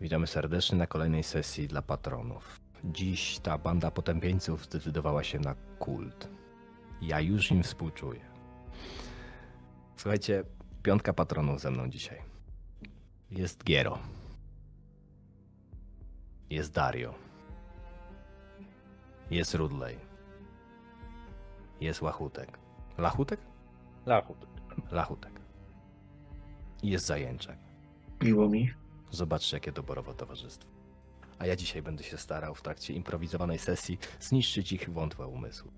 Witamy serdecznie na kolejnej sesji dla patronów. Dziś ta banda potępieńców zdecydowała się na kult. Ja już im współczuję. Słuchajcie, piątka patronów ze mną dzisiaj. Jest Giero. Jest Dario. Jest Rudley. Jest Łachutek. Lachutek? Lachut. Lachutek. I jest Zajęczak. Miło mi. Zobaczcie, jakie doborowe towarzystwo. A ja dzisiaj będę się starał w trakcie improwizowanej sesji zniszczyć ich wątłe umysły.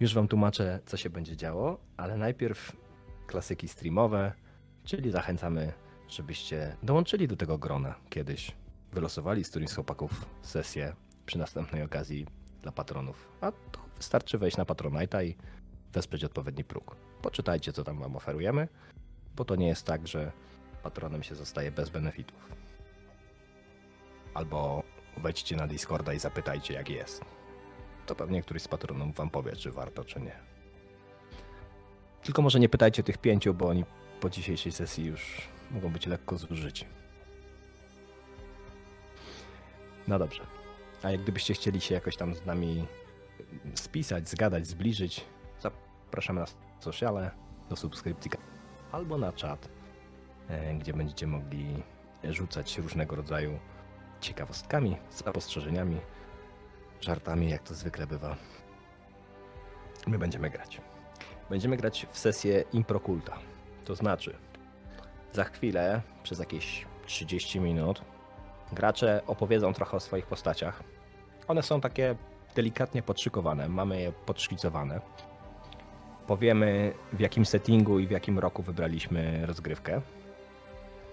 Już wam tłumaczę, co się będzie działo, ale najpierw klasyki streamowe, czyli zachęcamy, żebyście dołączyli do tego grona kiedyś. Wylosowali z którymś z chłopaków sesję przy następnej okazji dla patronów. A to wystarczy wejść na Patronite'a i wesprzeć odpowiedni próg. Poczytajcie, co tam wam oferujemy, bo to nie jest tak, że patronem się zostaje bez benefitów. Albo wejdźcie na Discorda i zapytajcie, jak jest. To pewnie któryś z patronów wam powie, czy warto, czy nie. Tylko może nie pytajcie tych pięciu, bo oni po dzisiejszej sesji już mogą być lekko zużyci. No dobrze. A jak gdybyście chcieli się jakoś tam z nami spisać, zgadać, zbliżyć, zapraszamy na sociale, do subskrypcji albo na czat, gdzie będziecie mogli rzucać różnego rodzaju ciekawostkami, zapostrzeżeniami, żartami, jak to zwykle bywa. My będziemy grać. Będziemy grać w sesję improkulta. To znaczy, za chwilę, przez jakieś 30 minut, gracze opowiedzą trochę o swoich postaciach. One są takie delikatnie podszykowane, mamy je podszkicowane. Powiemy, w jakim settingu i w jakim roku wybraliśmy rozgrywkę.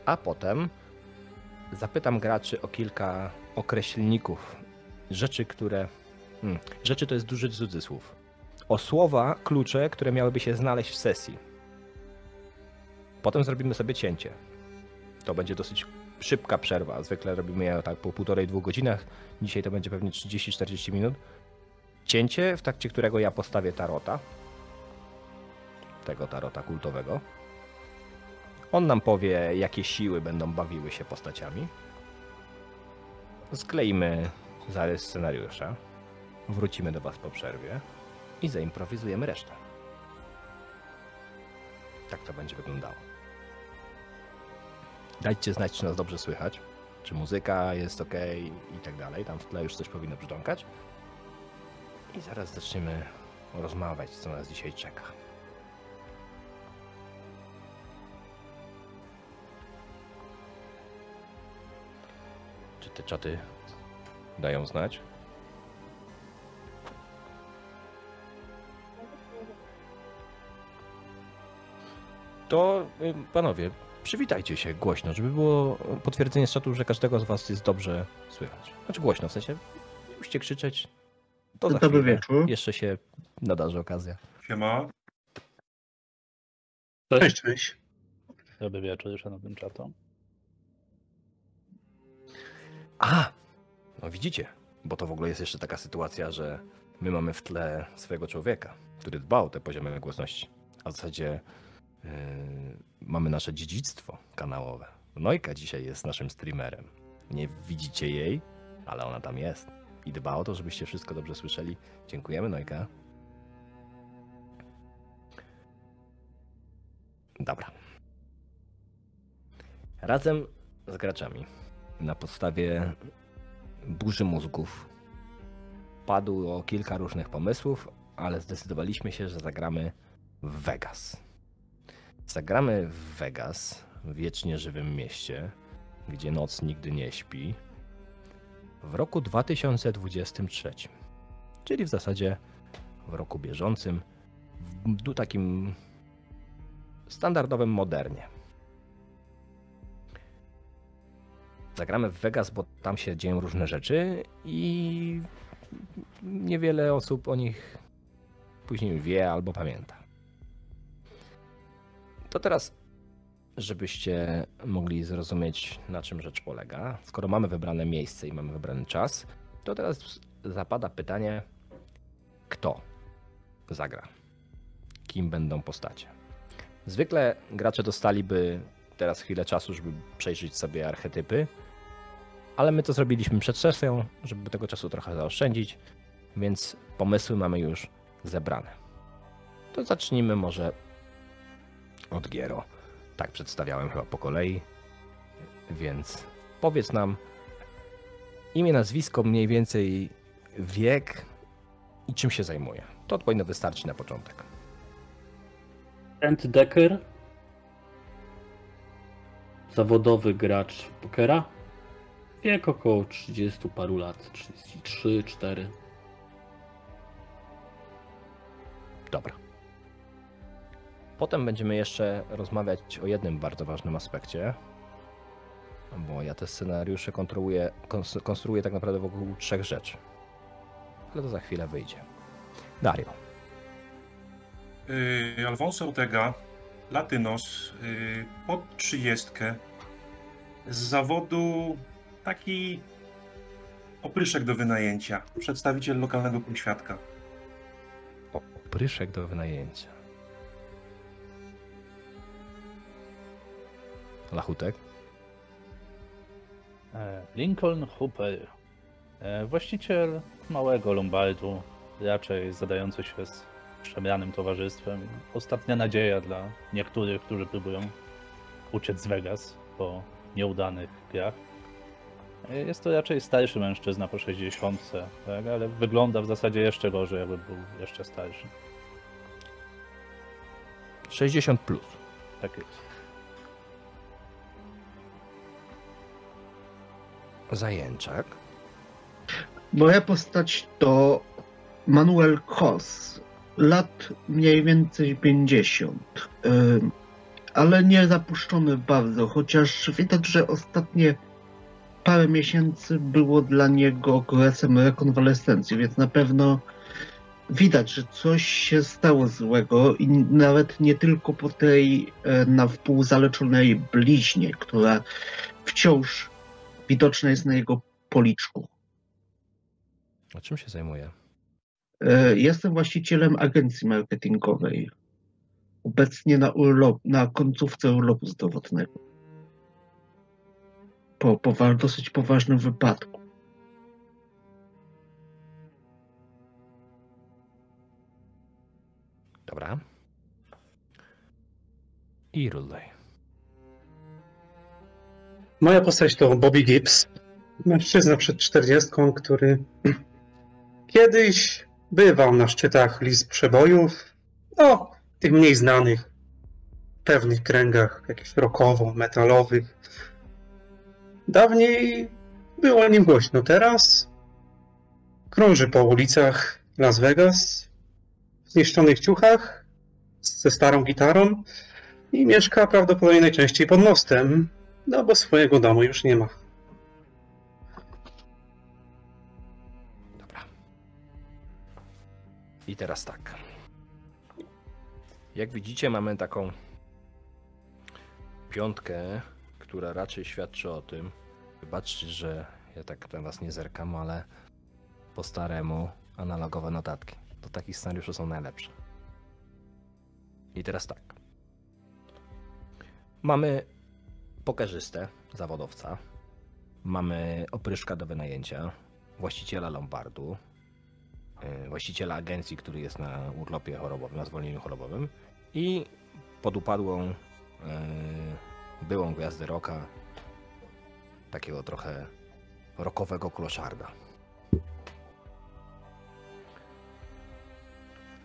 A potem zapytam graczy o kilka określników, rzeczy, które. Hmm, rzeczy to jest duży cudzysłów. O słowa, klucze, które miałyby się znaleźć w sesji. Potem zrobimy sobie cięcie. To będzie dosyć szybka przerwa. Zwykle robimy je tak po półtorej, dwóch godzinach. Dzisiaj to będzie pewnie 30-40 minut. Cięcie, w trakcie którego ja postawię tarota. Tego tarota kultowego. On nam powie, jakie siły będą bawiły się postaciami. Skleimy zarys scenariusza. Wrócimy do Was po przerwie i zaimprowizujemy resztę. Tak to będzie wyglądało. Dajcie znać, czy nas dobrze słychać, czy muzyka jest ok i tak dalej. Tam w tle już coś powinno brzdąkać. I zaraz zaczniemy rozmawiać, co nas dzisiaj czeka. Te czaty dają znać? To y, panowie, przywitajcie się głośno, żeby było potwierdzenie z czatu, że każdego z was jest dobrze słychać. Znaczy głośno, w sensie nie musicie krzyczeć. To za Dobry chwilę. wieczór. Jeszcze się nadarzy okazja. Siema. Cześć, cześć. Dobry wieczór jeszcze na tym czatu. A! No widzicie, bo to w ogóle jest jeszcze taka sytuacja, że my mamy w tle swojego człowieka, który dba o te poziomy głośności. A w zasadzie yy, mamy nasze dziedzictwo kanałowe. Nojka dzisiaj jest naszym streamerem. Nie widzicie jej, ale ona tam jest. I dba o to, żebyście wszystko dobrze słyszeli. Dziękujemy, Nojka. Dobra. Razem z graczami na podstawie burzy mózgów padło kilka różnych pomysłów, ale zdecydowaliśmy się, że zagramy w Vegas. Zagramy w Vegas, w wiecznie żywym mieście, gdzie noc nigdy nie śpi, w roku 2023, czyli w zasadzie w roku bieżącym, w takim standardowym modernie. Zagramy w Vegas, bo tam się dzieją różne rzeczy i niewiele osób o nich później wie albo pamięta. To teraz, żebyście mogli zrozumieć, na czym rzecz polega, skoro mamy wybrane miejsce i mamy wybrany czas, to teraz zapada pytanie, kto zagra? Kim będą postacie? Zwykle gracze dostaliby teraz chwilę czasu, żeby przejrzeć sobie archetypy, ale my to zrobiliśmy przed sesją, żeby tego czasu trochę zaoszczędzić, więc pomysły mamy już zebrane. To zacznijmy może od Giero. Tak przedstawiałem chyba po kolei, więc powiedz nam imię, nazwisko, mniej więcej wiek i czym się zajmuje. To powinno wystarczyć na początek. Trent Decker. Zawodowy gracz pokera. Wiek około 30 paru lat, 33, 4. Dobra. Potem będziemy jeszcze rozmawiać o jednym bardzo ważnym aspekcie, bo ja te scenariusze kontroluję, kons- konstruuję tak naprawdę wokół trzech rzeczy. Ale to za chwilę wyjdzie. Dario, Y, Alfonso Ortega, Latynos, y, pod trzydziestkę, z zawodu taki opryszek do wynajęcia, przedstawiciel lokalnego półświadka. pryszek do wynajęcia. Lachutek, E, Lincoln Hooper. E, Właściciel małego Lombardu, raczej zadający się z szemranym towarzystwem. Ostatnia nadzieja dla niektórych, którzy próbują uciec z Vegas po nieudanych grach. Jest to raczej starszy mężczyzna po 60, tak? ale wygląda w zasadzie jeszcze gorzej, jakby był jeszcze starszy. 60 plus. Tak jest. Zajęczak, Moja postać to Manuel Kos. Lat mniej więcej 50. Ym, ale nie zapuszczony bardzo, chociaż widać, że ostatnie parę miesięcy było dla niego okresem rekonwalescencji, więc na pewno widać, że coś się stało złego i nawet nie tylko po tej e, na wpół zaleczonej bliźnie, która wciąż widoczna jest na jego policzku. a czym się zajmuje? E, Jestem właścicielem agencji marketingowej. Obecnie na, urlop, na końcówce urlopu zdrowotnego. Po, po dosyć poważnym wypadku. Dobra. I Rudley. Moja postać to Bobby Gibbs, mężczyzna przed czterdziestką, który kiedyś bywał na szczytach list przebojów, no, tych mniej znanych, w pewnych kręgach, jakichś rockowo-metalowych. Dawniej było o nim głośno, teraz krąży po ulicach Las Vegas w zniszczonych ciuchach, ze starą gitarą i mieszka prawdopodobnie najczęściej pod mostem, no bo swojego domu już nie ma. Dobra. I teraz tak. Jak widzicie, mamy taką piątkę, która raczej świadczy o tym. Wybaczcie, że ja tak na was nie zerkam, ale po staremu analogowe notatki. Do takich scenariuszy są najlepsze. I teraz tak. Mamy pokerzystę, zawodowca. Mamy opryszka do wynajęcia, właściciela Lombardu, yy, właściciela agencji, który jest na urlopie chorobowym, na zwolnieniu chorobowym i podupadłą yy, byłą gwiazdę roka, takiego trochę rokowego kloszarda.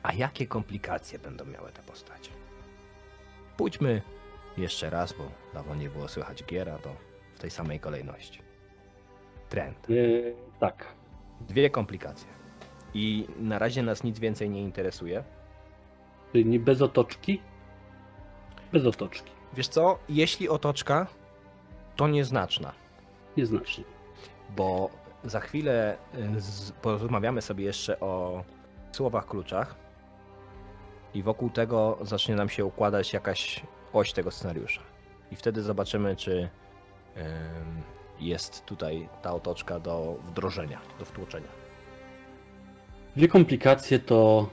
A jakie komplikacje będą miały te postacie? Pójdźmy jeszcze raz, bo dawno nie było słychać giera, to w tej samej kolejności. Trend. Yy, tak. Dwie komplikacje. I na razie nas nic więcej nie interesuje. Czyli nie bez otoczki? Bez otoczki. Wiesz co, jeśli otoczka, to nieznaczna, Nieznacznie. bo za chwilę y, z, porozmawiamy sobie jeszcze o słowach kluczach i wokół tego zacznie nam się układać jakaś oś tego scenariusza. I wtedy zobaczymy, czy jest tutaj ta otoczka do wdrożenia, do wtłoczenia. Dwie komplikacje to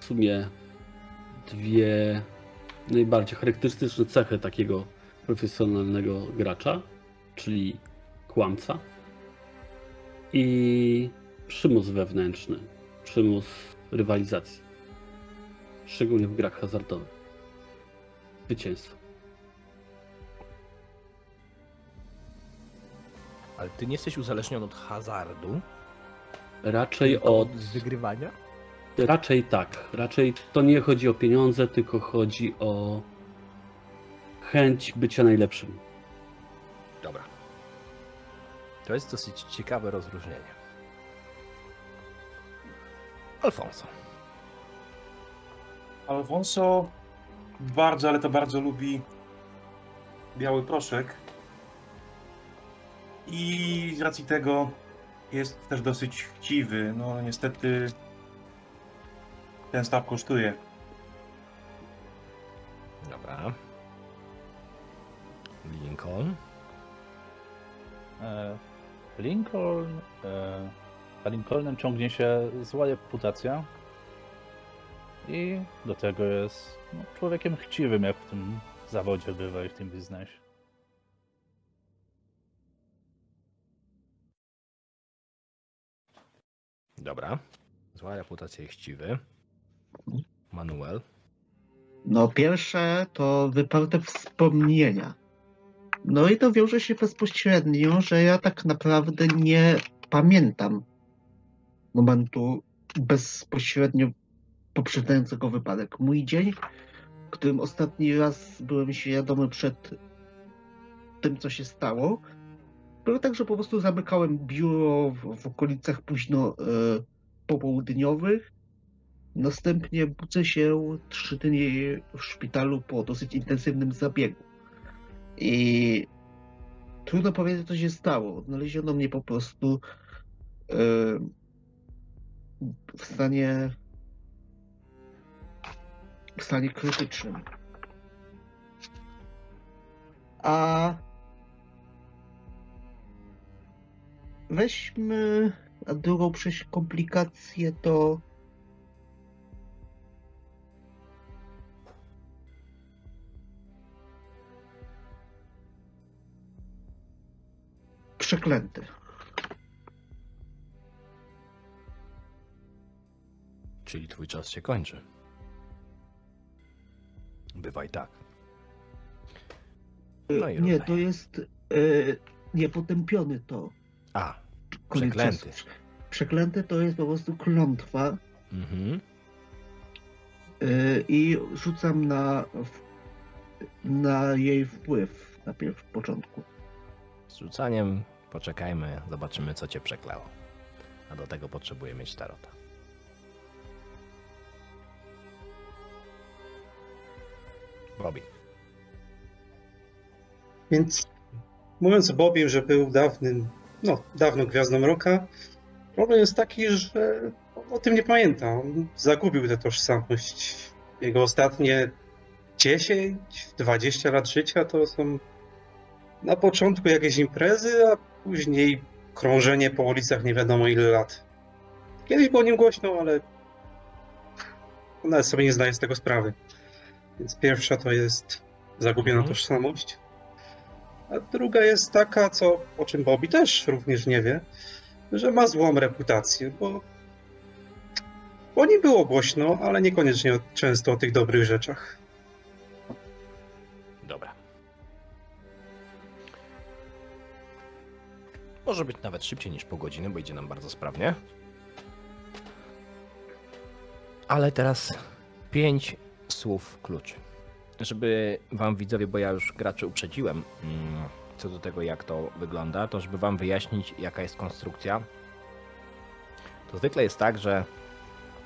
w sumie dwie najbardziej charakterystyczne cechy takiego profesjonalnego gracza, czyli kłamca i przymus wewnętrzny, przymus rywalizacji, szczególnie w grach hazardowych. Zwycięstwo. Ale ty nie jesteś uzależniony od hazardu, Raczej tylko od. wygrywania? Raczej tak. Raczej to nie chodzi o pieniądze, tylko chodzi o chęć bycia najlepszym. To jest dosyć ciekawe rozróżnienie. Alfonso. Alfonso bardzo, ale to bardzo lubi biały proszek. I z racji tego jest też dosyć chciwy. No niestety ten staw kosztuje. Dobra. Lincoln. E, Lincoln. E, za Lincolnem ciągnie się zła reputacja. I do tego jest no, człowiekiem chciwym, jak w tym zawodzie bywa i w tym biznesie. Dobra. Zła reputacja i chciwy. Manuel. No pierwsze to wyparte wspomnienia. No i to wiąże się bezpośrednio, że ja tak naprawdę nie pamiętam momentu bezpośrednio poprzedzającego wypadek. Mój dzień, w którym ostatni raz byłem świadomy przed tym, co się stało, był tak, że po prostu zamykałem biuro w, w okolicach późno e, popołudniowych. Następnie budzę się trzy dni w szpitalu po dosyć intensywnym zabiegu. I trudno powiedzieć, co się stało. Odnaleziono mnie po prostu e, w stanie w stanie krytycznym. A weźmy a drugą przecież komplikację to przeklęty. Czyli twój czas się kończy. Bywaj tak. No i nie, to jest e, niepotępiony to. A, koniec Przeklęty. czasu. Przeklęty to jest po prostu klątwa mhm. e, i rzucam na, na jej wpływ na początku. Z rzucaniem poczekajmy, zobaczymy co cię przeklało. A do tego potrzebuję mieć tarota. Bobby. Więc mówiąc o Bobim, że był dawnym, no, dawną gwiazdą roka, problem jest taki, że o tym nie pamięta. On zagubił tę tożsamość. Jego ostatnie 10, 20 lat życia to są na początku jakieś imprezy, a później krążenie po ulicach nie wiadomo ile lat. Kiedyś było o nim głośno, ale on nawet sobie nie zdaje z tego sprawy. Więc pierwsza to jest zagubiona Mhm. tożsamość. A druga jest taka, co, o czym Bobby też również nie wie, że ma złą reputację, bo, bo nie było głośno, ale niekoniecznie o- często o tych dobrych rzeczach. Może być nawet szybciej niż pół godziny, bo idzie nam bardzo sprawnie. Ale teraz pięć słów kluczy. Żeby wam widzowie, bo ja już graczy uprzedziłem mm, co do tego, jak to wygląda, to żeby wam wyjaśnić, jaka jest konstrukcja. To zwykle jest tak, że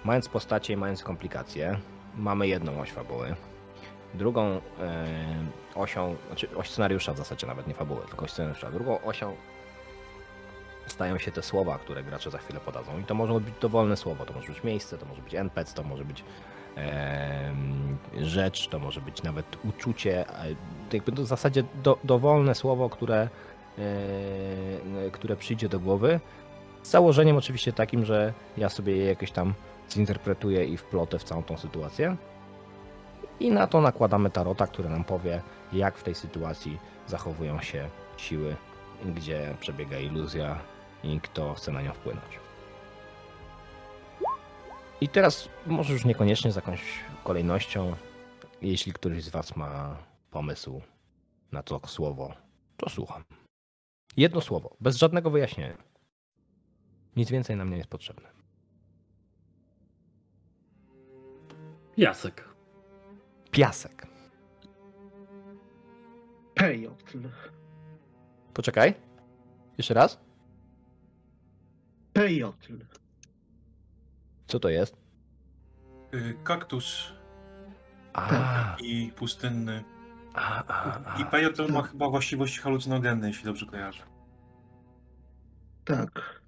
mając postacie i mając komplikacje, mamy jedną oś fabuły, Drugą e, osią, znaczy oś scenariusza w zasadzie nawet nie fabuły, tylko oś scenariusza. Drugą osią stają się te słowa, które gracze za chwilę podadzą. I to może być dowolne słowo, to może być miejsce, to może być NPC, to może być em, rzecz, to może być nawet uczucie. a Jakby to w zasadzie do, dowolne słowo, które, e, które przyjdzie do głowy. Z założeniem oczywiście takim, że ja sobie je jakoś tam zinterpretuję i wplotę w całą tą sytuację. I na to nakładamy tarota, który nam powie, jak w tej sytuacji zachowują się siły, gdzie przebiega iluzja i kto chce na nią wpłynąć. I teraz może już niekoniecznie z jakąś kolejnością, jeśli któryś z Was ma pomysł na to słowo, to słucham. Jedno słowo, bez żadnego wyjaśnienia. Nic więcej nam nie jest potrzebne. Jasek. Piasek. Pejotl. Poczekaj. Jeszcze raz. Pejotl. Co to jest? Y, Kaktus A, i pustynny. a, a, a. I pejotl ma chyba właściwości halucynogenne, jeśli dobrze kojarzę. Tak.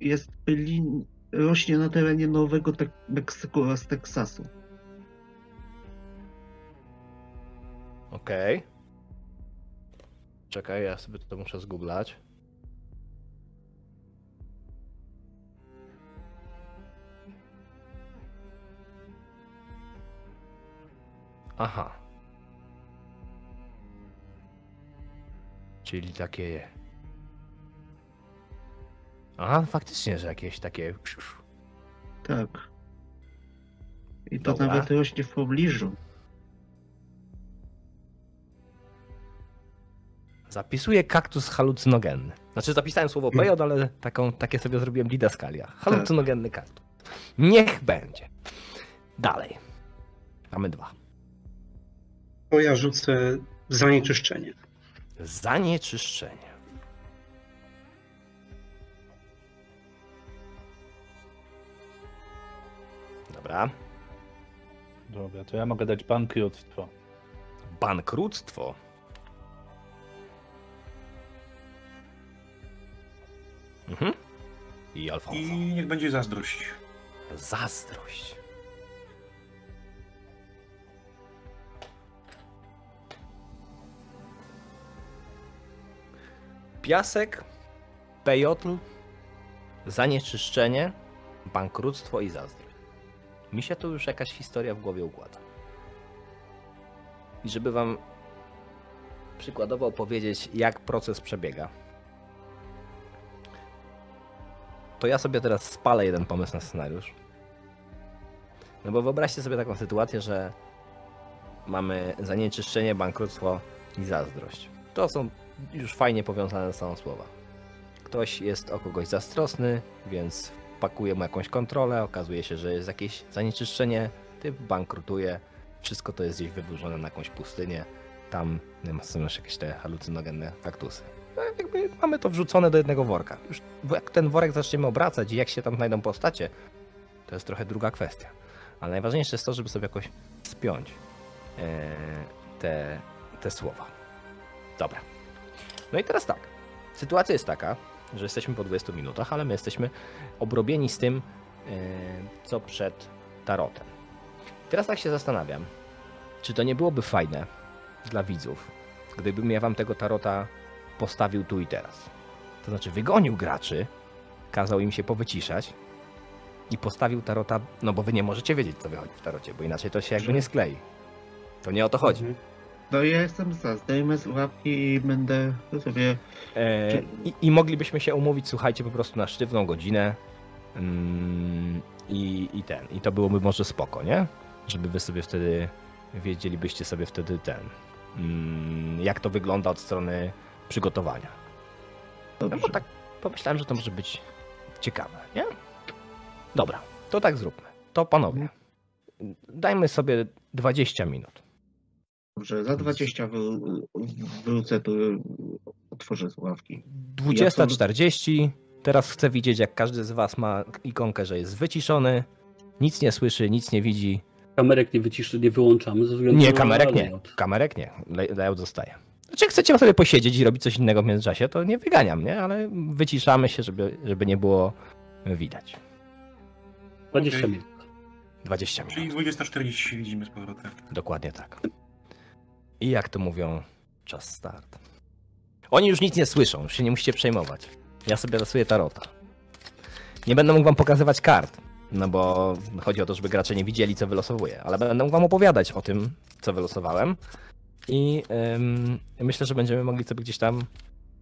Jest lin... rośnie na terenie Nowego Tek- Meksyku oraz Teksasu. Okej. Czekaj, ja sobie to muszę zgooglać. Aha. Czyli takie. Aha, faktycznie, że jakieś takie. Tak. I to Dobra. nawet rośnie w pobliżu. Zapisuję kaktus halucynogenny. Znaczy zapisałem słowo pejot, ale taką, takie sobie zrobiłem didaskalia. Halucynogenny kaktus. Niech będzie. Dalej. Mamy dwa. To ja rzucę zanieczyszczenie. Zanieczyszczenie. Dobra. Dobra, to ja mogę dać bankructwo. Bankructwo. Mhm. I Alfonso. I niech będzie zazdrość. Zazdrość. Piasek, pejotl, zanieczyszczenie, bankructwo i zazdrość. Mi się tu już jakaś historia w głowie układa. I żeby wam przykładowo opowiedzieć, jak proces przebiega, to ja sobie teraz spalę jeden pomysł na scenariusz. No bo wyobraźcie sobie taką sytuację, że mamy zanieczyszczenie, bankructwo i zazdrość. To są już fajnie powiązane sobą słowa. Ktoś jest o kogoś zazdrosny, więc pakuje mu jakąś kontrolę, okazuje się, że jest jakieś zanieczyszczenie, typ bankrutuje, wszystko to jest gdzieś wyburzone na jakąś pustynię, tam są już jakieś te halucynogenne kaktusy. No, jakby mamy to wrzucone do jednego worka. Już jak ten worek zaczniemy obracać i jak się tam znajdą postacie, to jest trochę druga kwestia. Ale najważniejsze jest to, żeby sobie jakoś spiąć e, te, te słowa. Dobra. No i teraz tak. Sytuacja jest taka, że jesteśmy po 20 minutach, ale my jesteśmy obrobieni z tym, e, co przed tarotem. Teraz tak się zastanawiam, czy to nie byłoby fajne dla widzów, gdybym ja wam tego tarota postawił tu i teraz. To znaczy wygonił graczy, kazał im się powyciszać i postawił tarota, no bo wy nie możecie wiedzieć, co wychodzi w tarocie, bo inaczej to się jakby nie sklei. To nie o to chodzi. Mhm. No ja jestem za, zdejmę słuchawki i będę sobie... E, Czy- i, I moglibyśmy się umówić, słuchajcie, po prostu na sztywną godzinę mm, i, i ten. I to byłoby może spoko, nie? Żeby wy sobie wtedy wiedzielibyście sobie wtedy ten. Mm, jak to wygląda od strony przygotowania. No Dobrze. bo tak pomyślałem, że to może być ciekawe, nie? Dobra, to tak zróbmy. To panowie, dajmy sobie 20 minut. Dobrze, za 20 wy, wrócę tu, otworzę słuchawki. 20.40. Teraz chcę widzieć, jak każdy z was ma ikonkę, że jest wyciszony, nic nie słyszy, nic nie widzi. Kamerek nie wyciszy, nie wyłączamy ze względu Nie, na kamerek nie. Kamerek nie. Lay- Layout zostaje. Znaczy, jak chcecie sobie posiedzieć i robić coś innego w międzyczasie, to nie wyganiam, nie? Ale wyciszamy się, żeby, żeby nie było widać. 20 Okej. minut. 20 Czyli minut. 20.40 się widzimy z powrotem. Dokładnie tak. I jak to mówią, czas start. Oni już nic nie słyszą, się nie musicie przejmować. Ja sobie rasuję tarota. Nie będę mógł wam pokazywać kart. No bo chodzi o to, żeby gracze nie widzieli, co wylosowuję, ale będę mógł wam opowiadać o tym, co wylosowałem. I ym, myślę, że będziemy mogli sobie gdzieś tam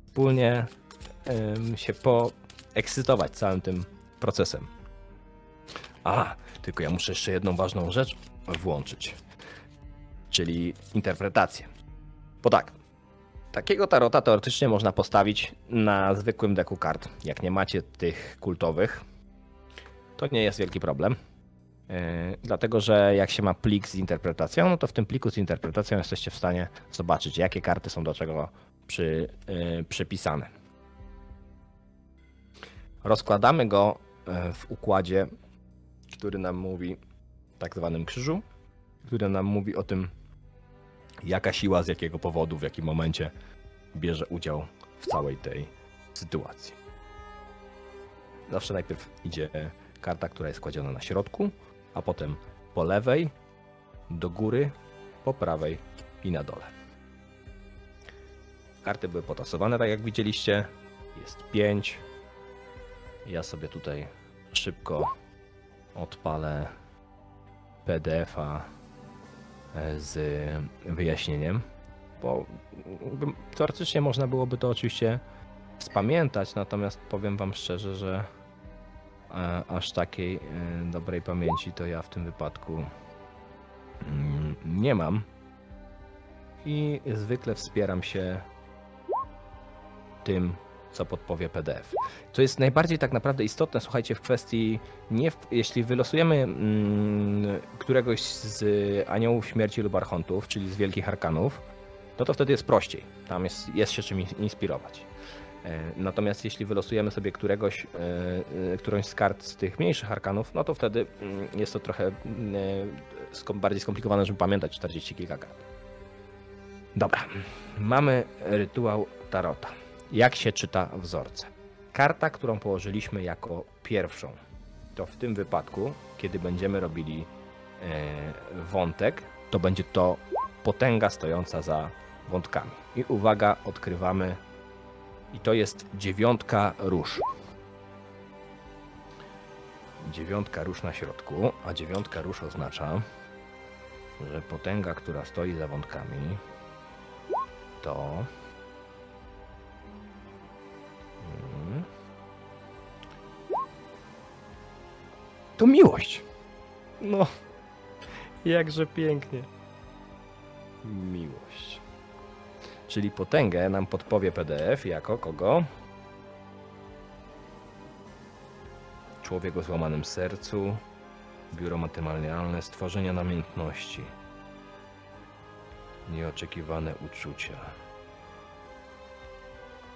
wspólnie ym, się poekscytować całym tym procesem. A, tylko ja muszę jeszcze jedną ważną rzecz włączyć, czyli interpretację. Bo tak, takiego tarota teoretycznie można postawić na zwykłym deku kart. Jak nie macie tych kultowych, to nie jest wielki problem. Yy, dlatego, że jak się ma plik z interpretacją, no to w tym pliku z interpretacją jesteście w stanie zobaczyć, jakie karty są do czego przy, yy, przypisane. Rozkładamy go yy, w układzie, który nam mówi, tak zwanym krzyżu, który nam mówi o tym, jaka siła z jakiego powodu, w jakim momencie bierze udział w całej tej sytuacji. Zawsze najpierw idzie karta, która jest kładziona na środku, a potem po lewej, do góry, po prawej i na dole. Karty były potasowane, tak jak widzieliście. Jest 5. Ja sobie tutaj szybko odpalę PDF-a z wyjaśnieniem, bo teoretycznie można byłoby to oczywiście spamiętać, natomiast powiem Wam szczerze, że e, aż takiej e, dobrej pamięci to ja w tym wypadku mm, nie mam. I zwykle wspieram się tym, co podpowie PDF. Co jest najbardziej tak naprawdę istotne, słuchajcie, w kwestii nie w, jeśli wylosujemy mm, któregoś z aniołów śmierci lub archontów, czyli z wielkich arkanów, no to wtedy jest prościej. Tam jest, jest się czym in- inspirować. E, Natomiast jeśli wylosujemy sobie któregoś, e, e, którąś z kart z tych mniejszych arkanów, no to wtedy mm, jest to trochę mm, bardziej skomplikowane, żeby pamiętać 40 kilka kart. Dobra, mamy rytuał Tarota. Jak się czyta wzorce? Karta, którą położyliśmy jako pierwszą, to w tym wypadku, kiedy będziemy robili e, wątek, to będzie to potęga stojąca za wątkami. I uwaga, odkrywamy. I to jest dziewiątka róż. Dziewiątka róż na środku, a dziewiątka róż oznacza, że potęga, która stoi za wątkami, to. To miłość. No, jakże pięknie. Miłość. Czyli potęgę nam podpowie PDF jako kogo? Człowiek o złamanym sercu, biuro matrymonialne, stworzenia namiętności, nieoczekiwane uczucia.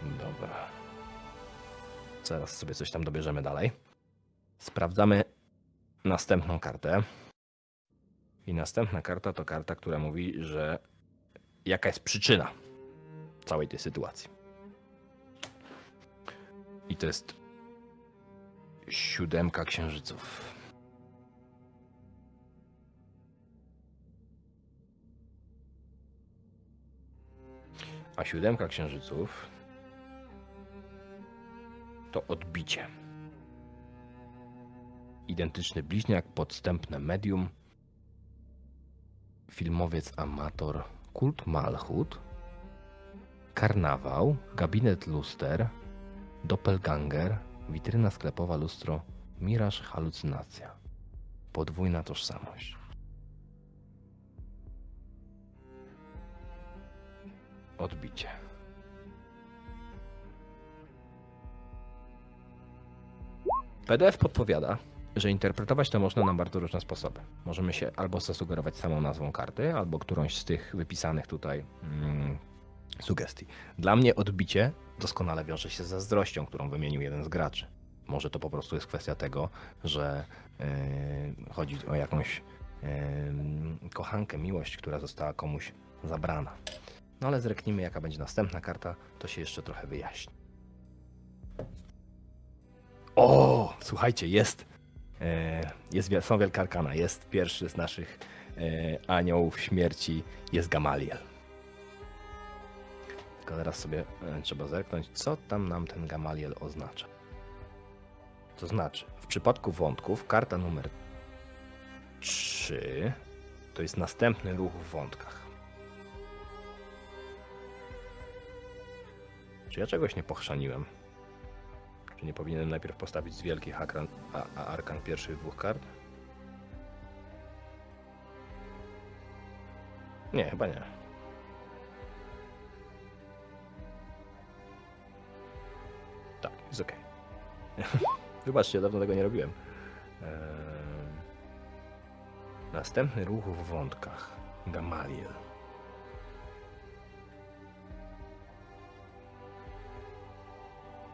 Dobra. Zaraz sobie coś tam dobierzemy dalej. Sprawdzamy następną kartę. I następna karta to karta, która mówi, że jaka jest przyczyna całej tej sytuacji. I to jest siódemka księżyców. A siódemka księżyców to odbicie. Identyczny bliźniak, podstępne medium, filmowiec amator, kult Malchut, karnawał, gabinet luster, doppelganger, witryna sklepowa, lustro, miraż, halucynacja. Podwójna tożsamość. Odbicie. PDF podpowiada, że interpretować to można na bardzo różne sposoby. Możemy się albo zasugerować samą nazwą karty, albo którąś z tych wypisanych tutaj mm, sugestii. Dla mnie odbicie doskonale wiąże się z zazdrością, którą wymienił jeden z graczy. Może to po prostu jest kwestia tego, że yy, chodzi o jakąś yy, kochankę, miłość, która została komuś zabrana. No ale zreknijmy, jaka będzie następna karta, to się jeszcze trochę wyjaśni. O, słuchajcie, jest. E, jest są Wielka Arkana. Jest pierwszy z naszych e, aniołów śmierci. Jest Gamaliel. Tylko teraz sobie e, trzeba zerknąć, co tam nam ten Gamaliel oznacza. To znaczy, w przypadku wątków, karta numer 3 to jest następny ruch w wątkach. Czy ja czegoś nie pochrzaniłem? Czy nie powinienem najpierw postawić z wielkich akran, a, a arkan pierwszych dwóch kart? Nie, chyba nie. Tak, jest ok. Wybaczcie, dawno tego nie robiłem. Eee... Następny ruch w wątkach. Gamaliel.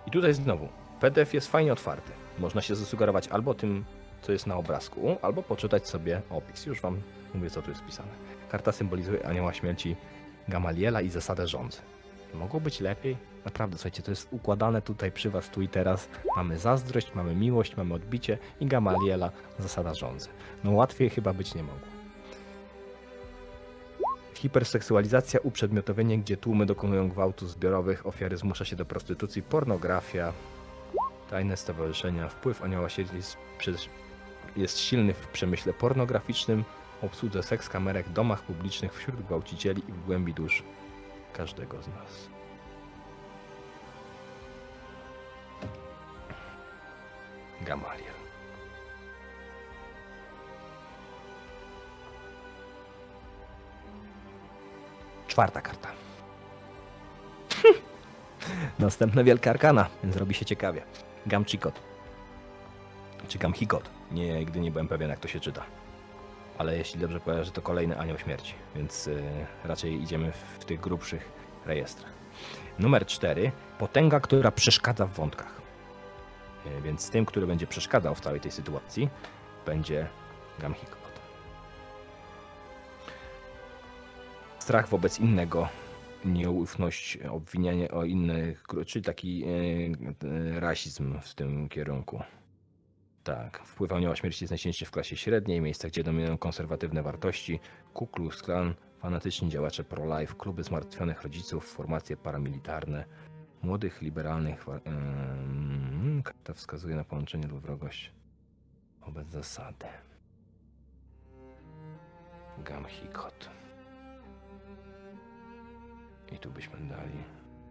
I tutaj znowu, PDF jest fajnie otwarty. Można się zasugerować albo tym, co jest na obrazku, albo poczytać sobie opis. Już wam mówię, co tu jest pisane. Karta symbolizuje anioła śmierci Gamaliela i zasadę rządzy. Mogło być lepiej? Naprawdę, słuchajcie, to jest układane tutaj przy was, tu i teraz. Mamy zazdrość, mamy miłość, mamy odbicie i Gamaliela, zasada rządzy. No łatwiej chyba być nie mogło. Hiperseksualizacja, uprzedmiotowienie, gdzie tłumy dokonują gwałtów zbiorowych, ofiary zmusza się do prostytucji, pornografia, tajne stowarzyszenia, wpływ anioła śmierci jest, jest silny w przemyśle pornograficznym, obsłudze seks kamerek, domach publicznych, wśród gwałcicieli i w głębi dusz każdego z nas. Gamaliel. Czwarta karta. Następna wielka arkana, więc robi się ciekawie. Gamchikot. Czy Gamhikot. Nigdy nie byłem pewien, jak to się czyta. Ale jeśli dobrze kojarzę, to kolejny anioł śmierci, więc y, raczej idziemy w tych grubszych rejestrach. Numer 4. Potęga, która przeszkadza w wątkach. Y, więc tym, który będzie przeszkadzał w całej tej sytuacji, będzie Gamhikot. Strach wobec innego, nieufność, obwinianie o innych, czyli taki y, y, rasizm w tym kierunku. Tak, wpływ anioła śmierci jest najsilniejszy w klasie średniej, miejscach, gdzie dominują konserwatywne wartości, Ku Klux Klan, fanatyczni działacze pro-life, kluby zmartwionych rodziców, formacje paramilitarne, młodych, liberalnych... Ym, karta wskazuje na połączenie lub wrogość wobec zasady. Gamhikot. I tu byśmy dali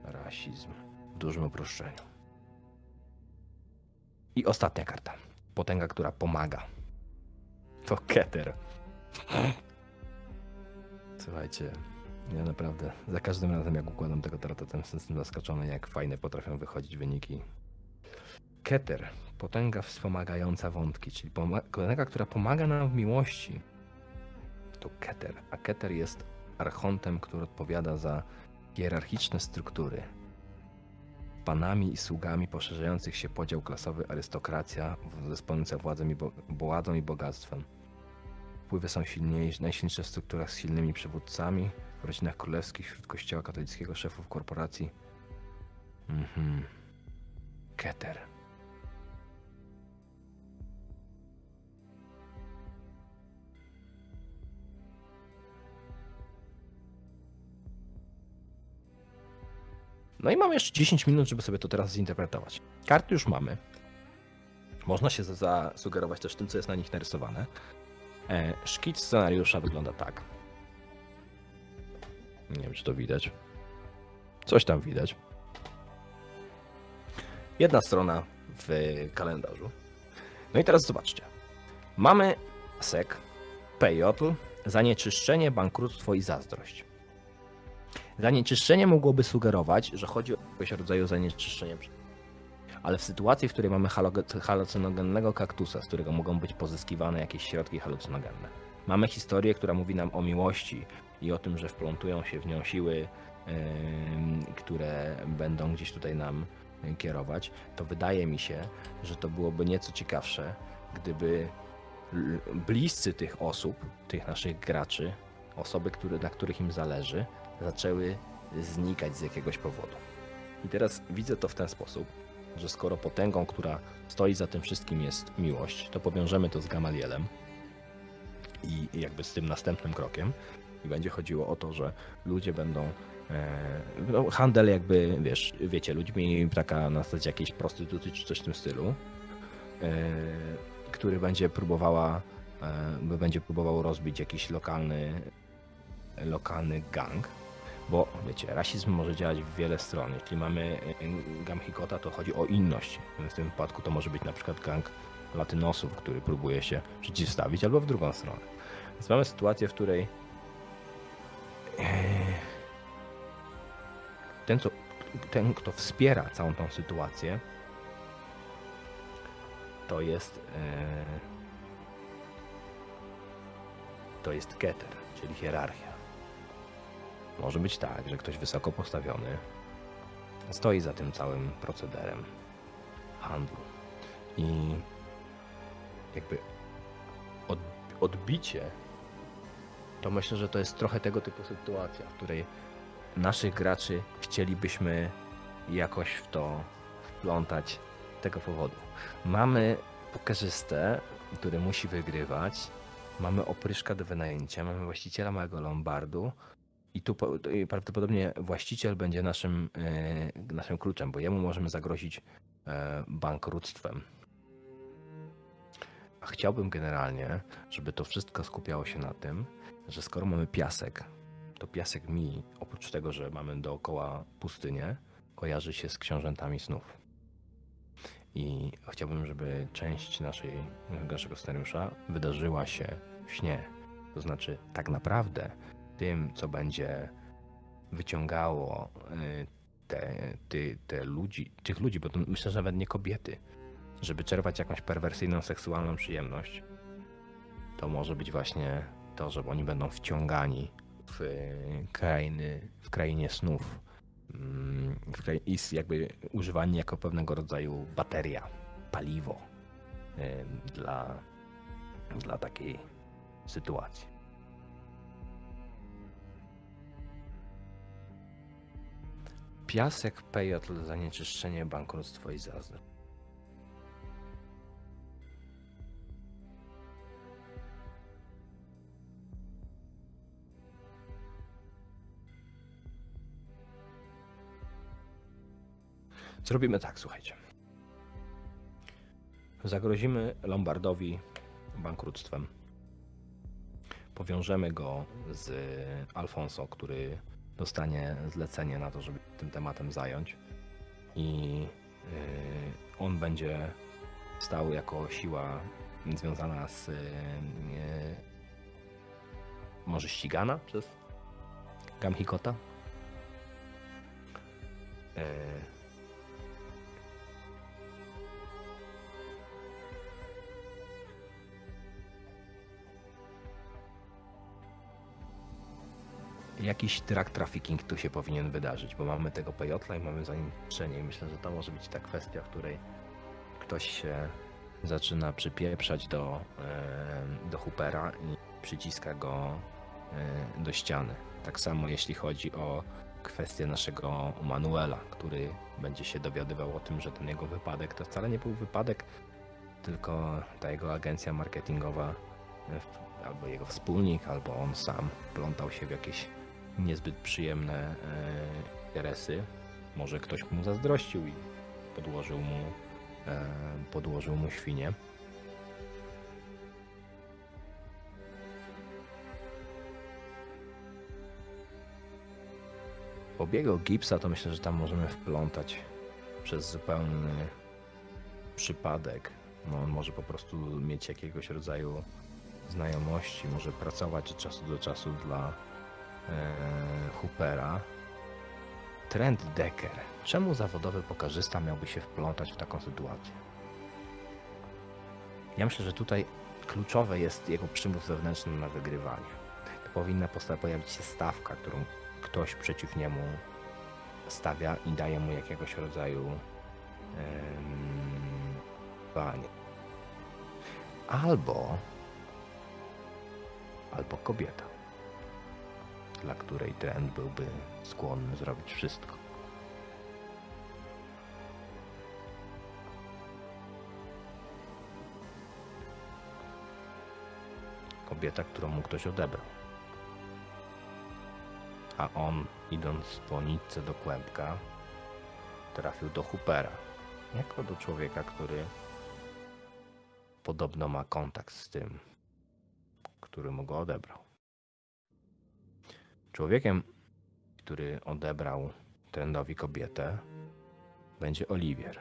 rasizm w dużym uproszczeniu. I ostatnia karta. Potęga, która pomaga. To Keter. Słuchajcie, ja naprawdę za każdym razem jak układam tego tarota, ten jestem zaskoczony, jak fajne potrafią wychodzić wyniki. Keter, potęga wspomagająca wątki, czyli potęga, która pomaga nam w miłości. To Keter, a Keter jest archontem, który odpowiada za hierarchiczne struktury, panami i sługami poszerzających się podział klasowy arystokracja, dysponująca władzą i, bo, władzą i bogactwem. Wpływy są silniejsze, najsilniejsze w strukturach z silnymi przywódcami, w rodzinach królewskich, wśród kościoła katolickiego, szefów korporacji. Mhm. Keter. No i mamy jeszcze 10 minut, żeby sobie to teraz zinterpretować. Karty już mamy. Można się za- zasugerować też tym, co jest na nich narysowane. E, szkic scenariusza wygląda tak. Nie wiem, czy to widać. Coś tam widać. Jedna strona w kalendarzu. No i teraz zobaczcie. Mamy sek, pejotl, zanieczyszczenie, bankructwo i zazdrość. Zanieczyszczenie mogłoby sugerować, że chodzi o jakiegoś rodzaju zanieczyszczenie. Ale w sytuacji, w której mamy halucynogennego kaktusa, z którego mogą być pozyskiwane jakieś środki halucynogenne, mamy historię, która mówi nam o miłości i o tym, że wplątują się w nią siły, em, które będą gdzieś tutaj nam kierować, to wydaje mi się, że to byłoby nieco ciekawsze, gdyby bliscy tych osób, tych naszych graczy, osoby, które, na których im zależy, zaczęły znikać z jakiegoś powodu. I teraz widzę to w ten sposób, że skoro potęgą, która stoi za tym wszystkim jest miłość, to powiążemy to z Gamalielem i jakby z tym następnym krokiem i będzie chodziło o to, że ludzie będą e, no, handel jakby, wiesz, wiecie, ludźmi taka na zasadzie jakiejś prostytucji czy coś w tym stylu, który będzie próbowała, e, będzie próbował rozbić jakiś lokalny, lokalny gang. Bo wiecie, rasizm może działać w wiele stron. Jeśli mamy e, Gamhikota, to chodzi o inność. W tym wypadku to może być na przykład gang latynosów, który próbuje się przeciwstawić, albo w drugą stronę. Więc mamy sytuację, w której e, ten, co, ten, kto wspiera całą tą sytuację, to jest e, to jest keter, czyli hierarchia. Może być tak, że ktoś wysoko postawiony stoi za tym całym procederem handlu. I jakby od, odbicie to myślę, że to jest trochę tego typu sytuacja, w której naszych graczy chcielibyśmy jakoś w to wplątać z tego powodu. Mamy pokerzystę, który musi wygrywać, mamy opryszka do wynajęcia, mamy właściciela małego lombardu i tu prawdopodobnie właściciel będzie naszym, e, naszym kluczem, bo jemu możemy zagrozić e, bankructwem. A chciałbym generalnie, żeby to wszystko skupiało się na tym, że skoro mamy piasek, to piasek mi, oprócz tego, że mamy dookoła pustynię, kojarzy się z książętami snów. I chciałbym, żeby część naszej, naszego scenariusza wydarzyła się w śnie. To znaczy, tak naprawdę, tym, co będzie wyciągało y, te, ty, te ludzi, tych ludzi, bo to myślę, że nawet nie kobiety, żeby czerpać jakąś perwersyjną, seksualną przyjemność, to może być właśnie to, że oni będą wciągani w y, krainy, w krainie snów. Mm, W I jakby używani jako pewnego rodzaju bateria, paliwo y, dla, dla takiej sytuacji. Piasek, pejotl, zanieczyszczenie, bankructwo i zazdrość. Zrobimy tak, słuchajcie. Zagrozimy Lombardowi bankructwem. Powiążemy go z Alfonso, który dostanie zlecenie na to, żeby tym tematem zająć. I yy, on będzie stał jako siła związana z yy, może ścigana przez Gamhikota. Jakiś drug trafficking tu się powinien wydarzyć, bo mamy tego pejotla i mamy zanieczyszczenie i myślę, że to może być ta kwestia, w której ktoś się zaczyna przypieprzać do, e, do Hoopera i przyciska go e, do ściany. Tak samo jeśli chodzi o kwestię naszego Manuela, który będzie się dowiadywał o tym, że ten jego wypadek to wcale nie był wypadek, tylko ta jego agencja marketingowa e, albo jego wspólnik, albo on sam plątał się w jakieś niezbyt przyjemne e, interesy. Może ktoś mu zazdrościł i podłożył mu, e, podłożył mu świnie. Pobiegł Gipsa to myślę, że tam możemy wplątać przez zupełny przypadek. No, on może po prostu mieć jakiegoś rodzaju znajomości, może pracować od czasu do czasu dla Hoopera. Trent Decker. Czemu zawodowy pokarzysta miałby się wplątać w taką sytuację? Ja myślę, że tutaj kluczowe jest jego przymus wewnętrzny na wygrywanie. To powinna pojawić się stawka, którą ktoś przeciw niemu stawia i daje mu jakiegoś rodzaju em, banie. Albo albo kobieta dla której trend byłby skłonny zrobić wszystko. Kobieta, którą mu ktoś odebrał. A on, idąc po nitce do kłębka, trafił do Hoopera. Jako do człowieka, który podobno ma kontakt z tym, który mu go odebrał. Człowiekiem, który odebrał trendowi kobietę, będzie Oliwier.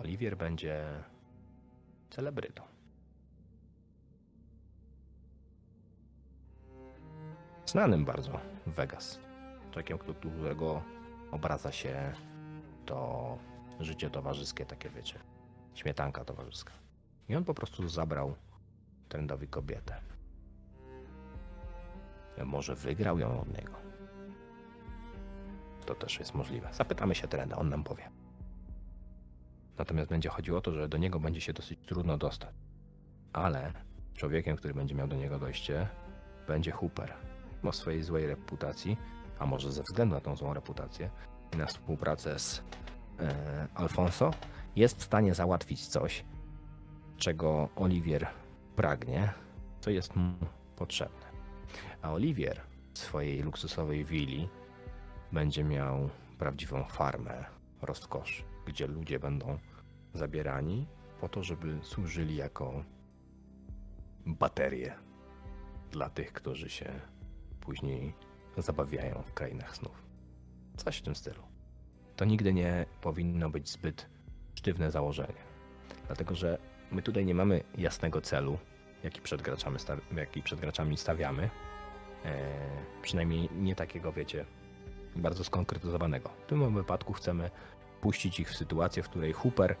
Oliwier będzie celebrytą. Znanym bardzo Vegas. Człowiekiem, którego obraca się to życie towarzyskie, takie wiecie, śmietanka towarzyska. I on po prostu zabrał trendowi kobietę. Może wygrał ją od niego. To też jest możliwe. Zapytamy się trenda, on nam powie. Natomiast będzie chodziło o to, że do niego będzie się dosyć trudno dostać. Ale człowiekiem, który będzie miał do niego dojście, będzie Hooper. O swojej złej reputacji, a może ze względu na tą złą reputację i na współpracę z e, Alfonso, jest w stanie załatwić coś, czego Oliwier pragnie, co jest mu potrzebne. A Oliwier w swojej luksusowej willi będzie miał prawdziwą farmę rozkoszy, gdzie ludzie będą zabierani po to, żeby służyli jako baterie dla tych, którzy się później zabawiają w krainach snów. Coś w tym stylu. To nigdy nie powinno być zbyt sztywne założenie. Dlatego, że my tutaj nie mamy jasnego celu, jaki przed graczami, jaki przed graczami stawiamy. E, przynajmniej nie takiego, wiecie, bardzo skonkretyzowanego. W tym wypadku chcemy puścić ich w sytuację, w której Hooper e,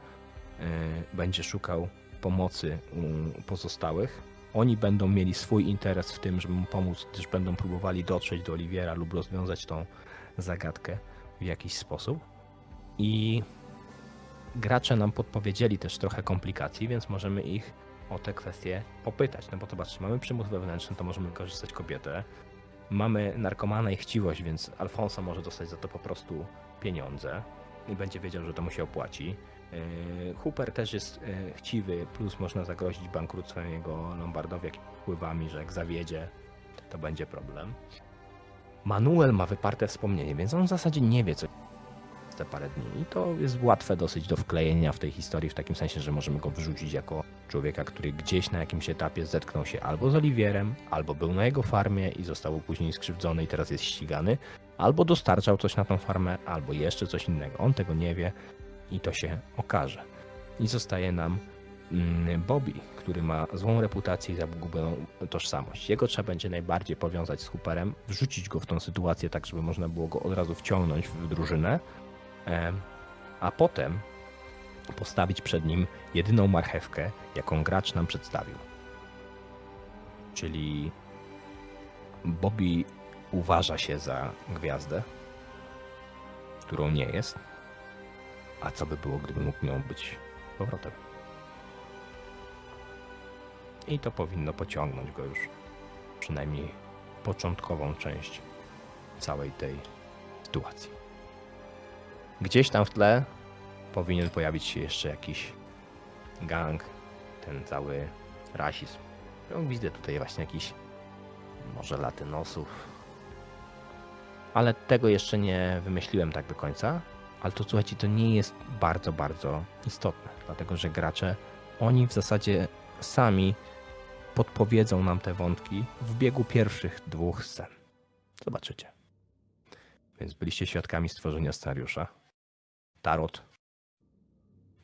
będzie szukał pomocy u pozostałych. Oni będą mieli swój interes w tym, żeby mu pomóc, gdyż będą próbowali dotrzeć do Oliwiera lub rozwiązać tą zagadkę w jakiś sposób. I gracze nam podpowiedzieli też trochę komplikacji, więc możemy ich o te kwestie popytać. No bo zobaczcie, mamy przymus wewnętrzny, to możemy korzystać kobietę. Mamy narkomana i chciwość, więc Alfonso może dostać za to po prostu pieniądze i będzie wiedział, że to mu się opłaci. Yy, Hooper też jest yy, chciwy, plus można zagrozić bankructwem jego Lombardowi wpływami, że jak zawiedzie, to będzie problem. Manuel ma wyparte wspomnienie, więc on w zasadzie nie wie, co te parę dni. I to jest łatwe dosyć do wklejenia w tej historii, w takim sensie, że możemy go wrzucić jako człowieka, który gdzieś na jakimś etapie zetknął się albo z Oliwierem, albo był na jego farmie i został później skrzywdzony i teraz jest ścigany, albo dostarczał coś na tą farmę, albo jeszcze coś innego. On tego nie wie i to się okaże. I zostaje nam mm, Bobby, który ma złą reputację i zagubioną tożsamość. Jego trzeba będzie najbardziej powiązać z Hooperem, wrzucić go w tą sytuację tak, żeby można było go od razu wciągnąć w drużynę, a potem postawić przed nim jedyną marchewkę, jaką gracz nam przedstawił. Czyli Bobby uważa się za gwiazdę, którą nie jest. A co by było, gdyby mógł nią być powrotem? I to powinno pociągnąć go już przynajmniej początkową część całej tej sytuacji. Gdzieś tam w tle powinien pojawić się jeszcze jakiś gang, ten cały rasizm. No, widzę tutaj właśnie jakiś może latynosów. Ale tego jeszcze nie wymyśliłem tak do końca. Ale to słuchajcie, to nie jest bardzo, bardzo istotne, dlatego że gracze, oni w zasadzie sami podpowiedzą nam te wątki w biegu pierwszych dwóch scen. Zobaczycie. Więc byliście świadkami stworzenia scenariusza. Tarot.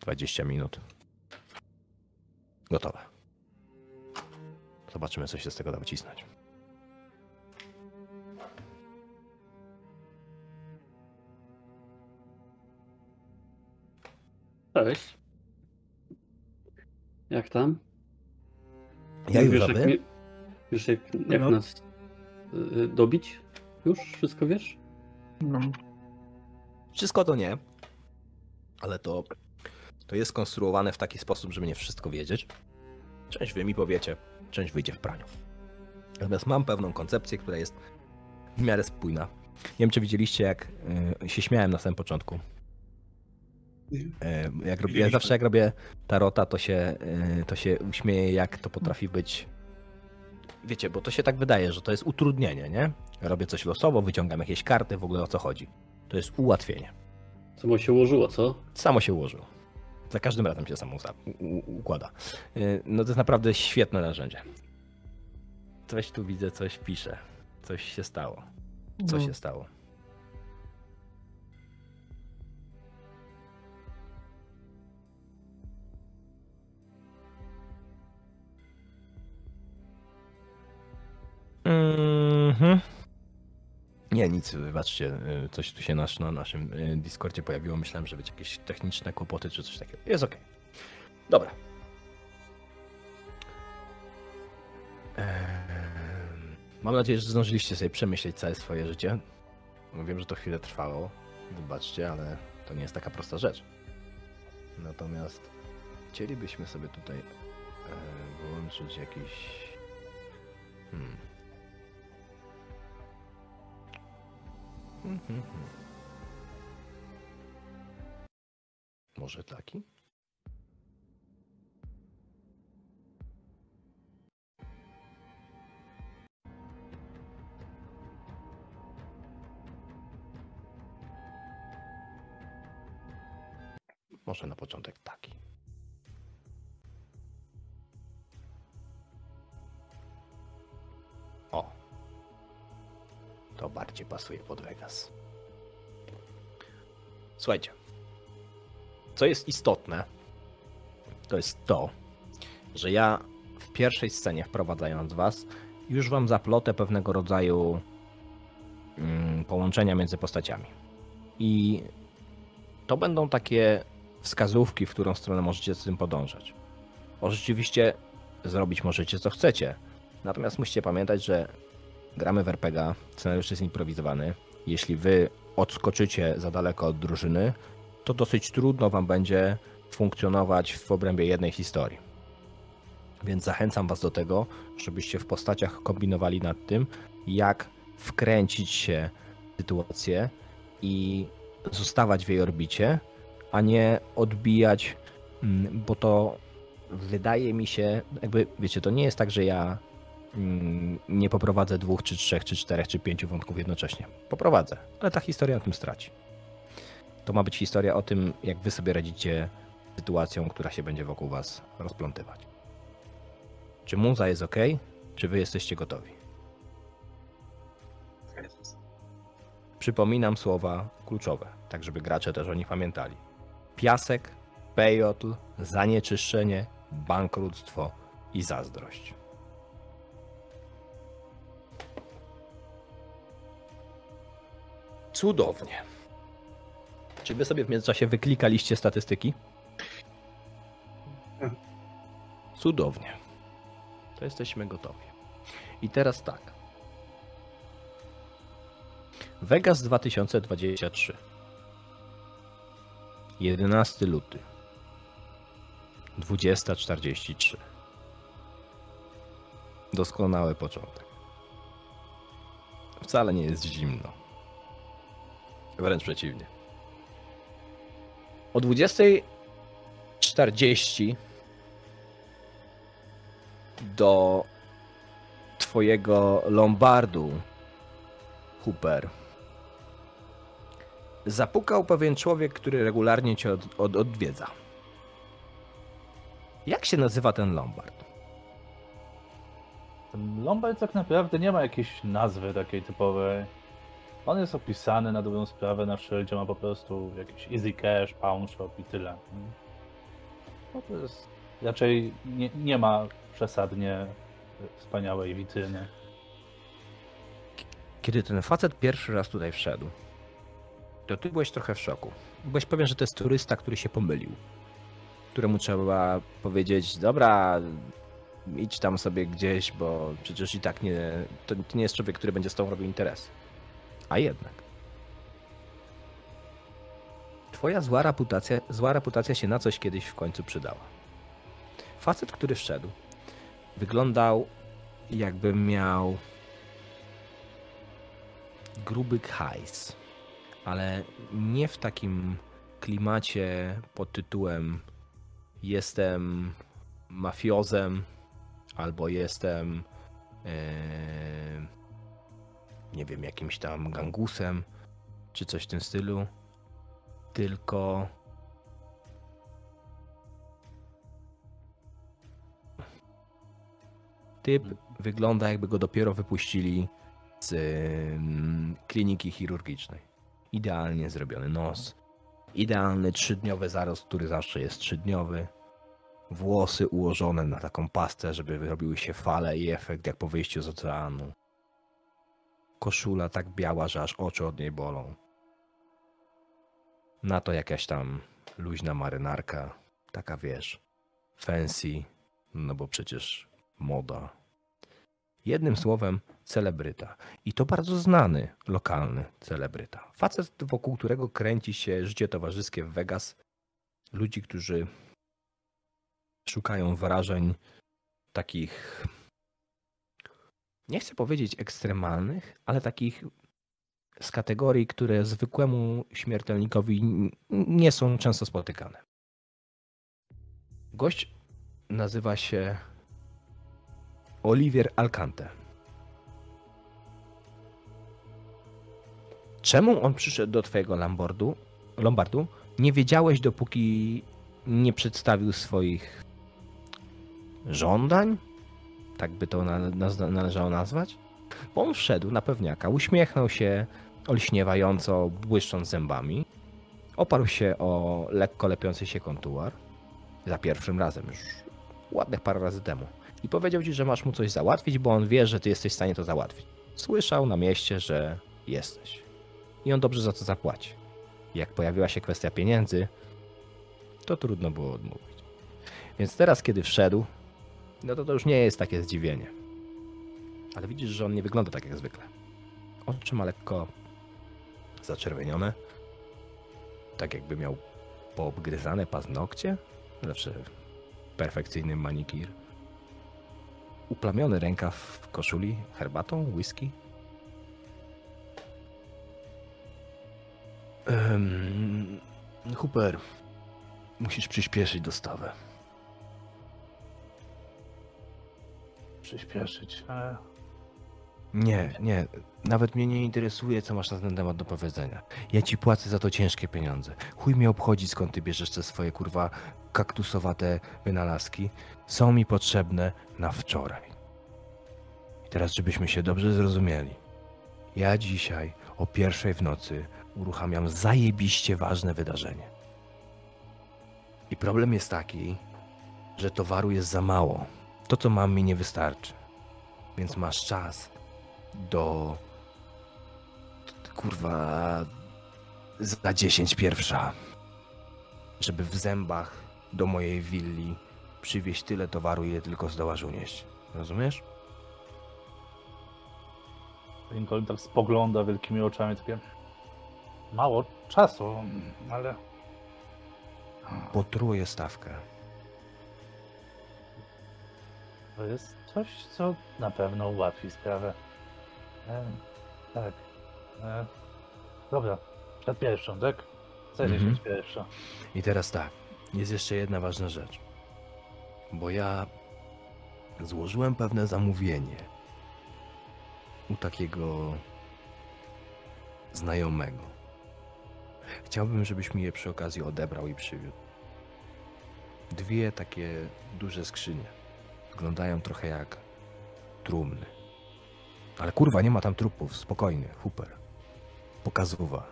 20 minut. Gotowe. Zobaczymy, co się z tego da wycisnąć. Cześć. Jak tam? Ja już wiesz, jak, wiesz, jak, jak No. nas y, dobić? Już? Wszystko wiesz? No. Wszystko to nie. Ale to, to jest skonstruowane w taki sposób, żeby nie wszystko wiedzieć. Część wy mi powiecie, część wyjdzie w praniu. Natomiast mam pewną koncepcję, która jest w miarę spójna. Nie wiem, czy widzieliście, jak y, się śmiałem na samym początku. Y, jak robię, ja zawsze jak robię tarota, to się, y, to się uśmieję, jak to potrafi być. Wiecie, bo to się tak wydaje, że to jest utrudnienie, nie? Robię coś losowo, wyciągam jakieś karty, w ogóle o co chodzi. To jest ułatwienie. Samo się ułożyło, co? Samo się ułożyło. Za każdym razem się samo układa. Yy, No to jest naprawdę świetne narzędzie. Coś tu widzę, coś pisze. Coś się stało. Co No. się stało? Mhm. Nie, nic, wybaczcie, y, coś tu się nasz, na naszym y, Discordzie pojawiło. Myślałem, że będzie jakieś techniczne kłopoty czy coś takiego. Jest ok. Dobra. Mam nadzieję, że zdążyliście sobie przemyśleć całe swoje życie. Wiem, że to chwilę trwało. Wybaczcie, ale to nie jest taka prosta rzecz. Natomiast chcielibyśmy sobie tutaj e, wyłączyć jakiś. Hmm. Może taki? Może na początek taki. To bardziej pasuje pod Vegas. Słuchajcie. Co jest istotne, to jest to, że ja w pierwszej scenie wprowadzając was, już wam zaplotę pewnego rodzaju mm, połączenia między postaciami. I to będą takie wskazówki, w którą stronę możecie z tym podążać. Bo rzeczywiście zrobić możecie co chcecie. Natomiast musicie pamiętać, że gramy w scenariusz jest improwizowany. Jeśli wy odskoczycie za daleko od drużyny, to dosyć trudno wam będzie funkcjonować w obrębie jednej historii. Więc zachęcam was do tego, żebyście w postaciach kombinowali nad tym, jak wkręcić się w sytuację i zostawać w jej orbicie, a nie odbijać, mm, bo to wydaje mi się, jakby wiecie, to nie jest tak, że ja nie poprowadzę dwóch, czy trzech, czy czterech, czy pięciu wątków jednocześnie. Poprowadzę, ale ta historia na tym straci. To ma być historia o tym, jak wy sobie radzicie sytuacją, która się będzie wokół was rozplątywać. Czy muza jest ok? Czy wy jesteście gotowi? Przypominam słowa kluczowe, tak żeby gracze też o nich pamiętali. Piasek, pejotl, zanieczyszczenie, bankructwo i zazdrość. Cudownie. Czy wy sobie w międzyczasie wyklikaliście statystyki? Cudownie. To jesteśmy gotowi. I teraz tak. Vegas 2023. 11 luty. 20.43. Doskonały początek. Wcale nie jest zimno. Wręcz przeciwnie. O 20.40 do twojego Lombardu, Hooper, zapukał pewien człowiek, który regularnie cię od, od, odwiedza. Jak się nazywa ten Lombard? Ten Lombard tak naprawdę nie ma jakiejś nazwy takiej typowej. On jest opisany na dobrą sprawę na szyldzie, ma po prostu jakiś easy cash, pawn shop i tyle. No to jest raczej nie, nie ma przesadnie wspaniałej witryny. Kiedy ten facet pierwszy raz tutaj wszedł, to ty byłeś trochę w szoku. Byłeś pewien, że to jest turysta, który się pomylił. Któremu trzeba powiedzieć, dobra, idź tam sobie gdzieś, bo przecież i tak nie, to, to nie jest człowiek, który będzie z tobą robił interes. A jednak. Twoja zła reputacja, zła reputacja się na coś kiedyś w końcu przydała. Facet, który wszedł, wyglądał jakby miał gruby hajs, ale nie w takim klimacie pod tytułem jestem mafiozem albo jestem e, nie wiem, jakimś tam gangusem czy coś w tym stylu. Tylko typ wygląda jakby go dopiero wypuścili z ym, kliniki chirurgicznej. Idealnie zrobiony nos. Idealny trzydniowy zarost, który zawsze jest trzydniowy. Włosy ułożone na taką pastę, żeby wyrobiły się fale i efekt jak po wyjściu z oceanu. Koszula tak biała, że aż oczy od niej bolą. Na to jakaś tam luźna marynarka, taka wiesz, fancy, no bo przecież moda. Jednym słowem, celebryta. I to bardzo znany, lokalny celebryta. Facet, wokół którego kręci się życie towarzyskie w Vegas. Ludzi, którzy szukają wrażeń takich, nie chcę powiedzieć ekstremalnych, ale takich z kategorii, które zwykłemu śmiertelnikowi nie są często spotykane. Gość nazywa się Olivier Alcante. Czemu on przyszedł do twojego Lombardu? Lombardu? Nie wiedziałeś, dopóki nie przedstawił swoich żądań? Tak by to należało nazwać? Bo on wszedł na pewniaka, uśmiechnął się olśniewająco, błyszcząc zębami. Oparł się o lekko lepiący się kontuar. Za pierwszym razem, już ładnych parę razy temu. I powiedział ci, że masz mu coś załatwić, bo on wie, że ty jesteś w stanie to załatwić. Słyszał na mieście, że jesteś. I on dobrze za to zapłaci. Jak pojawiła się kwestia pieniędzy, to trudno było odmówić. Więc teraz, kiedy wszedł, no to to już nie jest takie zdziwienie. Ale widzisz, że on nie wygląda tak jak zwykle. Oczy ma lekko zaczerwienione. Tak jakby miał poobgryzane paznokcie. Zawsze perfekcyjny manikir. Uplamiony rękaw w koszuli herbatą, whisky. Um, Hooper, musisz przyspieszyć dostawę. Przyspieszyć. E, Nie, nie. Nawet mnie nie interesuje, co masz na ten temat do powiedzenia. Ja ci płacę za to ciężkie pieniądze. Chuj mnie obchodzi, skąd ty bierzesz te swoje kurwa kaktusowate wynalazki. Są mi potrzebne na wczoraj. I teraz, żebyśmy się dobrze zrozumieli. Ja dzisiaj o pierwszej w nocy uruchamiam zajebiście ważne wydarzenie. I problem jest taki, że towaru jest za mało. To, co mam, mi nie wystarczy. Więc masz czas do. Kurwa. Za 10 pierwsza. Żeby w zębach do mojej willi przywieźć tyle towaru, ile tylko zdołasz unieść. Rozumiesz? Lincoln tak spogląda wielkimi oczami, takie mało czasu, ale Potruję stawkę. To jest coś, co na pewno ułatwi sprawę. E, tak. E, dobra, przed pierwszą, tak? Za Mhm. 10 pierwsza. I teraz tak, jest jeszcze jedna ważna rzecz. Bo ja złożyłem pewne zamówienie u takiego znajomego. Chciałbym, żebyś mi je przy okazji odebrał i przywiózł. Dwie takie duże skrzynie. Wyglądają trochę jak trumny. Ale kurwa, nie ma tam trupów, spokojnie, super. Pokazuwa.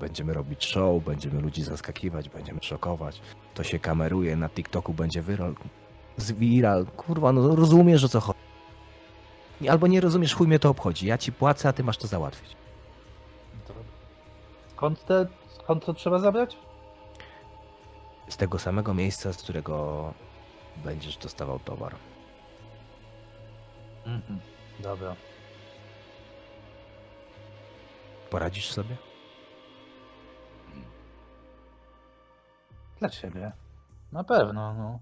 Będziemy robić show, będziemy ludzi zaskakiwać, będziemy szokować. To się kameruje, na TikToku będzie wyral. Z viral. Kurwa, no rozumiesz o co chodzi. Albo nie rozumiesz, chuj mnie to obchodzi. Ja ci płacę, a ty masz to załatwić. Skąd, te, skąd to trzeba zabrać? Z tego samego miejsca, z którego będziesz dostawał towar. Mhm. Dobra. Poradzisz sobie? Dla ciebie. Na pewno, no. Tak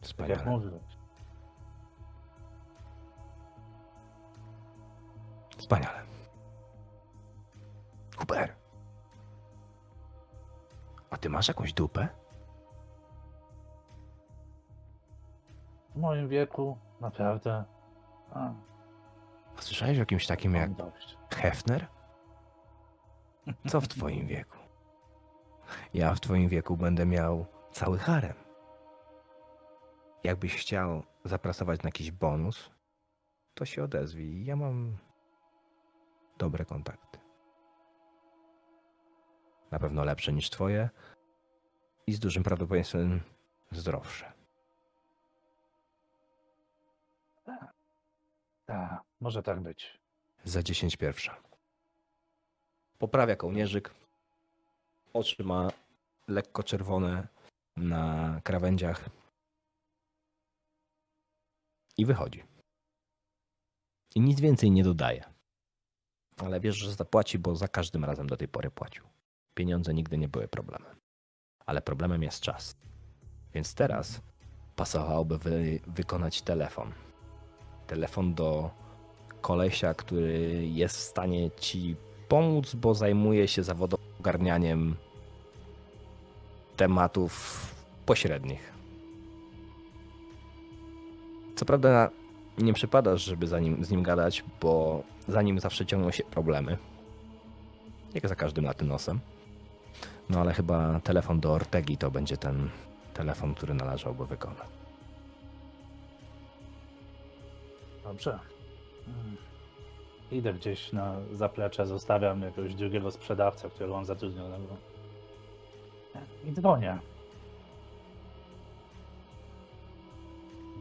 jak Wspaniale. mówiłeś. Wspaniale. Super. A ty masz jakąś dupę? W moim wieku naprawdę. A, A słyszałeś o kimś takim jak dość. Hefner? Co w twoim wieku? Ja w twoim wieku będę miał cały harem. Jakbyś chciał zapracować na jakiś bonus, to się odezwij. Ja mam dobre kontakty. Na pewno lepsze niż twoje i z dużym prawdopodobieństwem zdrowsze. Tak, może tak być. Za 10 pierwsza. Poprawia kołnierzyk. Oczy ma lekko czerwone na krawędziach. I wychodzi. I nic więcej nie dodaje. Ale wiesz, że zapłaci, bo za każdym razem do tej pory płacił. Pieniądze nigdy nie były problemem. Ale problemem jest czas. Więc teraz pasowałoby wy, wykonać telefon. Telefon do kolesia, który jest w stanie ci pomóc, bo zajmuje się zawodowym ogarnianiem tematów pośrednich. Co prawda nie przypadasz, żeby za nim, z nim gadać, bo za nim zawsze ciągną się problemy. Jak za każdym latynosem. No ale chyba telefon do Ortegi to będzie ten telefon, który należałoby wykonać. Dobrze. Idę gdzieś na zaplecze, zostawiam jakiegoś drugiego sprzedawcę, którego on zatrudnionego. I dzwonię.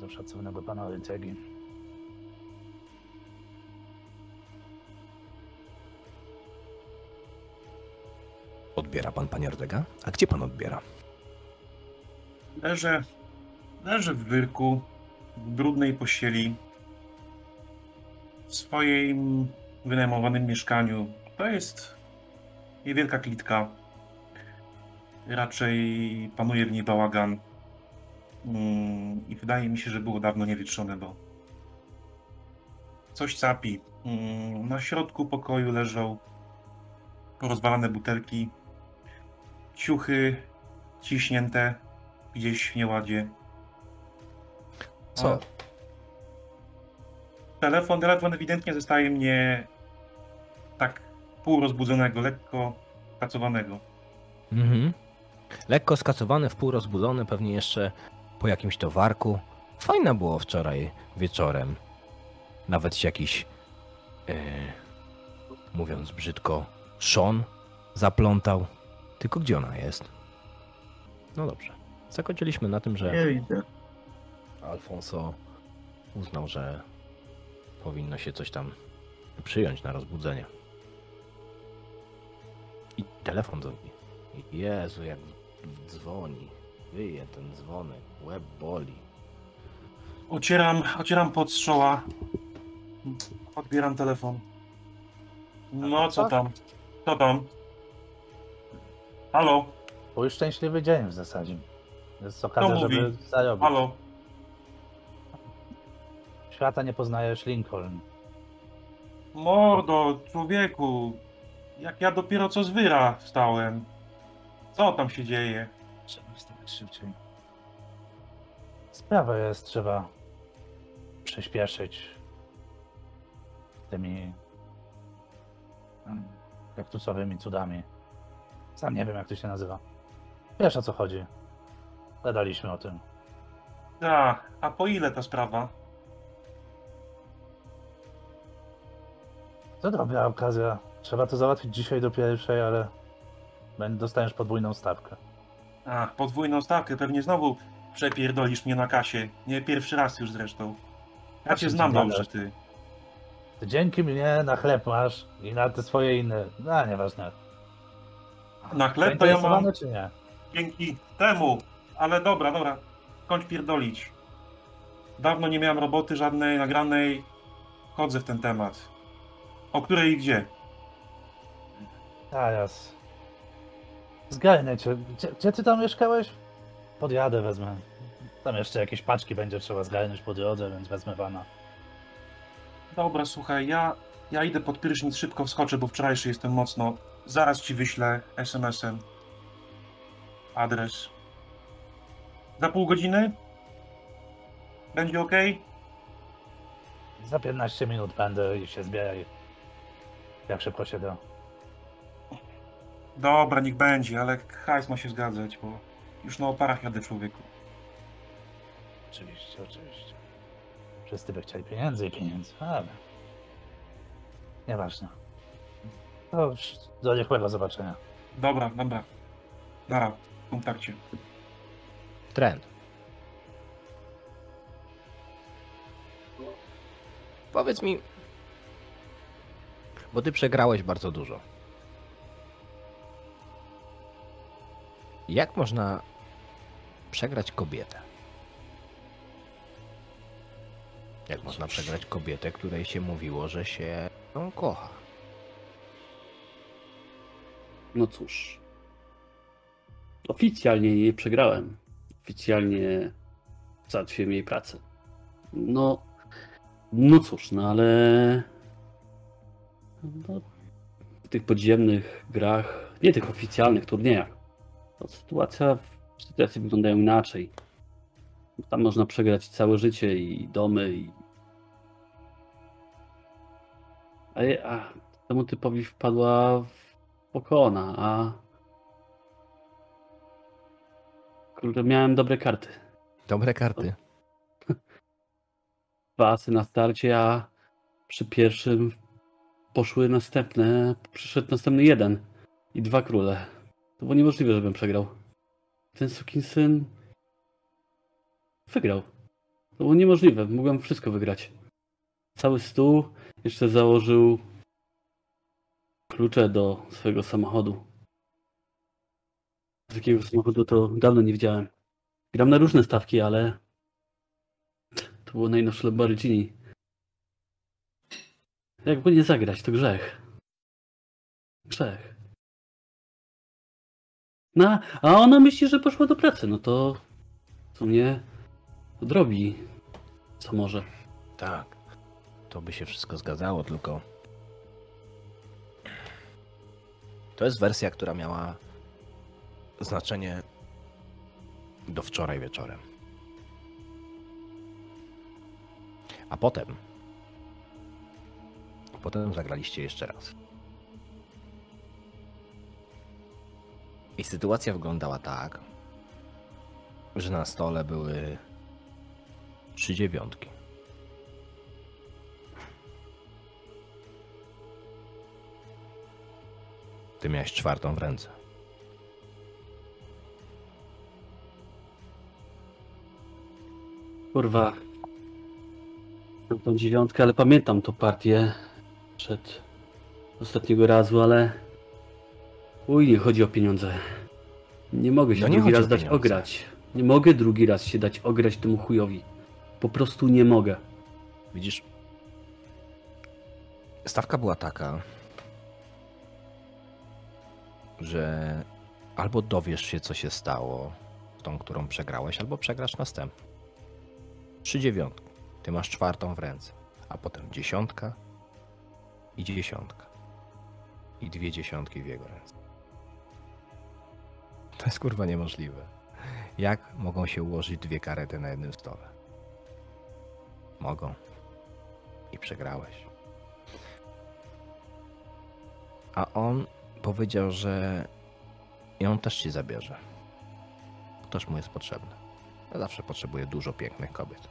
Do szacownego pana Rycegi. Odbiera pan, panie Ortega? A gdzie pan odbiera? Leżę, leżę w wyrku, w brudnej pościeli, w swoim wynajmowanym mieszkaniu. To jest niewielka klitka. Raczej panuje w niej bałagan. Mm, I wydaje mi się, że było dawno niewietrzone, bo coś capi. Mm, Na środku pokoju leżą porozwalane butelki, ciuchy ciśnięte gdzieś w nieładzie. Co? Telefon, telefon ewidentnie zostaje mnie tak półrozbudzonego, lekko pracowanego. Mhm. Lekko skacowany, wpół rozbudzony, pewnie jeszcze po jakimś towarku. Fajne było wczoraj wieczorem. Nawet się jakiś, e, mówiąc brzydko, Sean zaplątał. Tylko gdzie ona jest? No dobrze. Zakończyliśmy na tym, że Nie widzę. Alfonso uznał, że powinno się coś tam przyjąć na rozbudzenie. I telefon dzwoni. Jezu, jak dzwoni. Wyje ten dzwonek. Łeb boli. Ocieram, ocieram pod strzoła. Odbieram telefon. No, co tam? Co tam? Halo? Twój szczęśliwy dzień w zasadzie. Jest okazja, mówi? żeby zarobić. Halo? Świata nie poznajesz Lincoln. Mordo, człowieku. Jak ja dopiero co z wyra wstałem. Co tam się dzieje? Trzeba wstawać szybciej. Sprawa jest, trzeba przyspieszyć tymi kaktusowymi cudami. Sam nie wiem, jak to się nazywa. Wiesz o co chodzi. Gadaliśmy o tym. Tak, a po ile ta sprawa? To dobra okazja. Trzeba to załatwić dzisiaj do pierwszej, ale dostaniesz podwójną stawkę. Ach, podwójną stawkę, pewnie znowu przepierdolisz mnie na kasie. Nie pierwszy raz już zresztą. Ja cię znam dobrze, ty. Ty dzięki mnie na chleb masz i na te swoje inne. No, nieważne. Na chleb to ja mam czy nie? dzięki temu. Ale dobra, dobra. Kończ pierdolić. Dawno nie miałem roboty żadnej nagranej. Chodzę w ten temat. O której i gdzie? Teraz. Zgarnę cię. Gdzie, gdzie ty tam mieszkałeś? Podjadę, wezmę. Tam jeszcze jakieś paczki będzie trzeba zgarnąć po drodze, więc wezmę wana. Dobra, słuchaj, ja, ja idę pod prysznic, szybko wskoczę, bo wczorajszy jestem mocno. Zaraz ci wyślę SMS-em adres. Za pół godziny? Będzie ok? Za 15 minut będę i się zbieraj. Jak szybko się da. Dobra, niech będzie, ale hajs ma się zgadzać, bo już na oparach jadę człowieku. Oczywiście, oczywiście. Wszyscy by chcieli pieniędzy i pieniędzy, ale... Nieważne. To już do niechłego zobaczenia. Dobra, dobra. Nara, w kontakcie. Trend. Powiedz mi, bo ty przegrałeś bardzo dużo. Jak można przegrać kobietę? Jak można przegrać kobietę, której się mówiło, że się ją kocha? No cóż. Oficjalnie nie przegrałem. Oficjalnie załatwiłem jej pracę. No. No cóż, no ale. No, w tych podziemnych grach, nie tych oficjalnych turniejach, to sytuacja, sytuacje wyglądają inaczej. Tam można przegrać całe życie i domy i. A, a temu typowi wpadła w pokona, a. Kurde, miałem dobre karty. Dobre karty. Dwa asy na starcie, a przy pierwszym poszły następne. Przyszedł następny jeden i dwa króle. To było niemożliwe, żebym przegrał. Ten sukinsyn wygrał. To było niemożliwe. Mogłem wszystko wygrać. Cały stół. Jeszcze założył klucze do swojego samochodu. Takiego samochodu to dawno nie widziałem. Gram na różne stawki, ale to było najnowsze Lamborghini. Jakby nie zagrać, to grzech. Grzech. No, a ona myśli, że poszła do pracy. No to w sumie odrobi co może. Tak. To by się wszystko zgadzało, tylko. To jest wersja, która miała znaczenie do wczoraj wieczorem. A potem. Potem zagraliście jeszcze raz. I sytuacja wyglądała tak, że na stole były trzy dziewiątki. Ty miałeś czwartą w ręce. Kurwa. Tą dziewiątkę, ale pamiętam tą partię przed ostatniego razu, ale. Uj, nie chodzi o pieniądze. Nie mogę się No drugi raz dać ograć. Nie mogę drugi raz się dać ograć temu chujowi. Po prostu nie mogę. Widzisz, stawka była taka, że albo dowiesz się, co się stało z tą, którą przegrałeś, albo przegrasz następną. Trzy dziewiątki. Ty masz czwartą w ręce, a potem dziesiątka i dziesiątka. I dwie dziesiątki w jego ręce. To jest kurwa niemożliwe. Jak mogą się ułożyć dwie karety na jednym stole? Mogą i przegrałeś. A on powiedział, że ją też ci zabierze. Ktoś mu jest potrzebny. Ja zawsze potrzebuję dużo pięknych kobiet.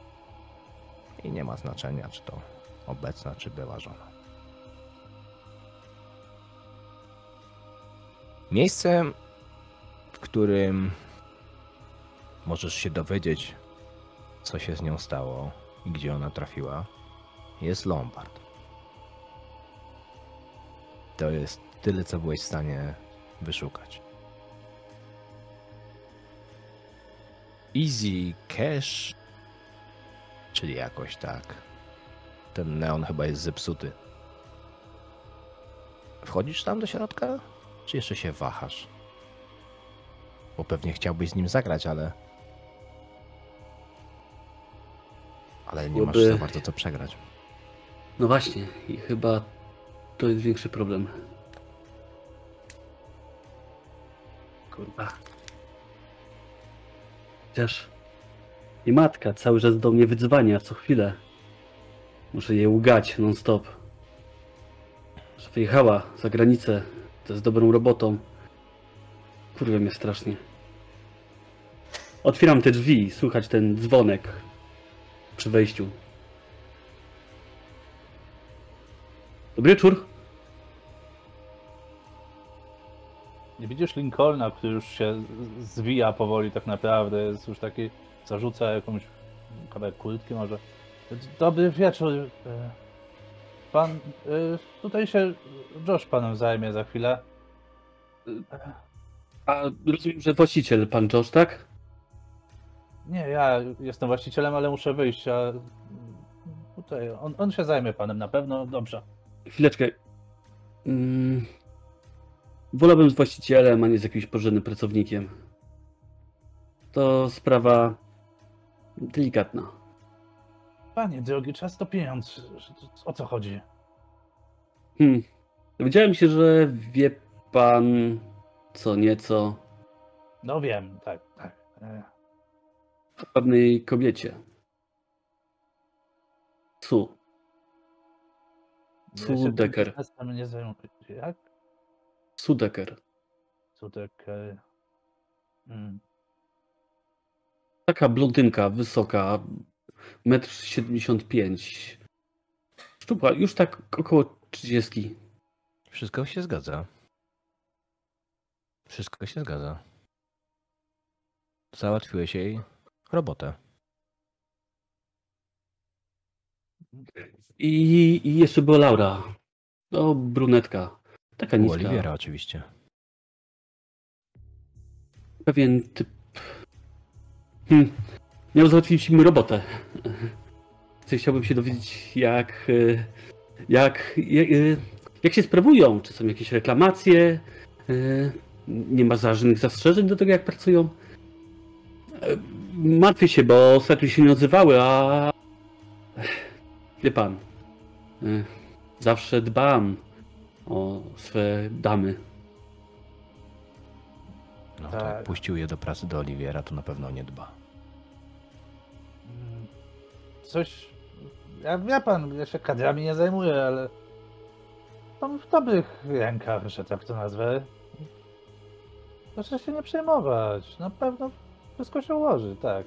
I nie ma znaczenia, czy to obecna, czy była żona. Miejsce, w którym możesz się dowiedzieć, co się z nią stało i gdzie ona trafiła, jest Lombard. To jest tyle, co byłeś w stanie wyszukać. Easy Cash, czyli jakoś tak. Ten neon chyba jest zepsuty. Wchodzisz tam do środka? Czy jeszcze się wahasz? Bo pewnie chciałbyś z nim zagrać, ale. Ale nie masz za bardzo co przegrać. No właśnie, i chyba to jest większy problem. Kurwa. Chociaż i matka cały czas do mnie wydzwania co chwilę. Muszę je ugać non stop. Że wyjechała za granicę, z dobrą robotą. Kurwa mnie strasznie. Otwieram te drzwi, słychać ten dzwonek przy wejściu. Dobry wieczór. Nie widzisz Lincolna, który już się zwija powoli tak naprawdę, jest już taki, zarzuca jakąś kawałek kurtki może. Dobry wieczór. Pan, e, tutaj się Josh panem zajmie za chwilę. A rozumiem, że właściciel, pan Josh, tak? Nie, ja jestem właścicielem, ale muszę wyjść, a tutaj on, on się zajmie panem na pewno, dobrze. Chwileczkę. Mm. Wolałbym z właścicielem, a nie z jakimś porządnym pracownikiem. To sprawa delikatna. Panie drogi, czas to pieniądz. O co chodzi? Hmm. Dowiedziałem się, że wie pan co nieco No wiem, tak, tak. O pewnej kobiecie. Su. ja Sudeker. biznesem nie. Jak? Sudeker. Sudeker. Mm. Taka blondynka, wysoka, 1,75 m. Szczupła, już tak około 30. Wszystko się zgadza. Wszystko się zgadza. Załatwiłeś jej robotę. I, I jeszcze była Laura. O, brunetka. Taka niska. Oliwiera oczywiście. Pewien typ. Hmm. Miał załatwić mi robotę. Chciałbym się dowiedzieć, jak. e, Jak. Jak, e, jak się sprawują? Czy są jakieś reklamacje? E, Nie ma żadnych zastrzeżeń do tego, jak pracują? Martwię się, bo ostatnio się nie odzywały, a. Wie pan. Zawsze dbam o swe damy. No to Tak. jak puścił je do pracy do Oliwiera, to na pewno nie dba. Coś. Ja wie pan, ja się kadrami nie zajmuję, ale. Są w dobrych rękach, że tak to nazwę. Proszę się nie przejmować. Na pewno wszystko się ułoży, tak.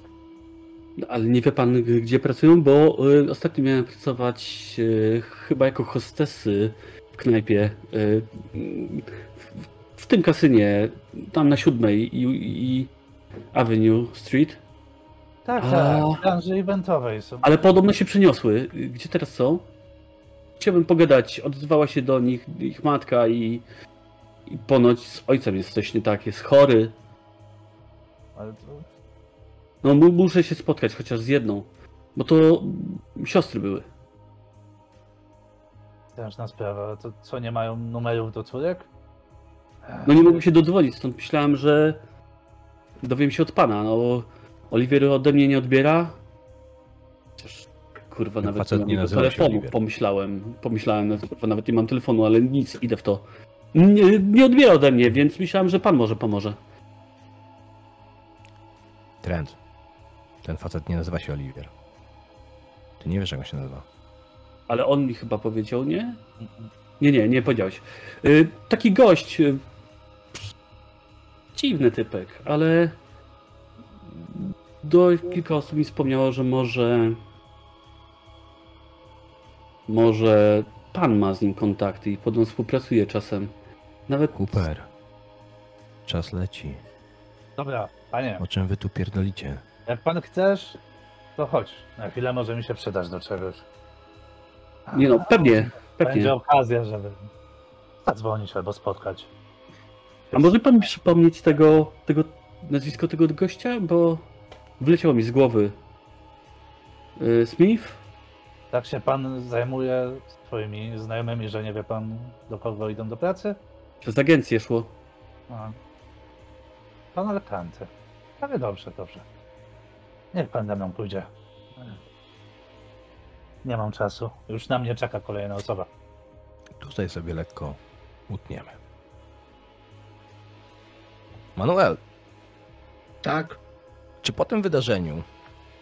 No, Ale nie wie pan, gdzie pracują, bo y, ostatnio miałem pracować y, chyba jako hostesy w knajpie. Y, w, w tym kasynie, tam na siódmej i, i Avenue Street. Tak, A. tak. Branży eventowej są. Ale podobno się przeniosły. Gdzie teraz są? Chciałbym pogadać. Odzwała się do nich ich matka i, i ponoć z ojcem jest coś nie tak, jest chory. Ale to... No mu- muszę się spotkać chociaż z jedną, bo to siostry były. Ważna sprawa. To co, nie mają numerów do córek? No nie mogłem się dodzwonić, stąd myślałem, że dowiem się od pana. No, Oliwier ode mnie nie odbiera. Chociaż, kurwa, nawet facet nie nie mam telefonu, pomyślałem. Pomyślałem, no, kurwa, nawet nie mam telefonu, ale nic, idę w to. Nie, nie odbiera ode mnie, więc myślałem, że pan może pomoże. Trend. Ten facet nie nazywa się Oliwier. Ty nie wiesz, jak on się nazywa. Ale on mi chyba powiedział, nie? Nie, nie, nie powiedziałeś. Y, taki gość. Y, dziwny typek, ale do kilka osób mi wspomniało, że może może pan ma z nim kontakty i podobno współpracuje czasem. Nawet Cooper. Czas leci. Dobra, panie, O czym wy tu pierdolicie? jak pan chcesz, to chodź. Na chwilę może mi się przydasz do czegoś. nie no, pewnie, Będzie pewnie. okazja, żeby zadzwonić albo spotkać. A może pan mi przypomnieć tego, tego nazwisko tego gościa, bo wyleciało mi z głowy. Y, Smith? Tak się pan zajmuje swoimi znajomymi, że nie wie pan do kogo idą do pracy? Przez agencję szło. A. Pan Alcante. Ale dobrze, dobrze. Niech pan ze mną pójdzie. Nie mam czasu. Już na mnie czeka kolejna osoba. Tutaj sobie lekko utniemy. Manuel, Tak? Czy po tym wydarzeniu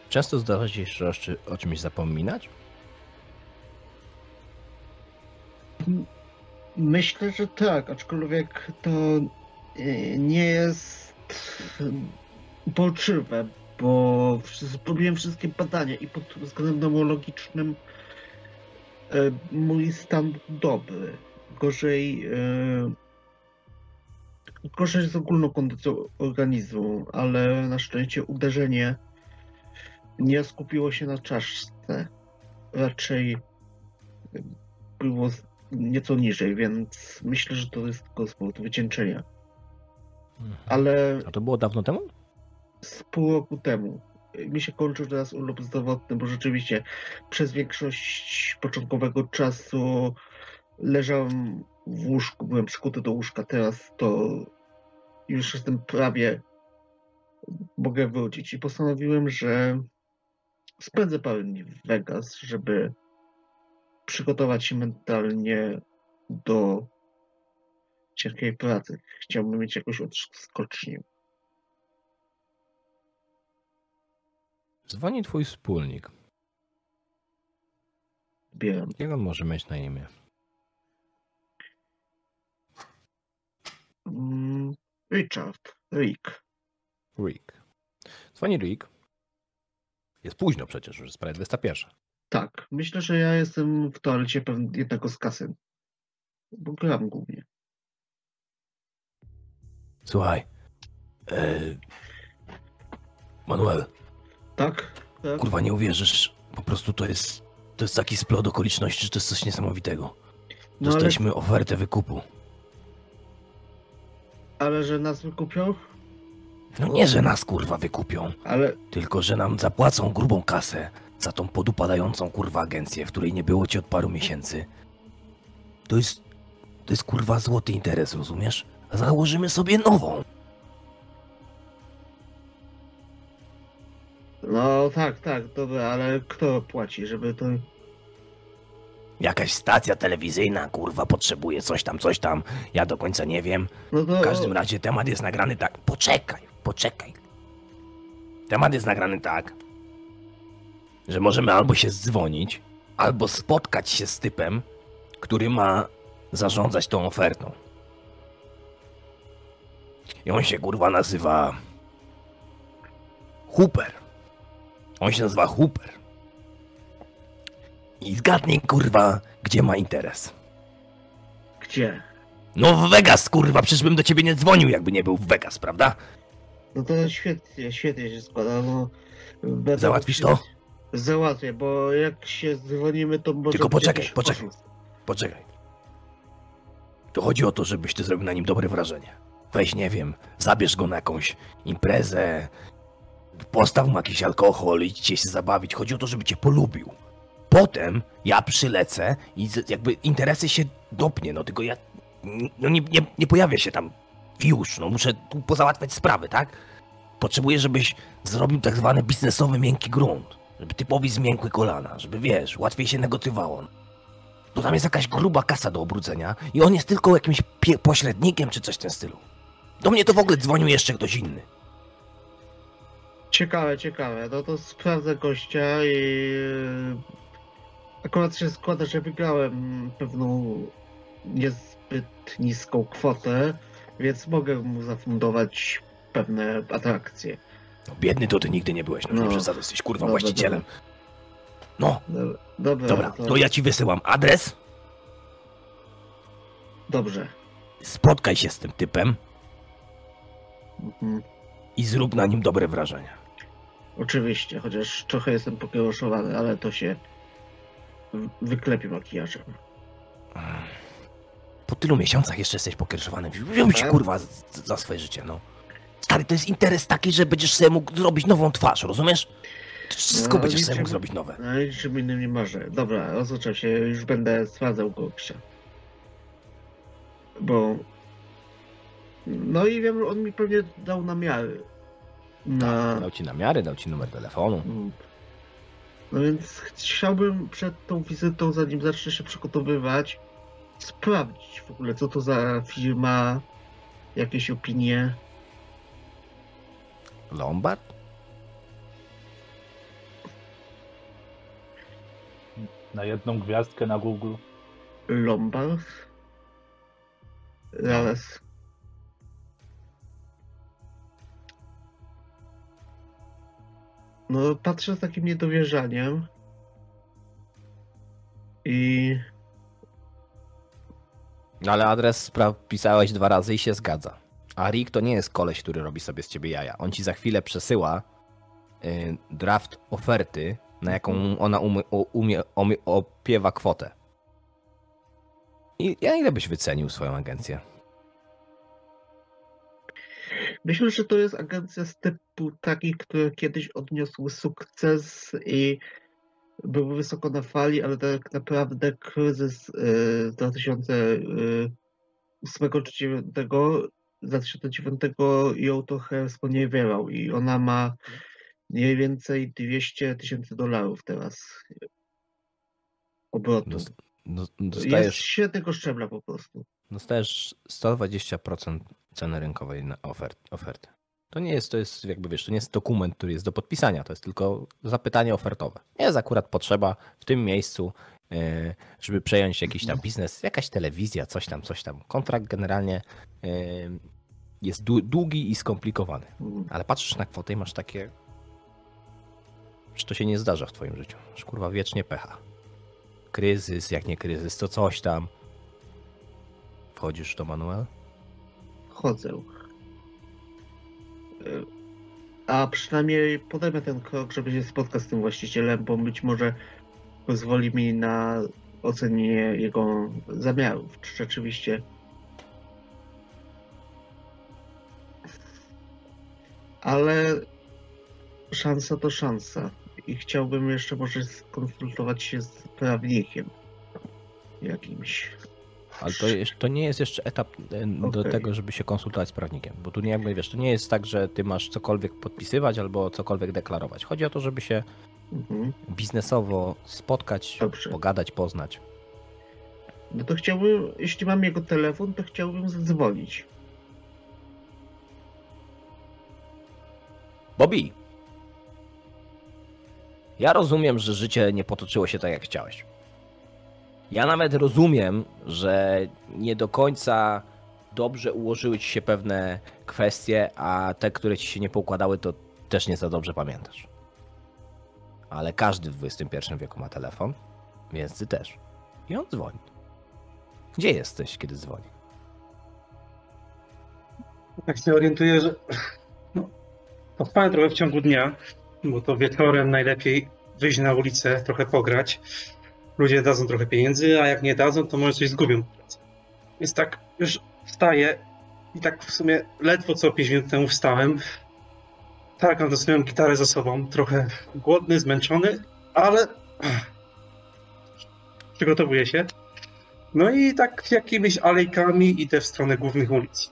często zdarza się jeszcze o czymś zapominać? Myślę, że tak, aczkolwiek to y, nie jest uporczywe, bo zrobiłem wszystkie badania i pod względem neurologicznym e, mój stan dobry. Gorzej, gorzej z ogólną kondycją organizmu, ale na szczęście uderzenie nie skupiło się na czaszce. Raczej było nieco niżej, więc myślę, że to jest tylko z powodu wycieńczenia. Ale A to było dawno temu? z pół roku temu. Mi się kończył teraz urlop zdrowotny, bo rzeczywiście przez większość początkowego czasu leżałem w łóżku, byłem przykuty do łóżka. Teraz to już jestem prawie, mogę wrócić. I postanowiłem, że spędzę parę dni w Vegas, żeby przygotować się mentalnie do ciężkiej pracy. Chciałbym mieć jakąś odskocznię. Dzwoni twój wspólnik. Zbieram. Jak on może mieć na imię? Richard, Rick. Rick. Dzwoni Rick. Jest późno przecież, już jest prawie 21. Tak, myślę, że ja jestem w toalecie jednego z kasyn. Bo gram głównie. Słuchaj. E... Manuel, Tak? tak? kurwa nie uwierzysz. Po prostu to jest. To jest taki splot okoliczności, że to jest coś niesamowitego. no ale, Dostaliśmy ofertę wykupu. Ale że nas wykupią? No nie, że nas kurwa wykupią, Ale tylko że nam zapłacą grubą kasę za tą podupadającą kurwa agencję, w której nie było ci od paru miesięcy. To jest. To jest kurwa złoty interes, rozumiesz? Założymy sobie nową. no tak, tak, dobra, ale kto płaci, żeby to... Jakaś stacja telewizyjna, kurwa, potrzebuje coś tam, coś tam. Ja do końca nie wiem. To... W każdym razie temat jest nagrany tak. Poczekaj, poczekaj. Temat jest nagrany tak, że możemy albo się zdzwonić, albo spotkać się z typem, który ma zarządzać tą ofertą. I on się kurwa nazywa. Hooper. On się nazywa Hooper. I zgadnij kurwa, gdzie ma interes. Gdzie? No w Vegas, kurwa, przecież bym do ciebie nie dzwonił, jakby nie był w Vegas, prawda? No to świetnie, świetnie się składa, no... będę Załatwisz to? Załatwię, bo jak się dzwonimy, to może... Tylko poczekaj, poczekaj. Poczekaj. To chodzi o to, żebyś ty zrobił na nim dobre wrażenie. Weź, nie wiem, zabierz go na jakąś imprezę, postaw mu jakiś alkohol, idźcie się zabawić. Chodzi o to, żeby cię polubił. Potem ja przylecę i jakby interesy się dopnie, no tylko ja no nie, nie, nie pojawię się tam już, no muszę tu pozałatwiać sprawy, tak? Potrzebuję, żebyś zrobił tak zwany biznesowy miękki grunt. Żeby typowi zmiękły kolana, żeby wiesz, łatwiej się negocjowało. Bo tam jest jakaś gruba kasa do obrócenia i on jest tylko jakimś pośrednikiem czy coś w tym stylu. Do mnie to w ogóle dzwonił jeszcze ktoś inny. Ciekawe, ciekawe. No to sprawdzę gościa i akurat się składa, że wygrałem pewną niezbyt niską kwotę, więc mogę mu zafundować pewne atrakcje. No, biedny to ty nigdy nie byłeś, no, nie No. przesadzaj, jesteś kurwa Dobra, właścicielem. No, Dobra, dobra, dobra, to to ja ci wysyłam adres, dobrze. spotkaj się z tym typem Mhm. i zrób na nim dobre wrażenie. Oczywiście, chociaż trochę jestem pokieroszowany, ale to się wyklepie makijażem. Po tylu miesiącach jeszcze jesteś pokierowany. Wziął ci Tak? kurwa za swoje życie, no. Stary, to jest interes taki, że będziesz sobie mógł zrobić nową twarz, rozumiesz? Wszystko No, będziesz sobie mógł zrobić nowe. No i czym innym nie marzę. Dobra, rozpoczę się, już będę sprawdzał gościa. Bo... No i wiem, on mi pewnie dał namiary. Na... Dał ci namiary, dał ci numer telefonu. No więc chciałbym przed tą wizytą, zanim zacznę się przygotowywać, sprawdzić w ogóle, co to za firma, jakieś opinie. Lombard? Na jedną gwiazdkę na Google. Lombard. Zaraz. No, patrzę z takim niedowierzaniem. I No ale adres pisałeś dwa razy i się zgadza. A Rick to nie jest koleś, który robi sobie z ciebie jaja. On ci za chwilę przesyła y, draft oferty, na jaką ona umie, umie, umie, opiewa kwotę. I ja ile byś wycenił swoją agencję? myślę, że to jest agencja z typu takich, które kiedyś odniosły sukces i były wysoko na fali, ale tak naprawdę kryzys y, z 2008 czy 2009, 2009 ją trochę sponiewierał i ona ma mniej więcej 200 tysięcy dolarów teraz obrotu. Do- Jest świetnego szczebla po prostu. dostajesz 120% ceny rynkowej na ofert, oferty. To nie jest, to jest jakby wiesz, to nie jest dokument, który jest do podpisania, to jest tylko zapytanie ofertowe. Jest akurat potrzeba w tym miejscu, e, żeby przejąć jakiś tam biznes, jakaś telewizja, coś tam, coś tam. Kontrakt generalnie e, jest dłu- długi i skomplikowany, ale patrzysz na kwotę i masz takie, że to się nie zdarza w twoim życiu, kurwa wiecznie pecha. Kryzys, jak nie kryzys, to coś tam. Wchodzisz to, Manuel? chodzę. A przynajmniej podejmę ten krok, żeby się spotkać z tym właścicielem, bo być może pozwoli mi na ocenienie jego zamiarów. Czy rzeczywiście. Ale szansa to szansa. I chciałbym jeszcze może skonsultować się z prawnikiem jakimś. Ale to, to nie jest jeszcze etap e, do Okej. tego, żeby się konsultować z prawnikiem. Bo tu nie jakby wiesz, to nie jest tak, że ty masz cokolwiek podpisywać albo cokolwiek deklarować. Chodzi o to, żeby się Mhm. biznesowo spotkać, Dobrze. pogadać, poznać. No to chciałbym, jeśli mam jego telefon, to chciałbym zadzwonić. Bobby! Ja rozumiem, że życie nie potoczyło się tak, jak chciałeś. Ja nawet rozumiem, że nie do końca dobrze ułożyły ci się pewne kwestie, a te, które ci się nie poukładały, to też nie za dobrze pamiętasz. Ale każdy w XXI wieku ma telefon, więc ty też. I on dzwoni. Gdzie jesteś, kiedy dzwoni? Tak się orientuję, że no, pospałem trochę w ciągu dnia, bo to wieczorem najlepiej wyjść na ulicę, trochę pograć. Ludzie dadzą trochę pieniędzy, a jak nie dadzą, to może coś zgubią. Więc tak już wstaję i tak w sumie ledwo co 5 minut temu wstałem. Tak, mam swoją gitarę za sobą, trochę głodny, zmęczony, ale przygotowuję się. No i tak jakimiś alejkami idę w stronę głównych ulic.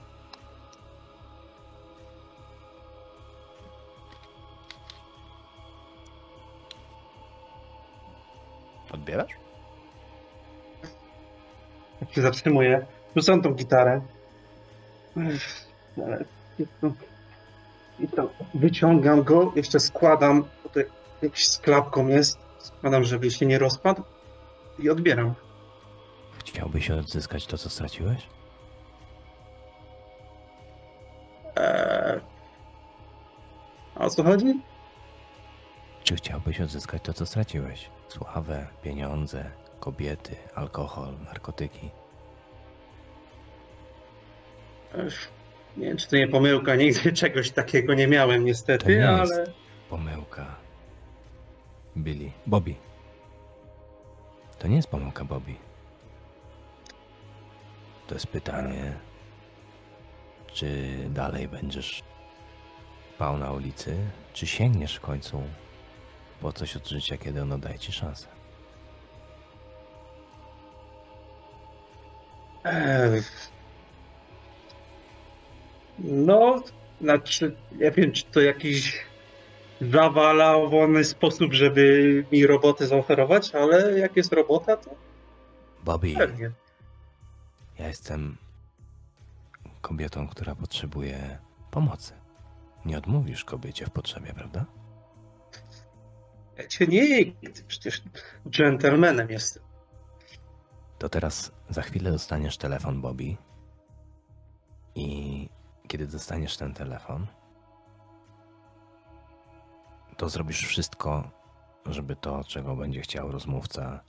Odbierasz? Jak się zatrzymuję, rzucam tą gitarę. Ale I to wyciągam go, jeszcze składam, jakiś z klapką jest, składam, żeby się nie rozpadł i odbieram. Chciałbyś odzyskać to, co straciłeś? Eee... A o co chodzi? Czy chciałbyś odzyskać to, co straciłeś? Sławę, pieniądze, kobiety, alkohol, narkotyki. Ech, nie wiem, czy to nie pomyłka, nigdy czegoś takiego nie miałem To niestety, nie ale... jest pomyłka. Billy. Bobby. To nie jest pomyłka, Bobby. To jest pytanie, czy dalej będziesz spał na ulicy, czy sięgniesz w końcu po coś od życia, kiedy ono daje ci szansę. Eee, No, znaczy, nie wiem, czy to jakiś zawalony sposób, żeby mi robotę zaoferować, ale jak jest robota, to Bobby, pewnie. ja jestem kobietą, która potrzebuje pomocy. Nie odmówisz kobiecie w potrzebie, prawda? Ja cię przecież dżentelmenem jestem. To teraz za chwilę dostaniesz telefon Bobby. I kiedy dostaniesz ten telefon, to zrobisz wszystko, żeby to, czego będzie chciał rozmówca,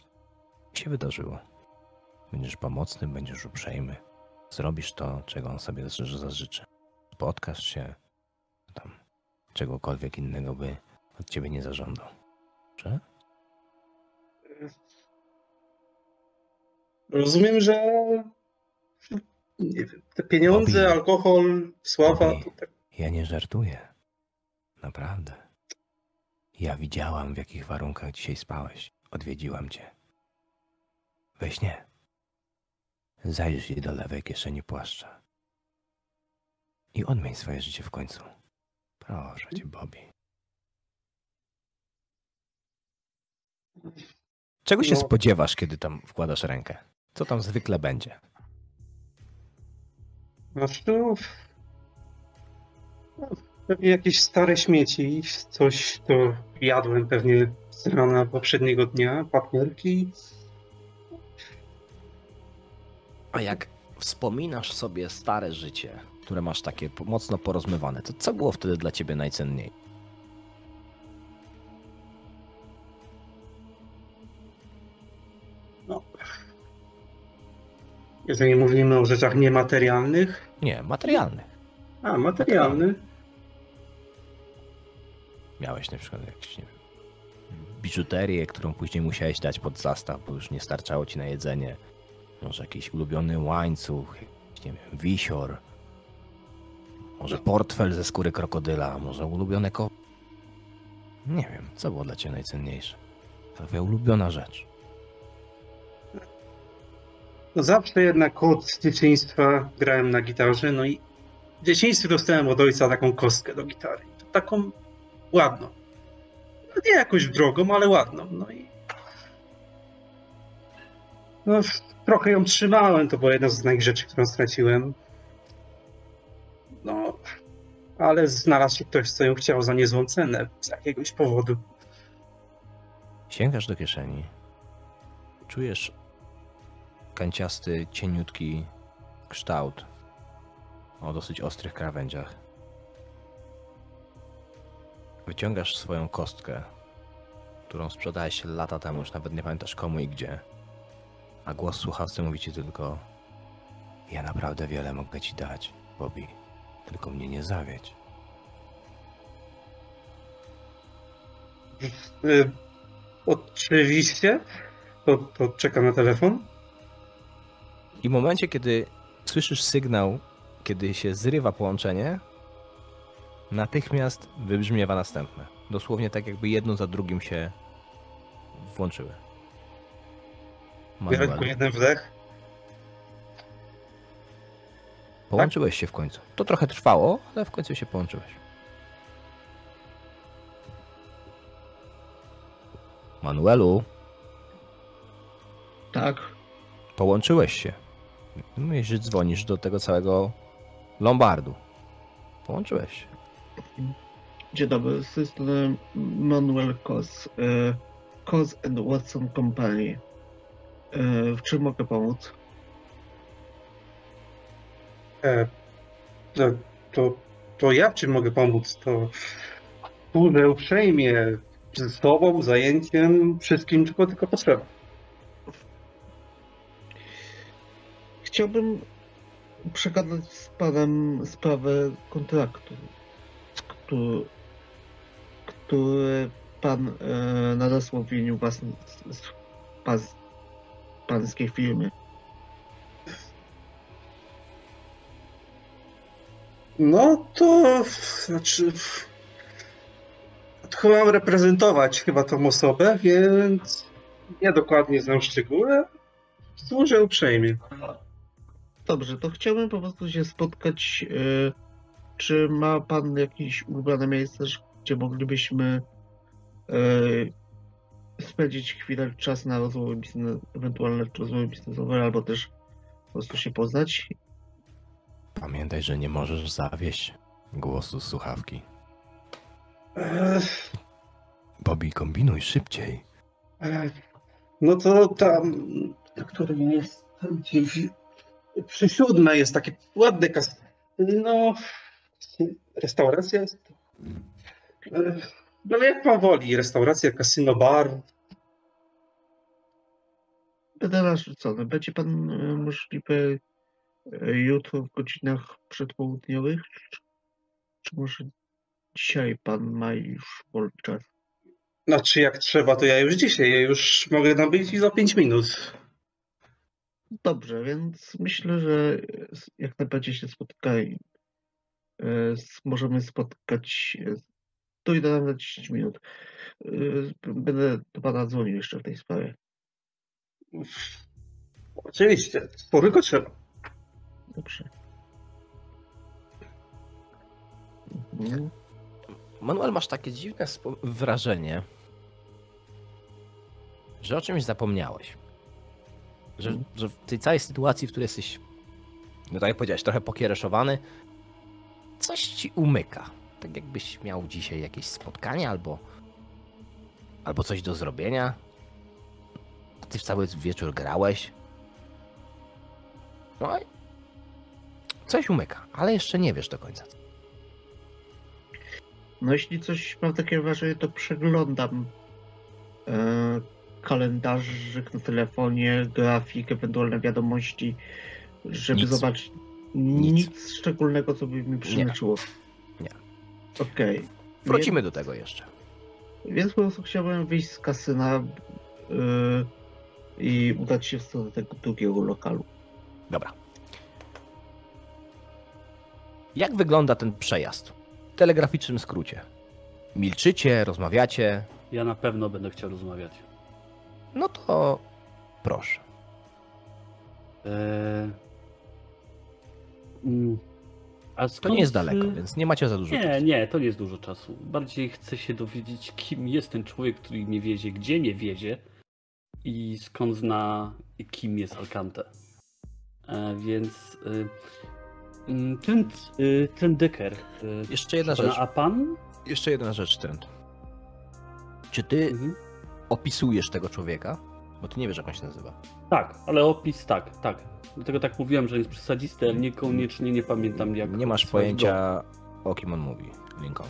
się wydarzyło. Będziesz pomocny, będziesz uprzejmy. Zrobisz to, czego on sobie zaży- zażyczy. Spotkasz się, tam, czegokolwiek innego by od ciebie nie zażądał. Czy? Rozumiem, że nie wiem, te pieniądze, Bobby. alkohol, sława, Bobby. to tak. Ja nie żartuję. Naprawdę. Ja widziałam, w jakich warunkach dzisiaj spałeś. Odwiedziłam cię. We śnie. Zajrzyj do lewej kieszeni płaszcza. I odmień swoje życie w końcu. Proszę cię, Bobby. Czego się No. spodziewasz, kiedy tam wkładasz rękę? Co tam zwykle będzie? Znaczy, pewnie jakieś stare śmieci, coś, to jadłem pewnie z rana poprzedniego dnia, partnerki. A jak wspominasz sobie stare życie, które masz takie mocno porozmywane, to co było wtedy dla ciebie najcenniej? Jeżeli mówimy o rzeczach niematerialnych, Nie, materialnych. a materialny, Miałeś na przykład jakąś, nie wiem, biżuterię, którą później musiałeś dać pod zastaw, bo już nie starczało ci na jedzenie. Może jakiś ulubiony łańcuch, jakiś, nie wiem, wisior. Może portfel ze skóry krokodyla, może ulubione ko... Nie wiem, co było dla ciebie najcenniejsze. Twoja ulubiona rzecz. No zawsze jednak od dzieciństwa grałem na gitarze, no i w dzieciństwie dostałem od ojca taką kostkę do gitary. Taką ładną. No nie jakoś drogą, ale ładną. No i no, trochę ją trzymałem, to była jedna z najrzeczy, którą straciłem. No, ale znalazł się ktoś, co ją chciał za niezłą cenę z jakiegoś powodu. Sięgasz do kieszeni. Czujesz kanciasty, cieniutki kształt o dosyć ostrych krawędziach. Wyciągasz swoją kostkę, którą sprzedałeś lata temu, już nawet nie pamiętasz komu i gdzie. A głos słuchawcy mówi ci tylko: Ja naprawdę wiele mogę ci dać, Bobby. Tylko mnie nie zawiedź. Y, oczywiście. To, to czekam na telefon. I w momencie, kiedy słyszysz sygnał, kiedy się zrywa połączenie, natychmiast wybrzmiewa następne. Dosłownie tak, jakby jedno za drugim się włączyły. Biorę tylko Manuel, jeden wdech. połączyłeś się w końcu. To trochę trwało, ale w końcu się połączyłeś. Manuelu, Tak. połączyłeś się. Mówisz, że dzwonisz do tego całego Lombardu. Połączyłeś się. Dzień dobry, z tej strony Manuel Kos. e, Kos and Watson Company. E, W czym mogę pomóc? E, to, to, to ja w czym mogę pomóc? To służę uprzejmie z sobą, zajęciem, wszystkim, czego tylko potrzeba. Chciałbym przegadać z panem sprawę kontraktu, który, który pan e, nadesłał w imieniu z, pan, pańskiej firmy. No to znaczy. To chyba mam reprezentować chyba tą osobę, więc nie dokładnie znam szczegóły. Służę uprzejmie. Dobrze, to chciałbym po prostu się spotkać. e, Czy ma pan jakieś ulubione miejsce, gdzie moglibyśmy e, spędzić chwilę czas na rozmowy biznes, ewentualne rozmowy biznesowe, albo też po prostu się poznać? Pamiętaj, że nie możesz zawieść głosu z słuchawki. Bobby, kombinuj szybciej. No to tam, na którym jest gdzieś przy siódmej jest takie ładne kas... No, restauracja jest. No jak pan woli, restauracja, kasyno, bar. Będę narzucony. Będzie pan e, możliwy e, jutro w godzinach przedpołudniowych? Czy, czy może dzisiaj pan ma już wolny czas? Znaczy jak trzeba, to ja już dzisiaj, ja już mogę nabyć i za 5 minut. Dobrze, więc myślę, że jak najbardziej się spotkaj. e, Możemy spotkać. Dojdę nam za 10 minut. E, Będę do pana dzwonił jeszcze w tej sprawie. Oczywiście, spory go trzeba. Dobrze. Mhm. Manuel, masz takie dziwne wrażenie, że o czymś zapomniałeś. Że, Mhm. że w tej całej sytuacji, w której jesteś, no tak jak powiedziałeś, trochę pokiereszowany, coś ci umyka. Tak jakbyś miał dzisiaj jakieś spotkanie albo, albo coś do zrobienia. A ty w cały wieczór grałeś. No i coś umyka, ale jeszcze nie wiesz do końca. No jeśli coś mam takie wrażenie, to przeglądam e, kalendarzyk na telefonie, grafik, ewentualne wiadomości, żeby Nic. zobaczyć Nic. nic. szczególnego, co by mi przyznaczyło. Nie. Okej. Wrócimy do tego jeszcze. Więc, więc po prostu chciałbym wyjść z kasyna e, i udać się w stronę tego drugiego lokalu. Dobra. Jak wygląda ten przejazd? W telegraficznym skrócie. Milczycie, rozmawiacie. Ja na pewno będę chciał rozmawiać. No to proszę. Eee... Mm. A To skąd... nie jest daleko, więc nie macie za dużo Nie, czasu. nie, to nie jest dużo czasu. Bardziej chcę się dowiedzieć, kim jest ten człowiek, który mnie wiezie, gdzie mnie wiezie i skąd zna, kim jest Alcante. E, więc y, ten, y, ten Decker. y, Jeszcze jedna rzecz. A pan? Jeszcze jedna rzecz, Trent. Czy ty Mhm. Opisujesz tego człowieka? Bo ty nie wiesz, jak on się nazywa. Tak, ale opis tak, tak. Dlatego tak mówiłem, że jest przesadzisty, ale niekoniecznie nie pamiętam jak. Nie masz pojęcia, o kim on mówi. Lincoln.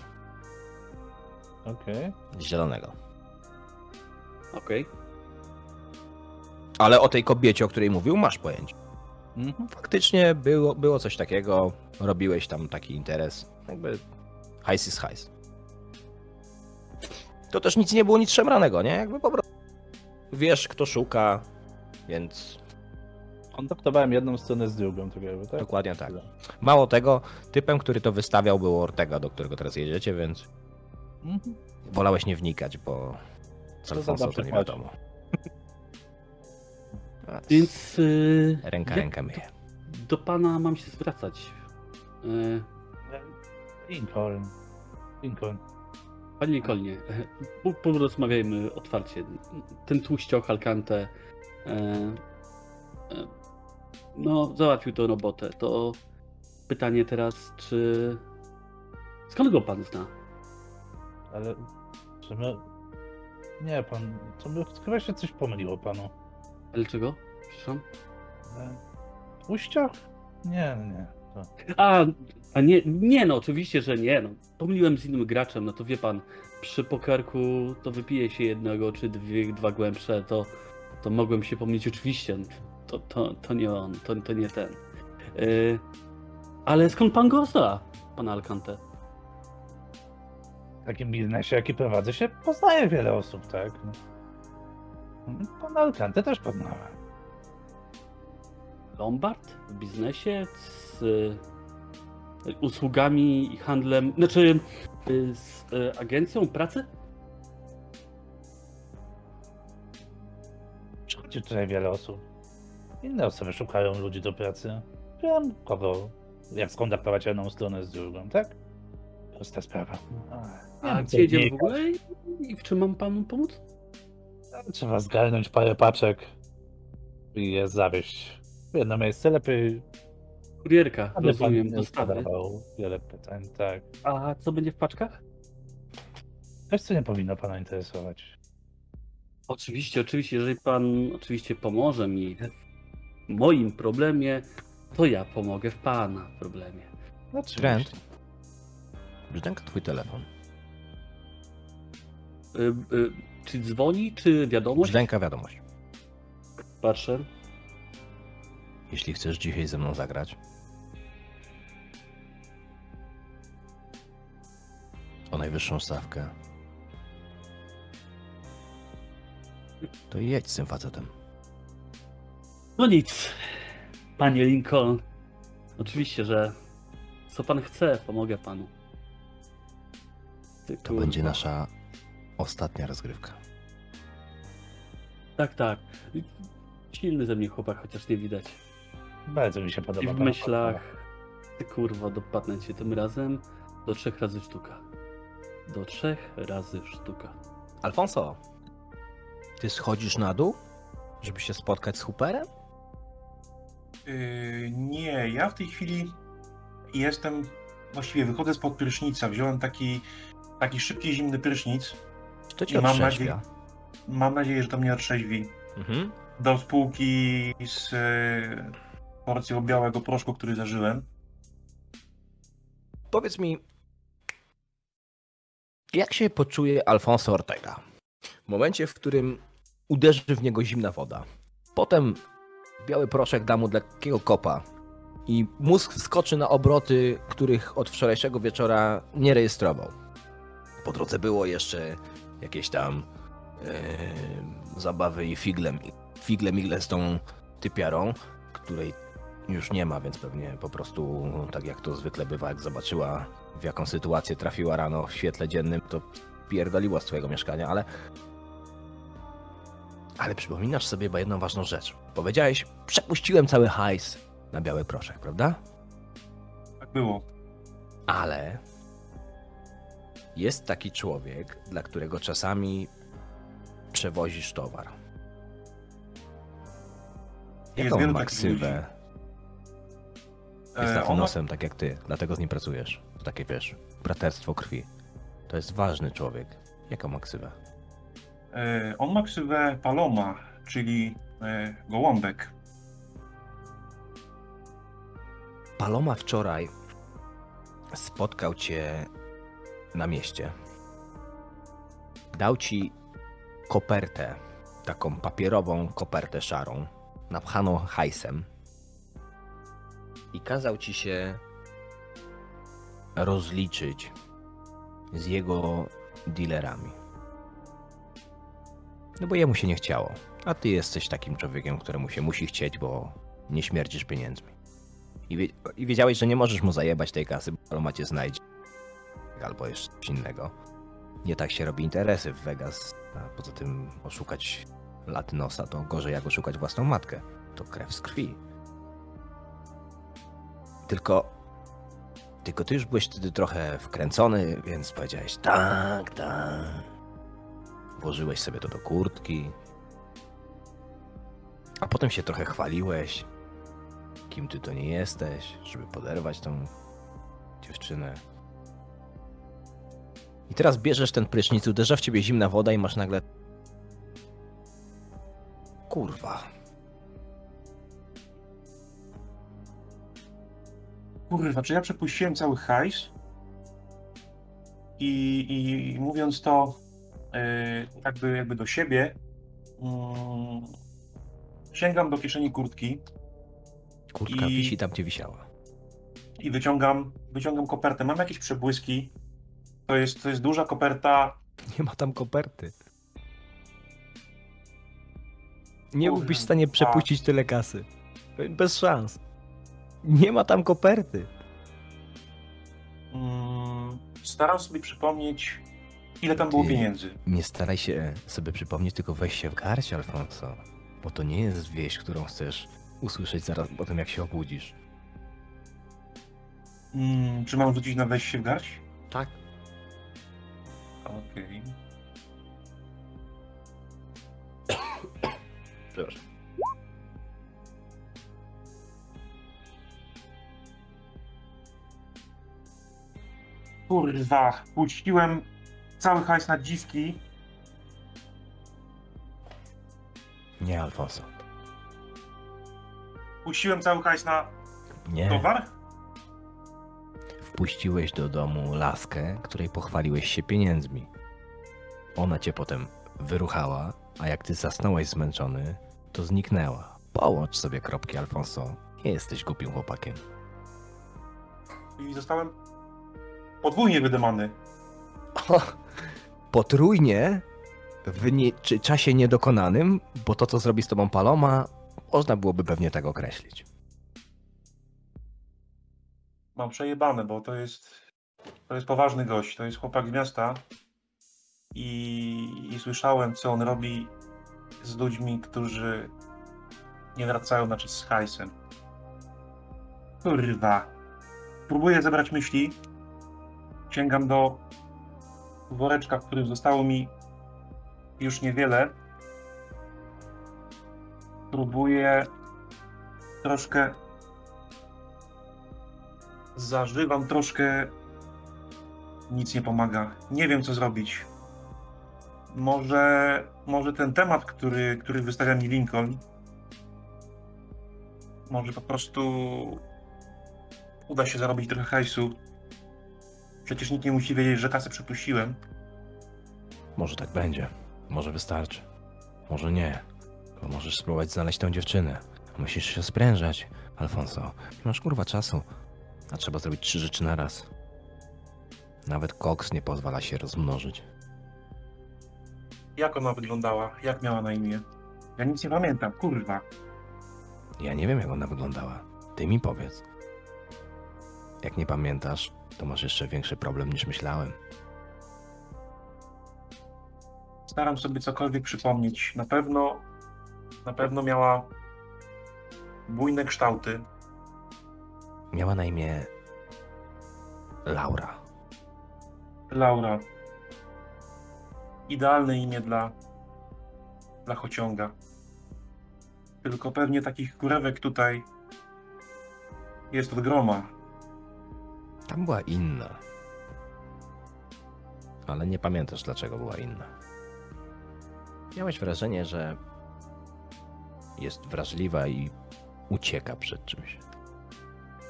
Okej. Zielonego. Okej. Ale o tej kobiecie, o której mówił, masz pojęcie. Mhm. Faktycznie było, było coś takiego, robiłeś tam taki interes. Jakby hajs jest hajs. To też nic nie było nic szemranego, nie? Jakby po prostu wiesz, kto szuka, więc Kontaktowałem jedną stronę z drugą, tak jakby, tak? dokładnie tak. Mało tego, typem, który to wystawiał, był Ortega, do którego teraz jedziecie, więc Mhm. wolałeś nie wnikać, bo z Co Alfonso za to nie wiadomo. Więc y, Ręka rękę myje. do pana mam się zwracać. Y, Lincoln. Lincoln. Panie Lincolnie, po- porozmawiajmy otwarcie. Ten tłuścioch Alcante e, e, no, załatwił tę robotę. To pytanie teraz, czy... Skąd go pan zna? Ale czy my... Nie, pan... To by chyba się coś pomyliło panu. Ale czego? Przepraszam. E, Uściach? Nie, nie. To... A, a nie, nie no, oczywiście, że nie. No. Pomyliłem z innym graczem, no to wie pan, przy pokerku to wypije się jednego czy dwie, dwa głębsze, to, to mogłem się pomylić oczywiście. To, to, to nie on, to, to nie ten. Yy, ale skąd pan go zna, pan Alcante? W takim biznesie, jaki prowadzę się, poznaje wiele osób, tak? No. Pan Alcante też poznałem. Lombard w biznesie z usługami i handlem, znaczy y, z y, agencją pracy? Przychodzi tutaj wiele osób. Inne osoby szukają ludzi do pracy. Wiem kogo, jak skontaktować jedną stronę z drugą, tak? Prosta sprawa. A co gdzie jedziemy w ogóle i, i w czym mam panu pomóc? Trzeba zgarnąć parę paczek i je zawieźć w jedno miejsce. Lepiej, Kurierka, pan rozumiem, nie dostawy. wiele pytań, tak. A co będzie w paczkach? Coś, co nie powinno pana interesować. Oczywiście, oczywiście, jeżeli pan oczywiście pomoże mi w moim problemie, to ja pomogę w pana problemie. Oczywiście. Trent. Brzdęka twój telefon. Y, y, czy dzwoni, czy wiadomość? Brzdęka wiadomość. Patrzę. Jeśli chcesz dzisiaj ze mną zagrać, o najwyższą stawkę, to jedź z tym facetem. No nic, panie Lincoln. Oczywiście, że co pan chce, pomogę panu. Ty, To będzie nasza ostatnia rozgrywka. Tak, tak. Silny ze mnie chłopak, chociaż nie widać. Bardzo mi się I podoba. w ta myślach, ty kurwa, dopadnę cię tym razem do trzech razy sztuka. Do trzech razy sztuka. Alfonso, ty schodzisz na dół, żeby się spotkać z Hooperem? Yy, nie, ja w tej chwili jestem, właściwie wychodzę spod prysznica, wziąłem taki, taki szybki, zimny prysznic. To cię mam otrzeźwia. Mam nadzieję, że to mnie otrzeźwi. Mhm. Do spółki z yy, porcją białego proszku, który zażyłem. Powiedz mi, jak się poczuje Alfonso Ortega? W momencie, w którym uderzy w niego zimna woda. Potem biały proszek da mu lekkiego kopa i mózg skoczy na obroty, których od wczorajszego wieczora nie rejestrował. Po drodze było jeszcze jakieś tam e, zabawy i figlem, figle migle z tą typiarą, której już nie ma, więc pewnie po prostu, tak jak to zwykle bywa, jak zobaczyła w jaką sytuację trafiła rano w świetle dziennym, to pierdoliła z twojego mieszkania, ale... Ale przypominasz sobie jedną ważną rzecz. Powiedziałeś, przepuściłem cały hajs na biały proszek, prawda? Tak było. Ale jest taki człowiek, dla którego czasami przewozisz towar. Jaką wielu ma takich ksywę? Jest E, takim ma- nosem, tak jak ty, dlatego z nim pracujesz. Takie wiesz, braterstwo krwi. To jest ważny człowiek. Jaką ma ksywę? E, On ma ksywę Paloma, czyli e, gołąbek. Paloma wczoraj spotkał cię na mieście. Dał ci kopertę, taką papierową kopertę szarą, napchaną hajsem i kazał ci się rozliczyć z jego dealerami. No bo jemu się nie chciało, a ty jesteś takim człowiekiem, któremu się musi chcieć, bo nie śmierdzisz pieniędzmi. I, wie, I wiedziałeś, że nie możesz mu zajebać tej kasy, bo Paloma cię znajdzie. Albo jeszcze coś innego. Nie tak się robi interesy w Vegas. A poza tym oszukać latynosa to gorzej jak oszukać własną matkę. To krew z krwi. Tylko... Tylko ty już byłeś wtedy trochę wkręcony, więc powiedziałeś tak, tak. Włożyłeś sobie to do kurtki. A potem się trochę chwaliłeś, kim ty to nie jesteś, żeby poderwać tą dziewczynę. I teraz bierzesz ten prysznic, uderza w ciebie zimna woda i masz nagle. Kurwa. Kurwa, czy ja przepuściłem cały hajs? I, i mówiąc to e, jakby, jakby do siebie, mm, sięgam do kieszeni kurtki Kurtka I- wisi tam, gdzie wisiała. i wyciągam, wyciągam kopertę. Mam jakieś przebłyski. To jest, to jest duża koperta. Nie ma tam koperty. Nie Kurwa. byłbyś w stanie przepuścić tyle kasy. Bez szans. Nie ma tam koperty. Mm, staram sobie przypomnieć, ile tam było Ty- pieniędzy. Nie staraj się sobie przypomnieć, tylko weź się w garść, Alfonso. Bo to nie jest wieść, którą chcesz usłyszeć zaraz po tym, jak się obudzisz. Mm, czy mam rzucić na weź się w garść? Tak. Okej. Przepraszam. Kurwa, puściłem cały hajs na dziwki. Nie, Alfonso. Puściłem cały hajs na Nie. towar? Wpuściłeś do domu laskę, której pochwaliłeś się pieniędzmi. Ona cię potem wyruchała, a jak ty zasnąłeś zmęczony, to zniknęła. Połącz sobie kropki, Alfonso. Nie jesteś głupim chłopakiem. I zostałem podwójnie wydymany. O, potrójnie w nie, czasie niedokonanym, bo to, co zrobi z tobą Paloma, można byłoby pewnie tak określić. Mam przejebane, bo to jest, to jest poważny gość. To jest chłopak z miasta. I, I słyszałem, co on robi z ludźmi, którzy nie wracają, znaczy z hajsem. Kurwa. Próbuję zebrać myśli. Sięgam do woreczka, w którym zostało mi już niewiele. Próbuję troszkę zażywam troszkę. Nic nie pomaga. Nie wiem, co zrobić. Może, może ten temat, który, który wystawia mi Lincoln, może po prostu uda się zarobić trochę hajsu. Przecież nikt nie musi wiedzieć, że kasę przepuściłem. Może tak będzie. Może wystarczy. Może nie. Bo możesz spróbować znaleźć tę dziewczynę. Musisz się sprężać, Alfonso. Nie masz kurwa czasu. A trzeba zrobić trzy rzeczy na raz. Nawet koks nie pozwala się rozmnożyć. Jak ona wyglądała? Jak miała na imię? Ja nic nie pamiętam, kurwa. Ja nie wiem, jak ona wyglądała. Ty mi powiedz. Jak nie pamiętasz, to masz jeszcze większy problem niż myślałem. Staram sobie cokolwiek przypomnieć. Na pewno, na pewno miała bujne kształty. Miała na imię Laura. Laura. Idealne imię dla, dla chociąga. Tylko pewnie takich kurewek tutaj jest od groma. Tam była inna. Ale nie pamiętasz, dlaczego była inna. Miałeś wrażenie, że jest wrażliwa i ucieka przed czymś.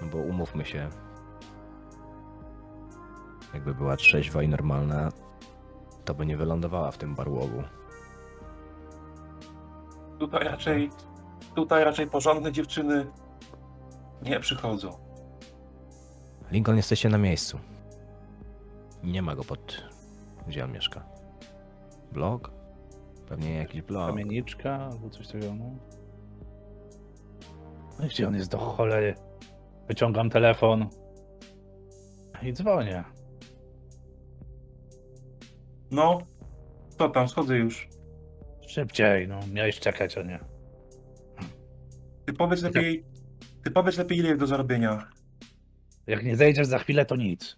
No bo umówmy się, jakby była trzeźwa i normalna, to by nie wylądowała w tym barłogu. Tutaj raczej, tutaj raczej porządne dziewczyny nie przychodzą. Lincoln, jesteście na miejscu. Nie ma go pod... Gdzie on mieszka? Blog? Pewnie jakiś blog. Kamieniczka albo coś takiego. No. No i gdzie on jest do cholery? Wyciągam telefon i dzwonię. No, to tam, schodzę już. Szybciej, no miałeś czekać, a nie. Ty powiedz lepiej, ty powiedz lepiej ile jest do zarobienia. Jak nie zejdziesz za chwilę, to nic.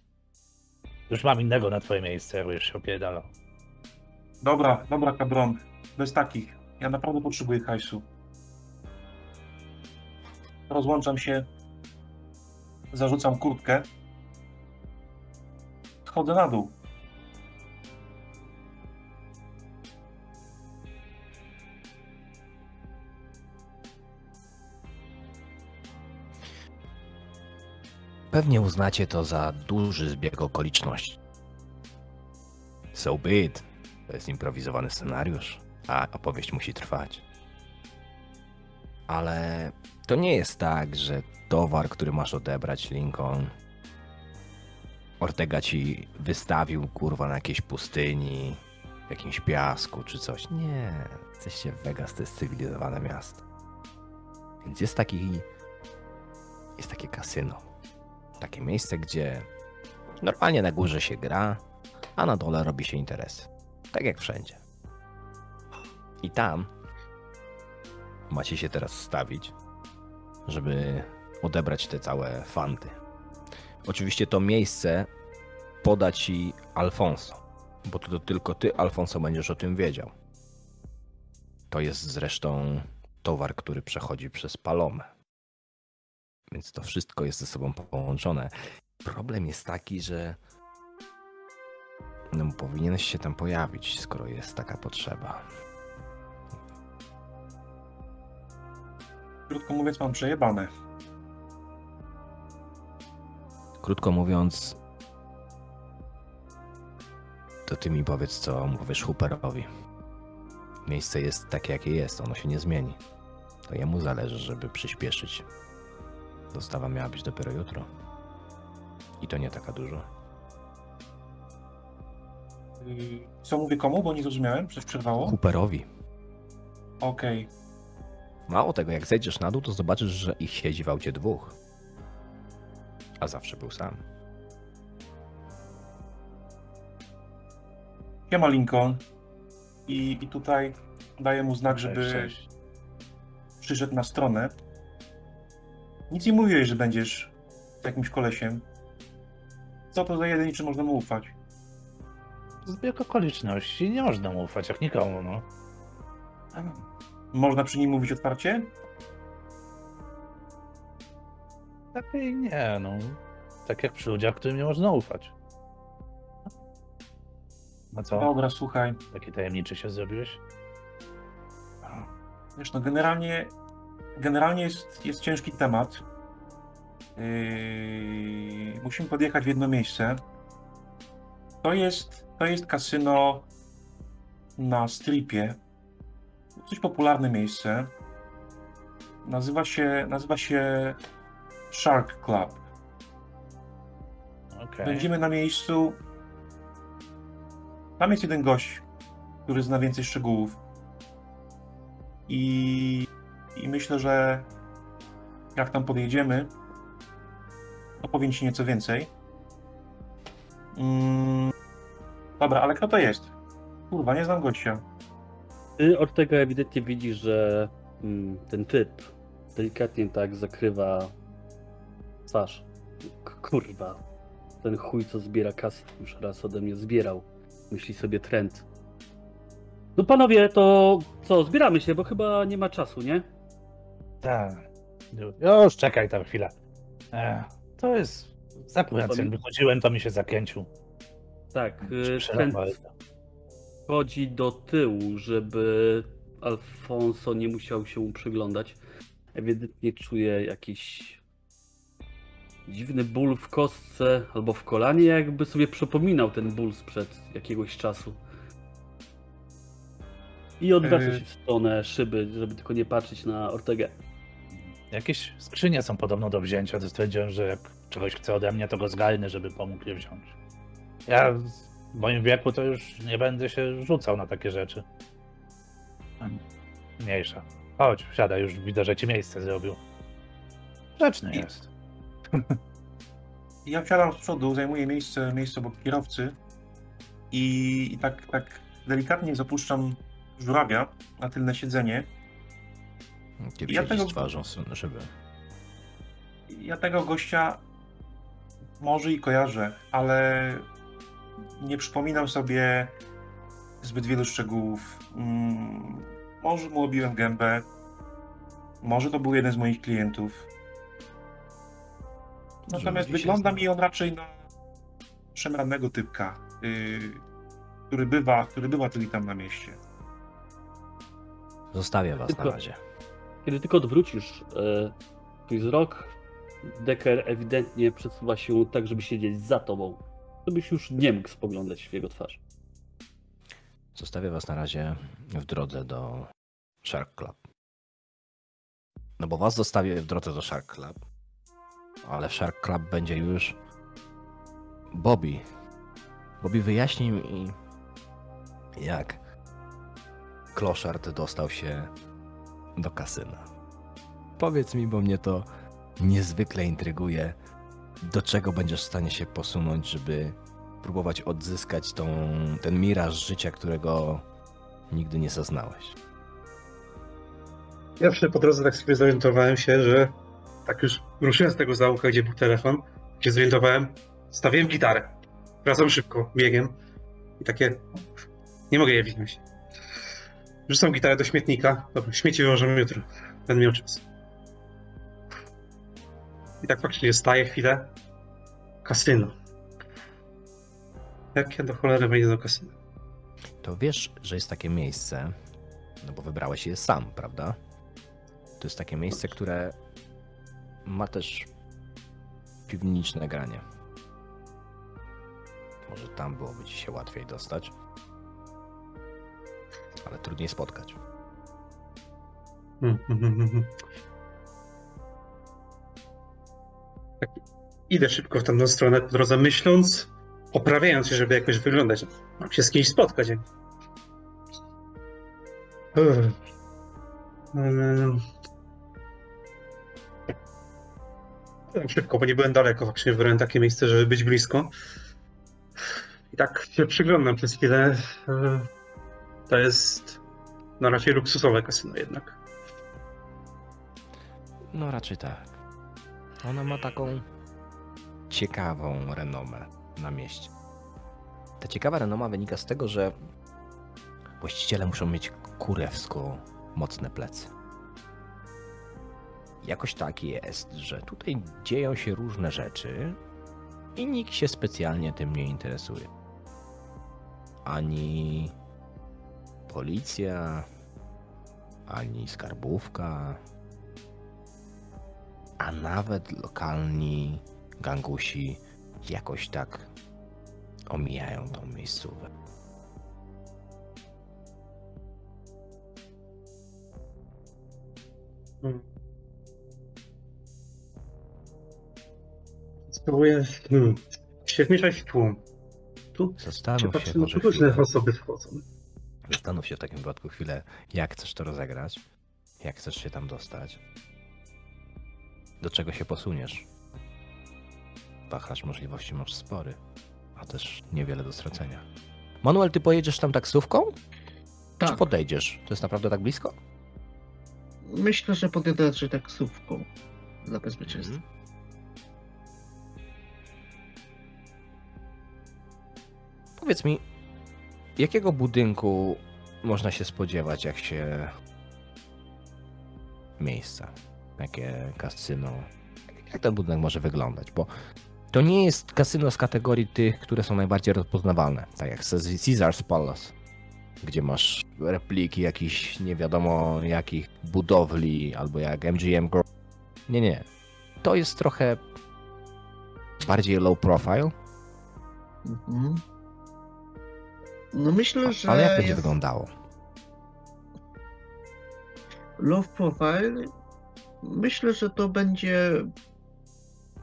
Już mam innego na twoje miejsce, jak już się opierdala. Dobra, dobra, kabron. Bez takich. Ja naprawdę potrzebuję hajsu. Rozłączam się. Zarzucam kurtkę. Schodzę na dół. Pewnie uznacie to za duży zbieg okoliczności. So be it. To jest improwizowany scenariusz, a opowieść musi trwać. Ale to nie jest tak, że towar, który masz odebrać, Lincoln, Ortega ci wystawił kurwa na jakiejś pustyni, w jakimś piasku czy coś. Nie, jesteście w Vegas, to jest cywilizowane miasto. Więc jest taki. Jest takie kasyno. Takie miejsce, gdzie normalnie na górze się gra, a na dole robi się interesy. Tak jak wszędzie. I tam macie się teraz stawić, żeby odebrać te całe fanty. Oczywiście to miejsce poda ci Alfonso, bo to, tylko ty, Alfonso, będziesz o tym wiedział. To jest zresztą towar, który przechodzi przez Palomę. Więc to wszystko jest ze sobą połączone. Problem jest taki, że no, powinieneś się tam pojawić, skoro jest taka potrzeba. Krótko mówiąc, mam przejebane. Krótko mówiąc, To ty mi powiedz, co mówisz Hooperowi. Miejsce jest takie, jakie jest, ono się nie zmieni. To jemu zależy, żeby przyspieszyć. Dostawa miała być dopiero jutro. I to nie taka dużo. Yy, Co mówię komu, bo nie zrozumiałem, coś przerwało? Hooperowi. Okej. Mało tego, jak zejdziesz na dół, to zobaczysz, że ich siedzi w aucie dwóch. A zawsze był sam. Siema Lincoln. I, I tutaj daję mu znak, żeby przyszedł na stronę. Nic nie mówiłeś, że będziesz jakimś kolesiem. Co to za jeden, czy można mu ufać? Zbieg okoliczności, nie można mu ufać jak nikomu, no. Można przy nim mówić otwarcie? Takiej nie, no. Tak jak przy ludziach, którym nie można ufać. A co? Dobra, słuchaj. Taki tajemniczy się zrobiłeś? Wiesz, no generalnie, generalnie jest, jest ciężki temat. Yy, musimy podjechać w jedno miejsce. To jest, to jest kasyno na stripie. Dosyć popularne miejsce. Nazywa się, nazywa się Shark Club. Okej. Będziemy na miejscu. Tam jest jeden gość, który zna więcej szczegółów. I, i myślę, że jak tam podjedziemy, opowiem ci nieco więcej. Mm, dobra, ale kto to jest? Kurwa, nie znam gościa. Ty od tego ewidentnie widzisz, że mm, ten typ delikatnie tak zakrywa twarz. K- Kurwa. Ten chuj, co zbiera kasy, już raz ode mnie zbierał. Myśli sobie trend. No panowie, to co, zbieramy się, bo chyba nie ma czasu, nie? Tak. Już czekaj tam chwilę. E, to jest. Akurat jak wychodziłem, to mi się zakręcił. Tak, trend Przerąbał. chodzi do tyłu, żeby Alfonso nie musiał się mu przyglądać. Ewidentnie czuje jakiś dziwny ból w kostce albo w kolanie, jakby sobie przypominał ten ból sprzed jakiegoś czasu. I odwraca Yy. się w stronę szyby, żeby tylko nie patrzeć na Ortegę. Jakieś skrzynie są podobno do wzięcia, to stwierdziłem, że jak czegoś chce ode mnie, to go zgarnę, żeby pomógł je wziąć. Ja w moim wieku to już nie będę się rzucał na takie rzeczy. Mniejsza. Chodź, wsiadaj, już widzę, że ci miejsce zrobił. Grzeczny I- jest. Ja wsiadam z przodu, zajmuję miejsce, miejsce obok kierowcy i, i tak, tak delikatnie zapuszczam żurawia na tylne siedzenie. Ty Ja tego- z twarzą w stronę szyby. Ja tego gościa może i kojarzę, ale nie przypominam sobie zbyt wielu szczegółów. Mm, może mu obiłem gębę, może to był jeden z moich klientów. Natomiast wygląda mi on raczej na szemranego typka, yy, który bywa, który bywa tu i tam na mieście. Zostawię was na Tylko- razie. Kiedy tylko odwrócisz e, twój wzrok, Decker ewidentnie przesuwa się tak, żeby siedzieć za tobą. Żebyś już nie mógł spoglądać w jego twarz. Zostawię was na razie w drodze do Shark Club. No bo was zostawię w drodze do Shark Club. Ale Shark Club będzie już Bobby. Bobby wyjaśni mi, jak Kloszard dostał się do kasyna. Powiedz mi, bo mnie to niezwykle intryguje, do czego będziesz w stanie się posunąć, żeby próbować odzyskać tą, ten miraż życia, którego nigdy nie zaznałeś. Pierwszy po drodze tak sobie zorientowałem się, że tak już ruszyłem z tego zaułka, gdzie był telefon, gdzie zorientowałem, stawiłem gitarę. Wracam szybko, biegiem i takie, nie mogę je wziąć. Rzucam gitarę do śmietnika. Dobra, śmieci wyłożymy jutro. Będę miał czas. I tak faktycznie staję chwilę. Kasyno. Jak ja do cholery wejdę do kasyna? To wiesz, że jest takie miejsce, no bo wybrałeś je sam, prawda? To jest takie miejsce, które ma też piwniczne granie. Może tam byłoby ci się łatwiej dostać. Ale trudniej spotkać. Hmm, hmm, hmm. Tak, idę szybko w tamtą stronę po drodze, myśląc, oprawiając się, żeby jakoś wyglądać. Mam się z kimś spotkać. Mm. Tak szybko, bo nie byłem daleko. Faktycznie wybrałem takie miejsce, żeby być blisko. I tak się przyglądam przez chwilę. To jest no raczej luksusowe kasyno jednak. No raczej tak. Ona ma taką ciekawą renomę na mieście. Ta ciekawa renoma wynika z tego, że właściciele muszą mieć kurewsko mocne plecy. Jakoś tak jest, że tutaj dzieją się różne rzeczy i nikt się specjalnie tym nie interesuje. Ani policja, ani skarbówka, a nawet lokalni gangusi jakoś tak omijają tą miejscówkę. Hmm. Spróbuję hmm, się wmieszać w tłum. Tu Zastanów się tu różne osoby wchodzą. Zastanów się w takim wypadku chwilę, jak chcesz to rozegrać, jak chcesz się tam dostać, do czego się posuniesz. Wachlarz możliwości masz spory, a też niewiele do stracenia. Manuel, ty pojedziesz tam taksówką? Czy Tak, podejdziesz? To jest naprawdę tak blisko? myślę, że podjadę raczej taksówką dla bezpieczeństwa. Mhm. Powiedz mi, jakiego budynku można się spodziewać, jak się miejsca, jakie kasyno, jak ten budynek może wyglądać, bo to nie jest kasyno z kategorii tych, które są najbardziej rozpoznawalne, tak jak Caesar's Palace, gdzie masz repliki jakichś nie wiadomo jakich budowli, albo jak MGM Gro- Nie, nie. To jest trochę bardziej low profile, Mhm. No myślę, że ale jak będzie jest wyglądało? low profile. Myślę, że to będzie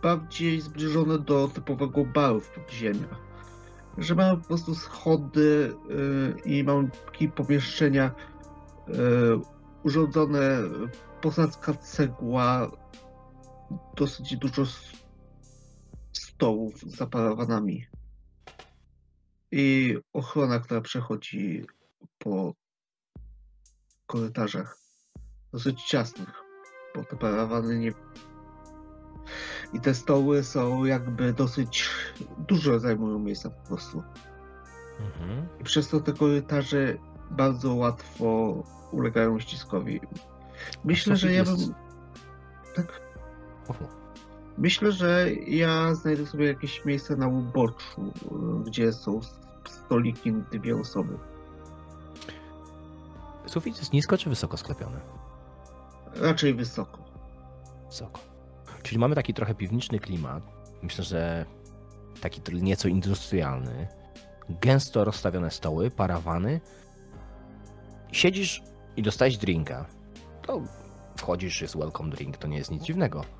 bardziej zbliżone do typowego baru w podziemiach. Że mamy po prostu schody yy, i mamy takie pomieszczenia yy, urządzone, posadzka cegła, dosyć dużo stołów z aparawanami i ochrona, która przechodzi po korytarzach dosyć ciasnych, bo te parawany nie. I te stoły są jakby dosyć dużo zajmują miejsca po prostu. Mhm. I przez to te korytarze bardzo łatwo ulegają ściskowi. Myślę, że ja jest- bym. Tak. Ufu. Myślę, że ja znajdę sobie jakieś miejsce na uboczu, y, gdzie są stoliki dwie osoby. Sufit jest nisko czy wysoko sklepiony? Raczej wysoko. Wysoko. Czyli mamy taki trochę piwniczny klimat. Myślę, że taki nieco industrialny. Gęsto rozstawione stoły, parawany. Siedzisz i dostajesz drinka. To wchodzisz, jest welcome drink, to nie jest nic dziwnego.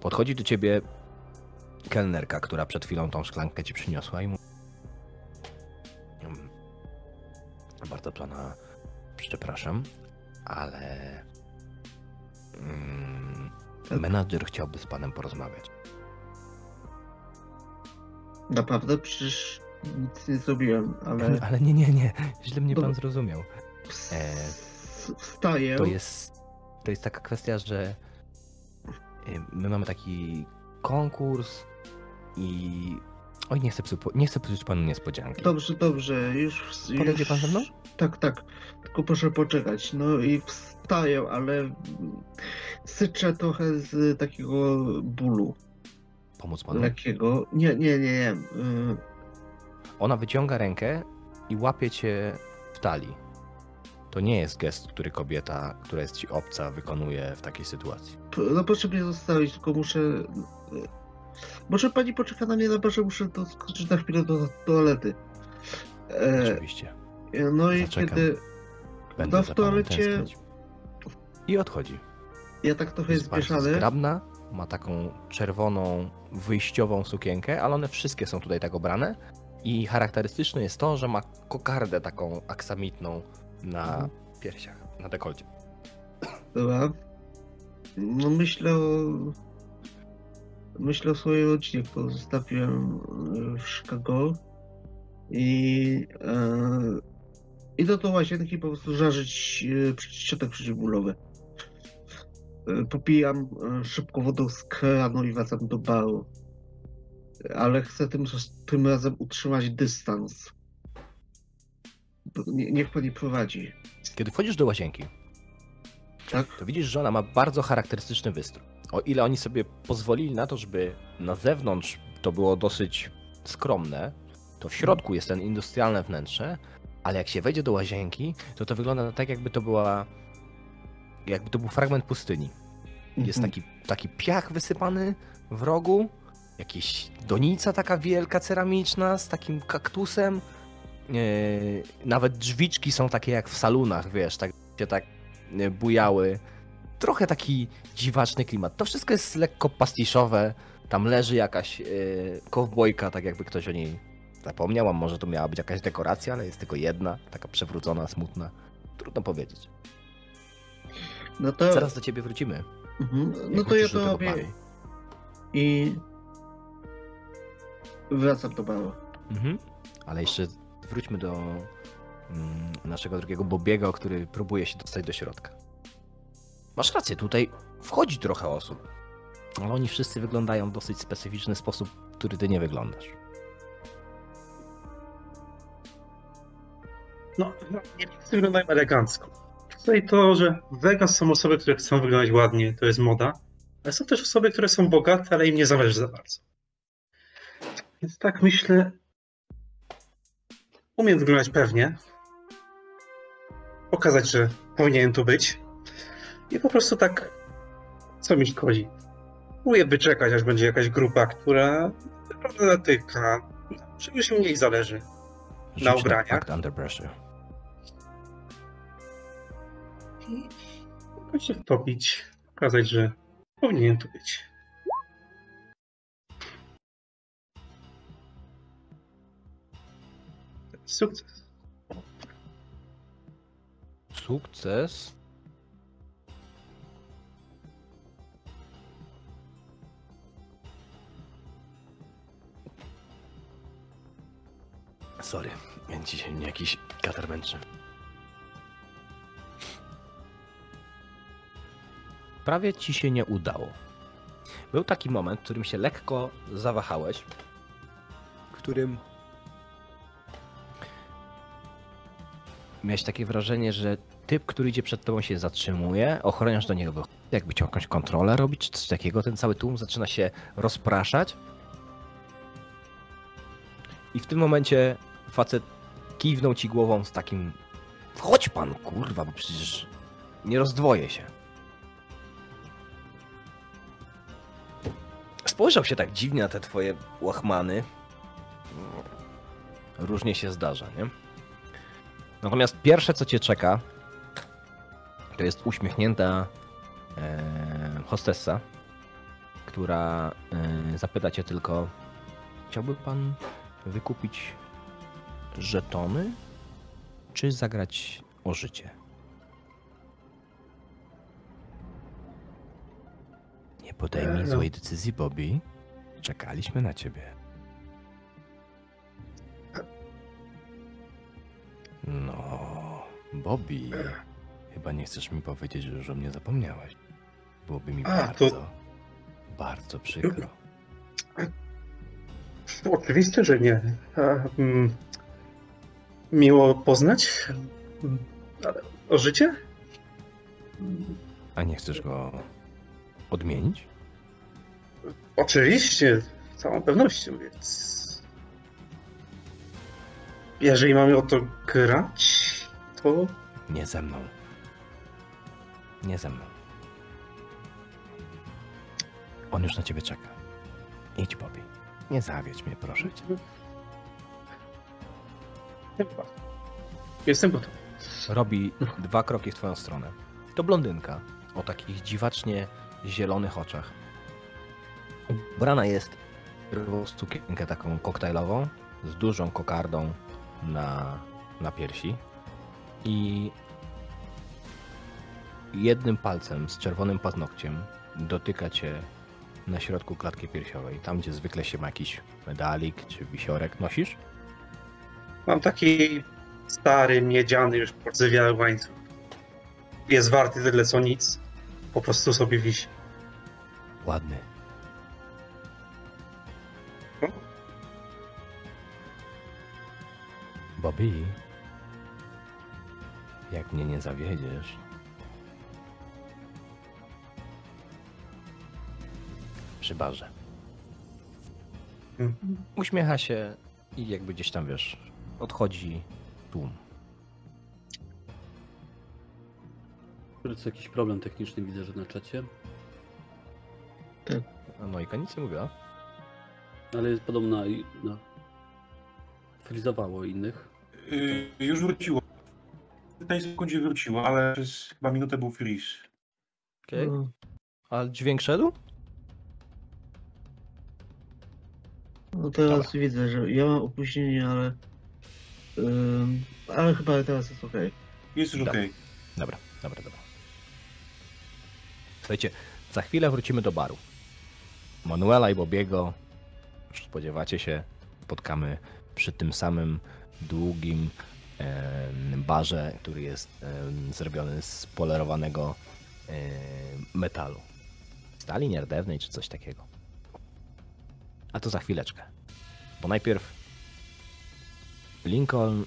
Podchodzi do ciebie kelnerka, która przed chwilą tą szklankę ci przyniosła i mówi "Mm, bardzo pana przepraszam, ale mm, menadżer chciałby z panem porozmawiać. Naprawdę? Przecież nic nie zrobiłem, ale Ale nie, nie, nie, źle mnie pan zrozumiał. E, wstaję. To jest, to jest taka kwestia, że my mamy taki konkurs i... Oj, nie chcę, psu- nie chcę psuć panu niespodzianki. Dobrze, dobrze, już... już... Podejdzie pan ze mną? Tak, tak. Tylko proszę poczekać. No i wstaję, ale syczę trochę z takiego bólu Pomóc panu? lekkiego. Nie, nie, nie, nie. y, Ona wyciąga rękę i łapie cię w talii. To nie jest gest, który kobieta, która jest ci obca, wykonuje w takiej sytuacji. No proszę mnie zostawić, tylko muszę... y, Może pani poczeka na mnie na barze, muszę to skoczyć na chwilę do toalety. E, Oczywiście. no i Zaczekam. kiedy Będę no w toalecie-. I odchodzi. ja tak trochę jest zmieszany, zgrabna, ma taką czerwoną, wyjściową sukienkę, ale one wszystkie są tutaj tak obrane. I charakterystyczne jest to, że ma kokardę taką aksamitną na Mhm. piersiach, na dekolcie. Dobra. No myślę o... Myślę o swojej rodzinie, którą zostawiłem e, w Chicago. I... E, idę do łazienki po prostu żarzyć e, środek przeciwbólowy. E, popijam e, szybko wodę z kranu i wracam do baru. Ale chcę tym, tym razem utrzymać dystans. Nie, niech pani prowadzi. Kiedy wchodzisz do łazienki, Tak? to widzisz, że ona ma bardzo charakterystyczny wystrój. O ile oni sobie pozwolili na to, żeby na zewnątrz to było dosyć skromne, to w środku jest ten industrialne wnętrze, ale jak się wejdzie do łazienki, to to wygląda tak, jakby to była. Jakby to był fragment pustyni. Jest Mhm. taki, taki piach wysypany w rogu, jakaś donica taka wielka, ceramiczna, z takim kaktusem. Yy, nawet drzwiczki są takie jak w salunach, wiesz, tak się tak bujały. Trochę taki dziwaczny klimat. To wszystko jest lekko pastiszowe. Tam leży jakaś yy, kowbojka, tak jakby ktoś o niej zapomniał, a może to miała być jakaś dekoracja, ale jest tylko jedna, taka przewrócona, smutna. Trudno powiedzieć. No to... Zaraz do ciebie wrócimy. Mhm. No to ja to robię i wracam do baru. Mhm. Ale jeszcze wróćmy do naszego drugiego Bobiego, który próbuje się dostać do środka. Masz rację, tutaj wchodzi trochę osób, ale oni wszyscy wyglądają w dosyć specyficzny sposób, który ty nie wyglądasz. No, nie wszyscy wyglądają elegancko. Tutaj to, że w Vegas są osoby, które chcą wyglądać ładnie, to jest moda, ale są też osoby, które są bogate, ale im nie zależy za bardzo. Więc tak myślę, umiem wyglądać pewnie, pokazać, że powinienem tu być i po prostu tak, co mi szkodzi. Próbuję wyczekać, aż będzie jakaś grupa, która naprawdę natyka, czegoś mniej zależy. Na ubraniach? I jakoś się wtopić, pokazać, że powinien tu być. Sukces. Sukces. Sorry, dzisiaj mnie jakiś katar męczy. Prawie ci się nie udało. Był taki moment, w którym się lekko zawahałeś, w którym miałeś takie wrażenie, że typ, który idzie przed tobą się zatrzymuje, ochroniarz do niego wychodzi, jakby chciał jakąś kontrolę robić, czy coś takiego, ten cały tłum zaczyna się rozpraszać. I w tym momencie facet kiwnął ci głową z takim wchodź pan, kurwa, bo przecież nie rozdwoję się. Spojrzał się tak dziwnie na te twoje łachmany. Różnie się zdarza, nie? Natomiast pierwsze, co cię czeka, to jest uśmiechnięta e, hostessa, która e, zapyta cię tylko, chciałby pan wykupić żetony, czy zagrać o życie? Nie podejmij E, no. złej decyzji, Bobby. Czekaliśmy na ciebie. No, Bobby, chyba nie chcesz mi powiedzieć, że już o mnie zapomniałeś. Byłoby mi A, bardzo, to- bardzo przykro. Oczywiście, że nie. Mm, miło poznać. Ale o życie? A nie chcesz go odmienić? Oczywiście, z całą pewnością, więc. Jeżeli mamy o to grać, to Nie ze mną. Nie ze mną. On już na ciebie czeka. Idź, Bobby. Nie zawiedź mnie, proszę cię. Chyba. Jestem gotowy. Robi dwa kroki w twoją stronę. To blondynka o takich dziwacznie zielonych oczach. Ubrana jest w sukienkę taką koktajlową z dużą kokardą na, na piersi i jednym palcem z czerwonym paznokciem dotyka cię na środku klatki piersiowej, tam gdzie zwykle się ma jakiś medalik czy wisiorek. Nosisz? Mam taki stary, miedziany, już pordzewiały łańcuch. Jest warty tyle co nic. Po prostu sobie wisi. Ładny. No. Bobby, jak mnie nie zawiedziesz, przy barze. Mhm. Uśmiecha się i jakby gdzieś tam, wiesz, odchodzi tłum. Co jakiś problem techniczny widzę, że na czacie. A Nojka nic nie mówiła. Ale jest podobna i no, frizowało innych. Yy, już wróciło. W tej sekundzie wróciło, ale przez chyba minutę był freeze. Okej. A dźwięk szedł? No teraz Dobra. widzę, że ja mam opóźnienie, ale. ym, ale chyba teraz jest ok. Jest już Dobra. okej. Dobra, dobra, dobra. Słuchajcie, za chwilę wrócimy do baru. Manuela i Bobiego, już spodziewacie się, spotkamy przy tym samym długim barze, który jest zrobiony z polerowanego metalu. Stali nierdewnej czy coś takiego. A to za chwileczkę. Bo najpierw Lincoln,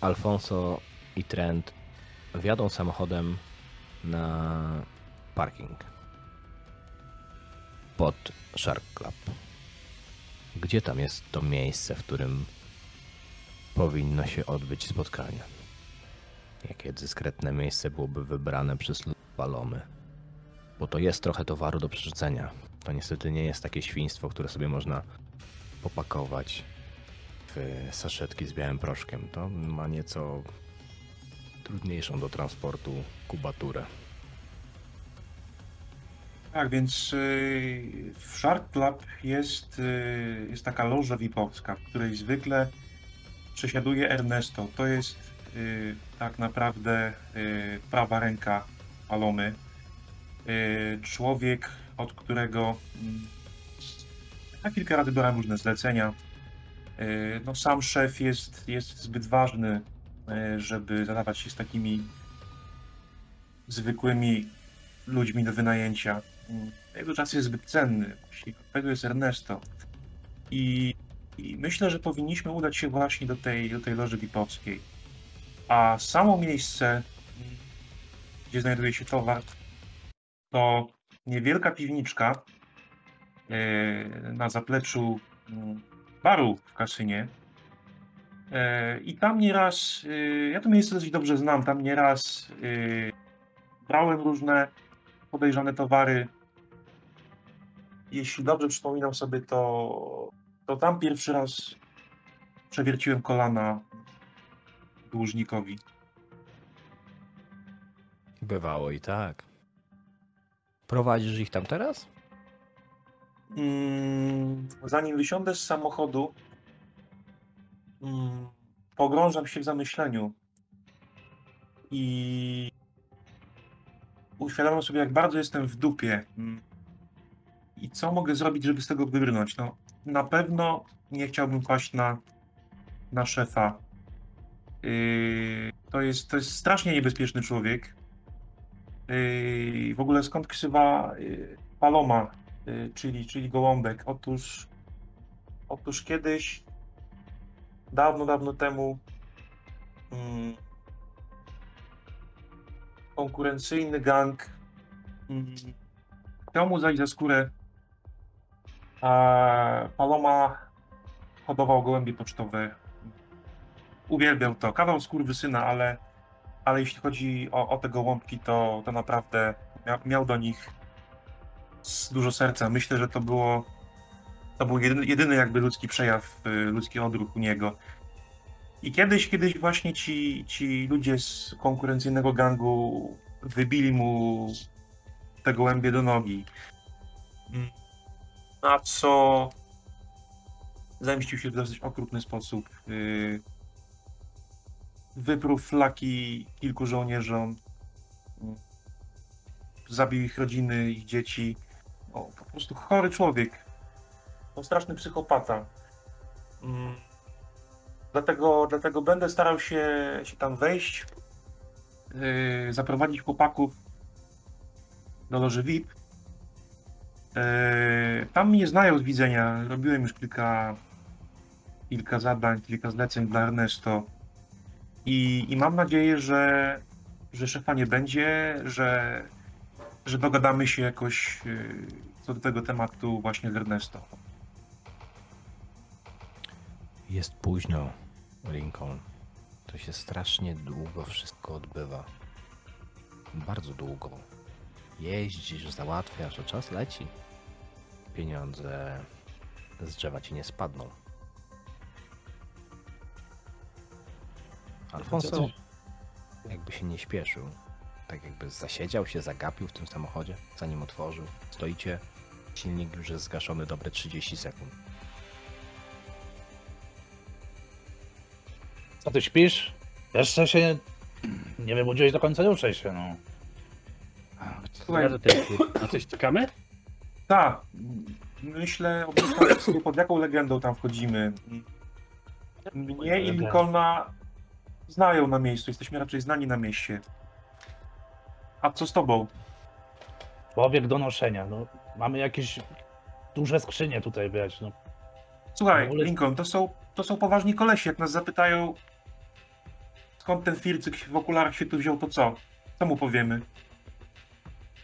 Alfonso i Trent wjadą samochodem na parking pod Shark Club. Gdzie tam jest to miejsce, w którym powinno się odbyć spotkanie? Jakie dyskretne miejsce byłoby wybrane przez lud Palomy? Bo to jest trochę towaru do przerzucenia. To niestety nie jest takie świństwo, które sobie można popakować w saszetki z białym proszkiem. To ma nieco trudniejszą do transportu kubaturę. Tak, więc yy, w Shark Club jest, yy, jest taka loża VIP-owska, w której zwykle przesiaduje Ernesto. To jest yy, tak naprawdę prawa ręka Palomy. Człowiek, od którego mm, na kilka razy brałem różne zlecenia. Yy, no, sam szef jest, jest zbyt ważny, yy, żeby zadawać się z takimi zwykłymi ludźmi do wynajęcia. Mm, Jego czas jest zbyt cenny. Tego jest Ernesto. I, I myślę, że powinniśmy udać się właśnie do tej, do tej loży VIP-owskiej. A samo miejsce, gdzie znajduje się towar, to niewielka piwniczka e, na zapleczu mm, baru w kasynie. E, I tam nieraz, e, ja to miejsce dosyć dobrze znam, tam nieraz brałem różne podejrzane towary. Jeśli dobrze przypominam sobie, to, to tam pierwszy raz przewierciłem kolana dłużnikowi. Bywało i tak. Prowadzisz ich tam teraz? Mm, zanim wysiądę z samochodu, mm, pogrążam się w zamyśleniu i uświadamiam sobie, jak bardzo jestem w dupie. Mm. I co mogę zrobić, żeby z tego wybrnąć? No, na pewno nie chciałbym paść na, na szefa. Yy, to, jest, to jest strasznie niebezpieczny człowiek. Yy, w ogóle skąd ksywa yy, Paloma, yy, czyli, czyli gołąbek? Otóż, otóż kiedyś, dawno, dawno temu, mm, konkurencyjny gang mm, chciał mu zajść za skórę, a Paloma hodował gołębie pocztowe. Uwielbiał to. Kawał skurwysyna, ale, ale jeśli chodzi o, o te gołąbki, to, to naprawdę mia, miał do nich dużo serca. Myślę, że to było To był jedyny, jedyny jakby ludzki przejaw, y, ludzki odruch u niego. I kiedyś, kiedyś właśnie ci, ci ludzie z konkurencyjnego gangu wybili mu te gołębie do nogi. Mm. Na co zemścił się w dosyć okrutny sposób. Wyprół flaki kilku żołnierzom. Zabił ich rodziny, ich dzieci. O, po prostu chory człowiek. To straszny psychopata. Mm. Dlatego, dlatego będę starał się, się tam wejść, yy, zaprowadzić chłopaków do loży VIP. Yy, tam mnie znają z widzenia. Robiłem już kilka, kilka zadań, kilka zleceń dla Ernesto. I, i mam nadzieję, że, że szefa nie będzie, że, że dogadamy się jakoś yy, co do tego tematu właśnie z Ernesto. Jest późno, Lincoln. To się strasznie długo wszystko odbywa. Bardzo długo. Jeździsz, załatwiasz, a czas leci. Pieniądze z drzewa ci nie spadną. Alfonso jakby się nie śpieszył. Tak jakby zasiedział się, zagapił w tym samochodzie, zanim otworzył. Stoicie, silnik już jest zgaszony dobre 30 sekund. Co ty śpisz? Jeszcze się nie wybudziłeś do końca, ruszaj się, no. Słuchaj, Ja do tej- Na coś czekamy? Tak. Myślę o sobie, pod jaką legendą tam wchodzimy. Mnie i Lincolna znają na miejscu, jesteśmy raczej znani na mieście. A co z tobą? Człowiek do noszenia, no. Mamy jakieś duże skrzynie tutaj brać, no. Słuchaj, ogóle- Lincoln, to są, to są poważni kolesi. Jak nas zapytają, skąd ten Fircyk w okularach się tu wziął, to co? Co mu powiemy?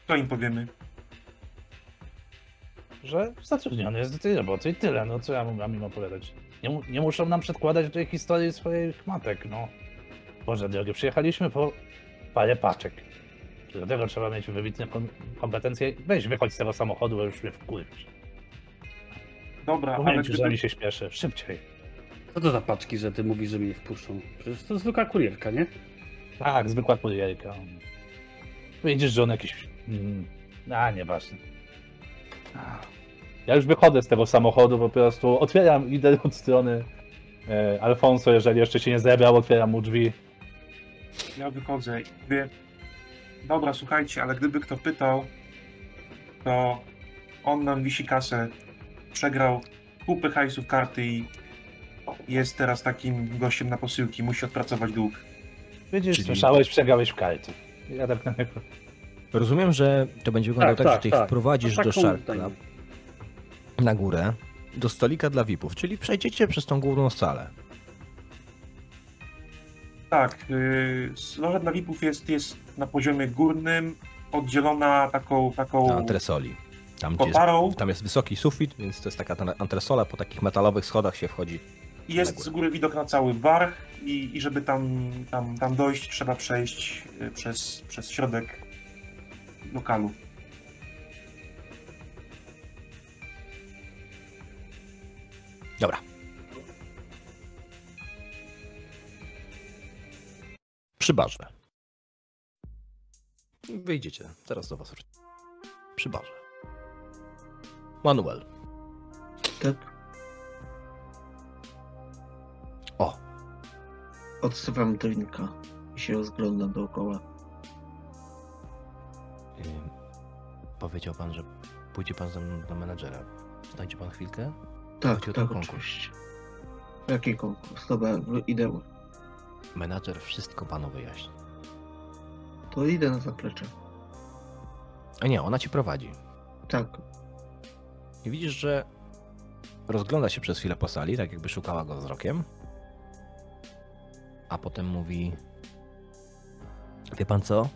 Co im powiemy? Że zatrudniony jest do tej roboty i tyle, no co ja mam im opowiadać? Nie, nie muszą nam przedkładać tej historii swoich matek, no. Boże drogi, przyjechaliśmy po parę paczek. Do tego trzeba mieć wybitne kom- kompetencje. Weź wychodź z tego samochodu, bo już mnie wkurwisz. Dobra, ale Mówię ci, że gdyby, mi się śpieszy. Szybciej. Co to za paczki, że ty mówisz, że mnie wpuszczą? Przecież to zwykła kurierka, nie? Tak, zwykła kurierka. Widzisz, że on jakiś... Mm, a, nieważne. Ja już wychodzę z tego samochodu, po prostu otwieram, idę od strony e, Alfonso, jeżeli jeszcze się nie zebrał, otwieram mu drzwi. Ja wychodzę i mówię, dobra, słuchajcie, ale gdyby kto pytał, to on nam wisi kasę, przegrał kupy hajsów karty i jest teraz takim gościem na posyłki, musi odpracować dług. Widzisz, Czyli- słyszałeś, przegrałeś w karty. Ja tak na niego... Rozumiem, że to będzie wyglądało tak, Tak, że ty tak, ich tak. wprowadzisz No do Shark Club na górę, do stolika dla VIP-ów, czyli przejdziecie przez tą główną salę. Tak, yy, loża dla VIP-ów jest, jest na poziomie górnym, oddzielona taką, taką Na antresoli. Tam, jest, tam jest wysoki sufit, więc to jest taka ta antresola, po takich metalowych schodach się wchodzi. jest z góry widok na cały bar i, i żeby tam, tam, tam dojść, trzeba przejść yy, przez, przez środek lokalu. Dobra. Przy barze. Wyjdziecie, teraz do was wrócę. Przy barze. Manuel. Tak? O, Odsuwam drinka i się rozglądam dookoła. ym, powiedział pan, że pójdzie pan ze mną do menadżera. Znajdzie pan chwilkę? Tak, Chodzi tak, konkurs. oczywiście. Jaki konkurs? Dobra, idę. Menadżer wszystko panu wyjaśni. To idę na zaplecze. A nie, ona ci prowadzi. Tak. I widzisz, że rozgląda się przez chwilę po sali, tak jakby szukała go wzrokiem. A potem mówi: Wie pan co?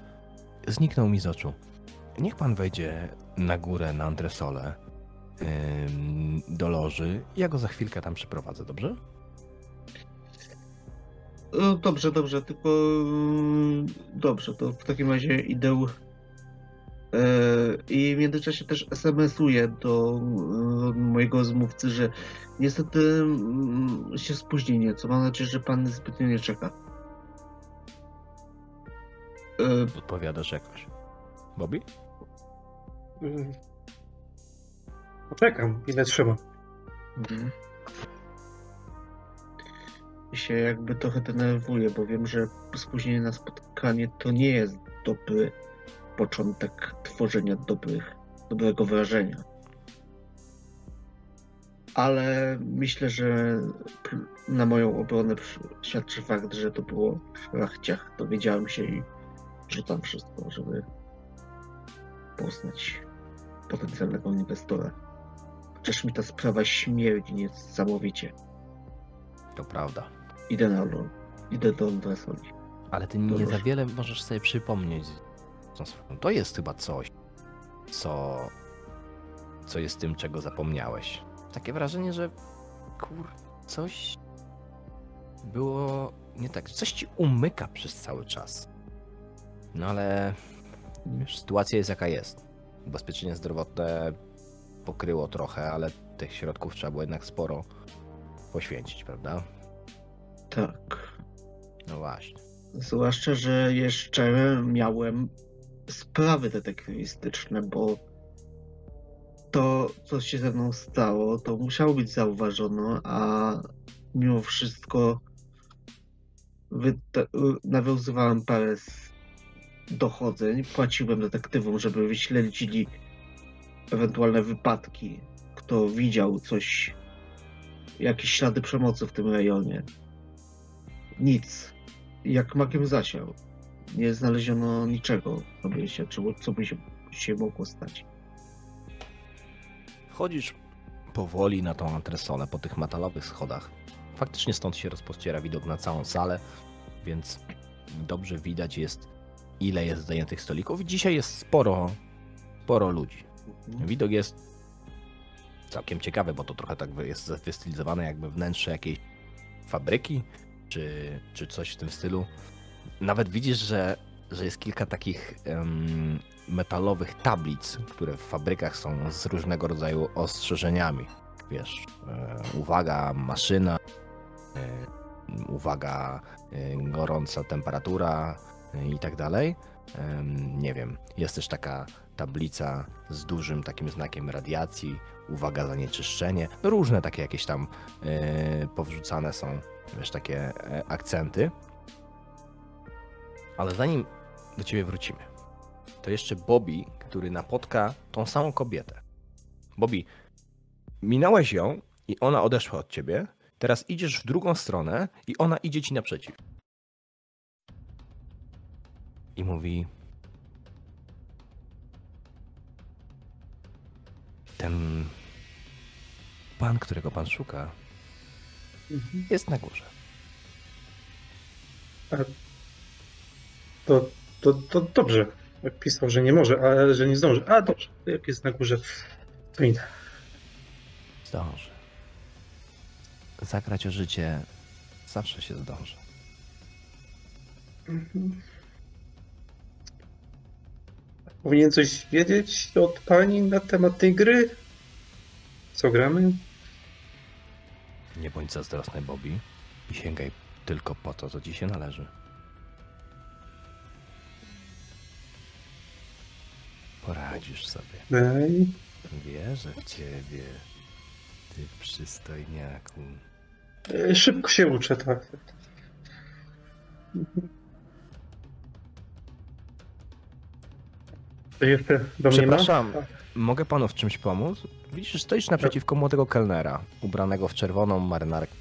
Zniknął mi z oczu. Niech pan wejdzie na górę na antresolę do loży. Ja go za chwilkę tam przyprowadzę, dobrze? No, dobrze, dobrze, tylko... mm, Dobrze, to w takim razie idę I w międzyczasie też SMS-uję do e, mojego rozmówcy, że niestety mm, się spóźni nieco. Mam nadzieję, że pan zbytnio nie czeka. E, Odpowiadasz jakoś. Bobby? Mm. Poczekam, ile trzeba. Mhm. Się jakby trochę denerwuję, bo wiem, że spóźnienie na spotkanie to nie jest dobry początek tworzenia dobrych, dobrego wrażenia. Ale myślę, że na moją obronę świadczy fakt, że to było w szlachciach. Dowiedziałem się i rzucam wszystko, żeby poznać potencjalnego inwestora. Chociaż mi ta sprawa śmierdzi niesamowicie. To prawda. Idę na Lon. Idę do Andrasoli. Ale ty nie Dobrze. za wiele możesz sobie przypomnieć. To jest chyba coś, co, co jest tym, czego zapomniałeś. Takie wrażenie, że kur, coś było nie tak. Coś ci umyka przez cały czas. No ale wiesz, sytuacja jest jaka jest. Ubezpieczenie zdrowotne pokryło trochę, ale tych środków trzeba było jednak sporo poświęcić, prawda? Tak. No właśnie. Zwłaszcza, że jeszcze miałem sprawy detektywistyczne, bo to, co się ze mną stało, to musiało być zauważone, a mimo wszystko nawiązywałem parę z dochodzeń, płaciłem detektywom, żeby wyśledzili ewentualne wypadki, kto widział coś, jakieś ślady przemocy w tym rejonie. Nic. Jak makiem zasiał. Nie znaleziono niczego, co by się, czy- co by się, się mogło stać. Wchodzisz powoli na tą antresolę po tych metalowych schodach. Faktycznie stąd się rozpościera widok na całą salę, więc dobrze widać jest, ile jest zajętych stolików. Dzisiaj jest sporo, sporo ludzi. Widok jest całkiem ciekawy, bo to trochę tak jest wystylizowane jakby wnętrze jakiejś fabryki, czy, czy coś w tym stylu. Nawet widzisz, że, że jest kilka takich em, metalowych tablic, które w fabrykach są z różnego rodzaju ostrzeżeniami. Wiesz, e, uwaga, maszyna, e, uwaga, e, gorąca temperatura e, i tak dalej. Nie wiem, jest też taka tablica z dużym takim znakiem radiacji, uwaga zanieczyszczenie, no różne takie jakieś tam e, powrzucane są, wiesz, takie e, akcenty. Ale zanim do ciebie wrócimy, to jeszcze Bobby, który napotka tą samą kobietę. Bobby, minąłeś ją i ona odeszła od ciebie, teraz idziesz w drugą stronę i ona idzie ci naprzeciw. I mówi: Ten pan, którego pan szuka, jest na górze. To, to, to dobrze. Pisał, że nie może, ale że nie zdąży. A dobrze, jak jest na górze, to idę. Zdąży. Zagrać o życie zawsze się zdąży. Powinien coś wiedzieć od pani na temat tej gry? Co gramy? Nie bądź zazdrosny, Bobby, i sięgaj tylko po to, co ci się należy. Poradzisz sobie. Ej, Wierzę w ciebie, ty przystojniaku. e, szybko się uczę, tak. To jeszcze do mnie? Przepraszam, mogę panu w czymś pomóc? Widzisz, stoisz naprzeciwko młodego kelnera, ubranego w czerwoną marynarkę,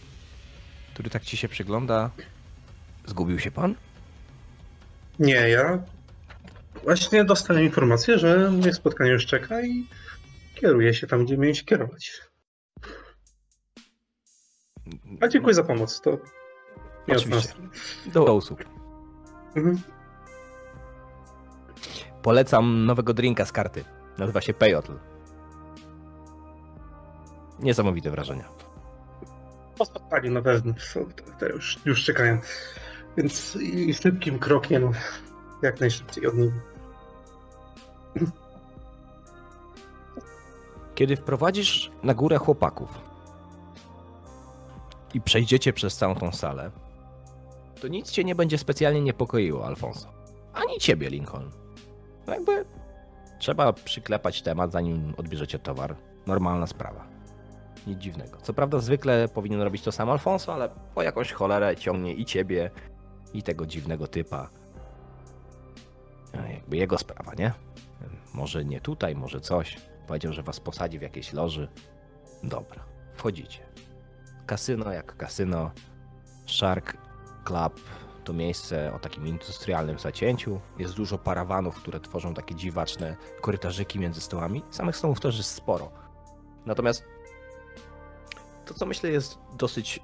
który tak ci się przygląda. Zgubił się pan? Nie, ja właśnie dostałem informację, że moje spotkanie już czeka i kieruję się tam, gdzie miałem się kierować. A dziękuję za pomoc, to nie Oczywiście. Do usług. Mhm. Polecam nowego drinka z karty. Nazywa się Payotl. Niesamowite wrażenia. Po spotkaniu na pewno, już, już czekają. Więc i szybkim krokiem jak najszybciej od. Kiedy wprowadzisz na górę chłopaków i przejdziecie przez całą tą salę, to nic cię nie będzie specjalnie niepokoiło, Alfonso. Ani ciebie, Lincoln. No jakby trzeba przyklepać temat, zanim odbierzecie towar. Normalna sprawa. Nic dziwnego. Co prawda zwykle powinien robić to sam Alfonso, ale po jakąś cholerę ciągnie i ciebie, i tego dziwnego typa. Jakby jego sprawa, nie? Może nie tutaj, może coś. Powiedział, że was posadzi w jakiejś loży. Dobra, wchodzicie. Kasyno jak kasyno. Shark Club to miejsce o takim industrialnym zacięciu. Jest dużo parawanów, które tworzą takie dziwaczne korytarzyki między stołami. Samych stołów też jest sporo. Natomiast to, co myślę jest dosyć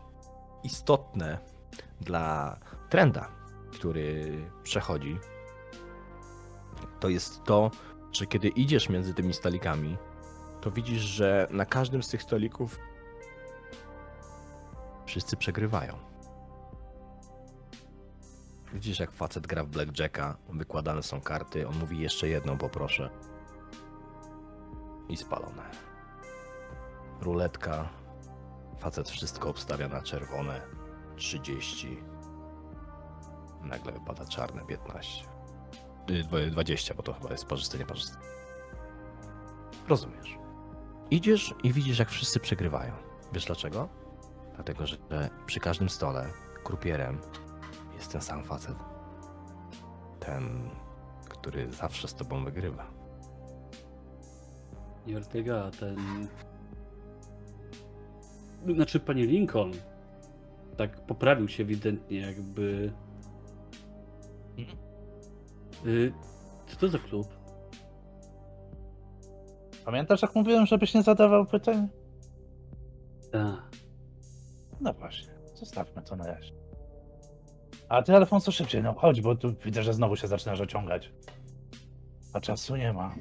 istotne dla trenda, który przechodzi, to jest to, że kiedy idziesz między tymi stolikami, to widzisz, że na każdym z tych stolików wszyscy przegrywają. Widzisz, jak facet gra w blackjacka, wykładane są karty, on mówi jeszcze jedną poproszę. I spalone. Ruletka. Facet wszystko obstawia na czerwone. 30. Nagle wypada czarne 15. Y, dwa- 20, bo to chyba jest parzyste, parzyste. Rozumiesz. Idziesz i widzisz, jak wszyscy przegrywają. Wiesz dlaczego? Dlatego, że przy każdym stole krupierem jest ten sam facet. Ten, który zawsze z tobą wygrywa. Nie Ortega, ten... Znaczy, panie Lincoln tak poprawił się ewidentnie, jakby... Y, co to za klub? Pamiętasz, jak mówiłem, żebyś nie zadawał pytań? A, No właśnie, zostawmy to na razie. A ty, Alfonso, szybciej, no chodź, bo tu widzę, że znowu się zaczynasz ociągać. A czasu nie ma.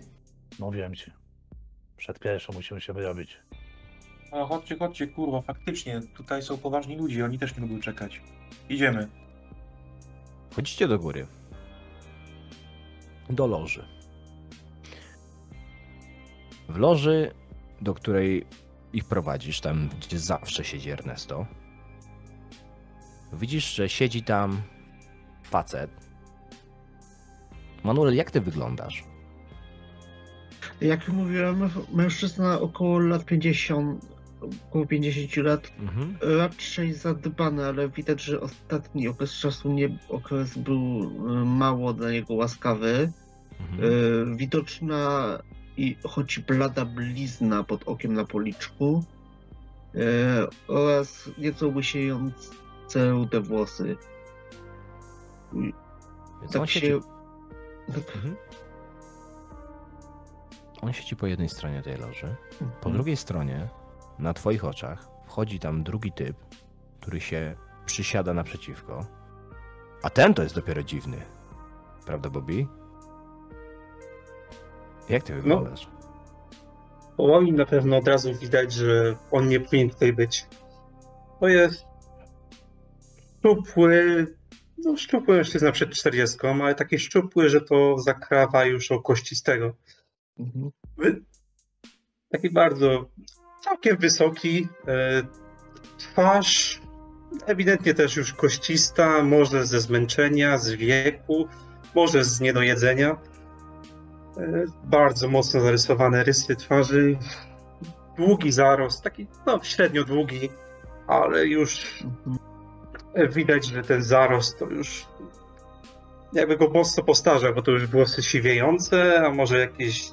Mówiłem ci. Przed pierwszą musimy się wyrobić. O, chodźcie, chodźcie, kurwa, faktycznie, tutaj są poważni ludzie, oni też nie lubią czekać. Idziemy. Chodzicie do góry. Do loży. W loży, do której ich prowadzisz, tam gdzie zawsze siedzi Ernesto, widzisz, że siedzi tam facet. Manuel, jak ty wyglądasz? Jak mówiłem, mężczyzna około lat 50, około 50 lat, Mhm. raczej zadbany, ale widać, że ostatni okres czasu nie, okres był e, mało dla niego łaskawy. Mhm. E, Widoczna i choć blada blizna pod okiem na policzku e, oraz nieco łysiejące rude włosy. Więc on Tak siedzi... się... Mhm. On siedzi po jednej stronie tej loży. Po Mhm. drugiej stronie, na twoich oczach, wchodzi tam drugi typ, który się przysiada naprzeciwko. A ten to jest dopiero dziwny. Prawda, Bobby? Jak ty wyglądasz? Po moim na pewno od razu widać, że on nie powinien tutaj być. To jest szczupły, no szczupły mężczyzna przed 40, ale taki szczupły, że to zakrawa już o kościstego. Mhm. Taki bardzo całkiem wysoki. E, twarz ewidentnie też już koścista, może ze zmęczenia, z wieku, może z niedojedzenia. E, bardzo mocno zarysowane rysy twarzy. Długi zarost, taki no, średnio długi, ale już widać, że ten zarost to już jakby go mocno postarza, bo to już włosy siwiejące, a może jakieś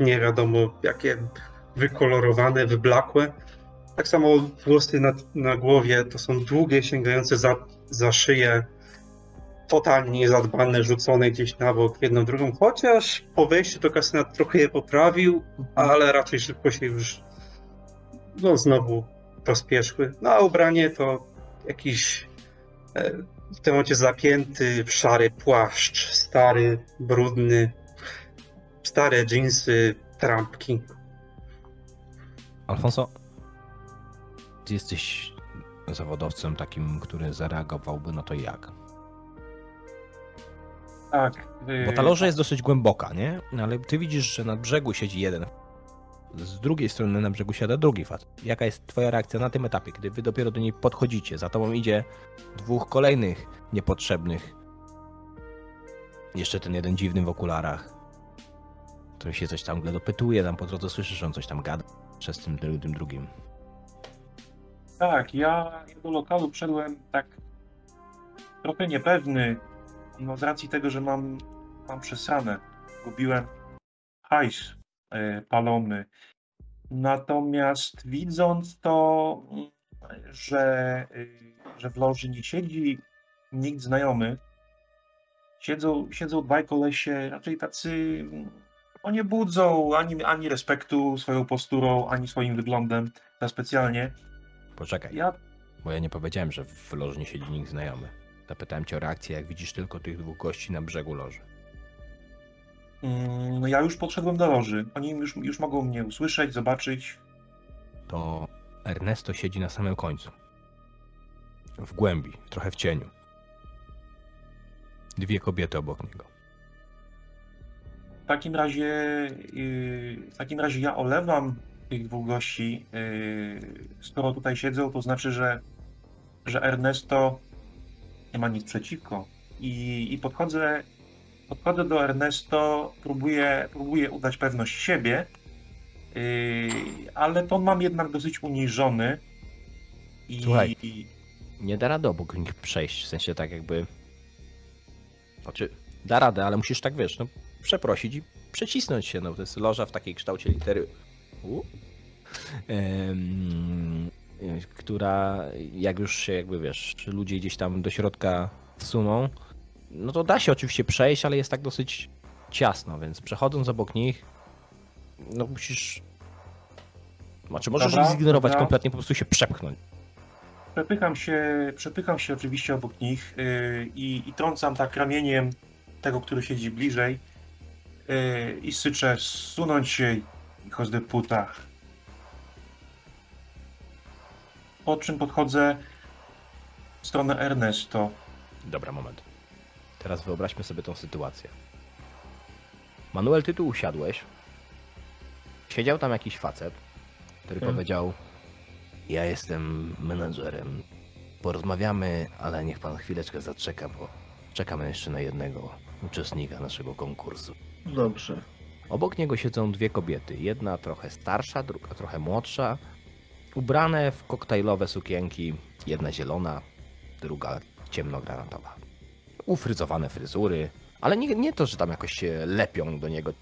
nie wiadomo jakie wykolorowane, wyblakłe. Tak samo włosy na, na głowie to są długie, sięgające za, za szyję, totalnie niezadbane, rzucone gdzieś na bok jedną, drugą, chociaż po wejściu do kasyna trochę je poprawił, ale raczej szybko się już no, znowu pospieszły. No a ubranie to jakiś e, w tym momencie zapięty w szary płaszcz, stary, brudny, stare dżinsy, trampki. Alfonso, ty jesteś zawodowcem takim, który zareagowałby na to jak? Tak. Bo ta loża jest dosyć głęboka, nie? Ale ty widzisz, że na brzegu siedzi jeden. Z drugiej strony na brzegu siada drugi facet. Jaka jest twoja reakcja na tym etapie, kiedy wy dopiero do niej podchodzicie? Za tobą idzie dwóch kolejnych niepotrzebnych. Jeszcze ten jeden dziwny w okularach. Który się coś tam dopytuje, tam po drodze słyszysz, że on coś tam gada przez tym, tym, drugim. Tak, ja do lokalu wszedłem tak trochę niepewny, no z racji tego, że mam, mam przesranę. Gubiłem hajs e, palony. Natomiast widząc to, że, y, że w loży nie siedzi nikt znajomy, siedzą, siedzą dwaj kolesie, raczej tacy, no nie budzą ani, ani respektu swoją posturą, ani swoim wyglądem za specjalnie. Poczekaj, Ja bo ja nie powiedziałem, że w loży nie siedzi nikt znajomy. Zapytałem cię o reakcję, jak widzisz tylko tych dwóch gości na brzegu loży. Mm, No ja już podszedłem do loży. Oni już, już mogą mnie usłyszeć, zobaczyć. to Ernesto siedzi na samym końcu. W głębi, trochę w cieniu. Dwie kobiety obok niego. Takim razie, yy, w takim razie ja olewam tych dwóch gości. Yy, skoro tutaj siedzą, to znaczy, że, że Ernesto nie ma nic przeciwko. I, i podchodzę, podchodzę do Ernesto, próbuję, próbuję udać pewność siebie, yy, ale to mam jednak dosyć uniżony. I, Słuchaj. Nie da rady obok nich przejść, w sensie tak jakby... Znaczy, da radę, ale musisz tak, wiesz, no, przeprosić i przecisnąć się, no, to jest loża w takiej kształcie litery U, która jak już się jakby, wiesz, ludzie gdzieś tam do środka suną, no to da się oczywiście przejść, ale jest tak dosyć ciasno, więc przechodząc obok nich, no musisz... Znaczy możesz Dobra, ich zignorować dobra. kompletnie, po prostu się przepchnąć. Przepycham się, przepycham się oczywiście obok nich yy, i, i trącam tak ramieniem tego, który siedzi bliżej yy, i syczę, sunąć się i chodź do puta. Po czym podchodzę w stronę Ernesto. Dobra, moment. Teraz wyobraźmy sobie tą sytuację. Manuel, ty tu usiadłeś. Siedział tam jakiś facet, który Hmm. powiedział: Ja jestem menadżerem. Porozmawiamy, ale niech pan chwileczkę zaczeka, bo czekamy jeszcze na jednego uczestnika naszego konkursu. Dobrze. Obok niego siedzą dwie kobiety. Jedna trochę starsza, druga trochę młodsza. Ubrane w koktajlowe sukienki. Jedna zielona, druga ciemnogranatowa. Ufryzowane fryzury, ale nie, nie to, że tam jakoś się lepią do niego.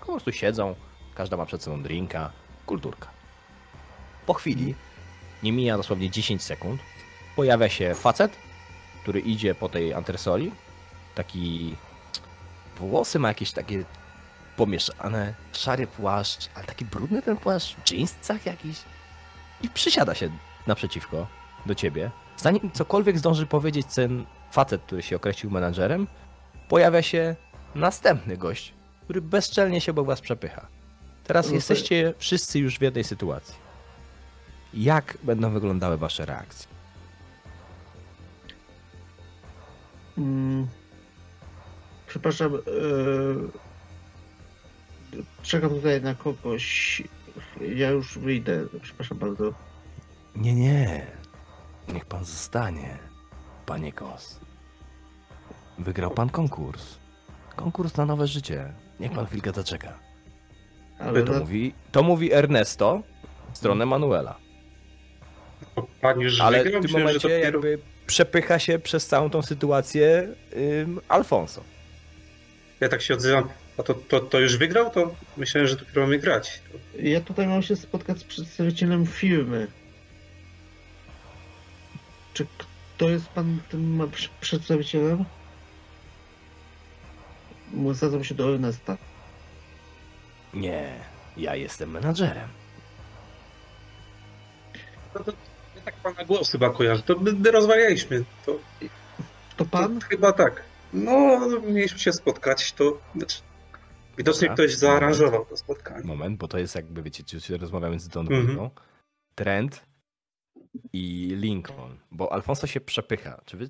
Po prostu siedzą, każda ma przed sobą drinka, kulturka. Po chwili, nie mija dosłownie 10 sekund, pojawia się facet, który idzie po tej antresoli. Taki. Włosy ma jakieś takie pomieszane, szary płaszcz, ale taki brudny ten płaszcz, w jeansach jakiś. I przysiada się naprzeciwko do ciebie. Zanim cokolwiek zdąży powiedzieć ten facet, który się określił menadżerem, pojawia się następny gość, który bezczelnie się obok was przepycha. Teraz No to- jesteście wszyscy już w jednej sytuacji. Jak będą wyglądały wasze reakcje? Mm. Przepraszam. Yy... Czekam tutaj na kogoś. Ja już wyjdę. Przepraszam bardzo. Nie, nie. Niech pan zostanie, panie Kos. Wygrał pan konkurs. Konkurs na nowe życie. Niech pan chwilkę zaczeka. Ale To na... mówi, to mówi Ernesto w stronę Manuela. Pan już Ale w tym momencie dopiero- jakby przepycha się przez całą tą sytuację ym, Alfonso. Ja tak się odzywam. A to, to, to już wygrał? To myślałem, że dopiero mamy grać. Ja tutaj mam się spotkać z przedstawicielem firmy. Czy kto jest pan tym przedstawicielem? Zwracam się do Ernesta. Nie, ja jestem menadżerem. No to, ja tak pana głos chyba kojarzę. To my, my rozmawialiśmy. To, To pan? to chyba tak. No, mieliśmy się spotkać. To znaczy, widocznie Dobra. ktoś zaaranżował to spotkanie. Moment, bo to jest jakby, wiecie, czy się rozmawiamy z Mhm. dwójką. Trent i Lincoln, bo Alfonso się przepycha. Czy wy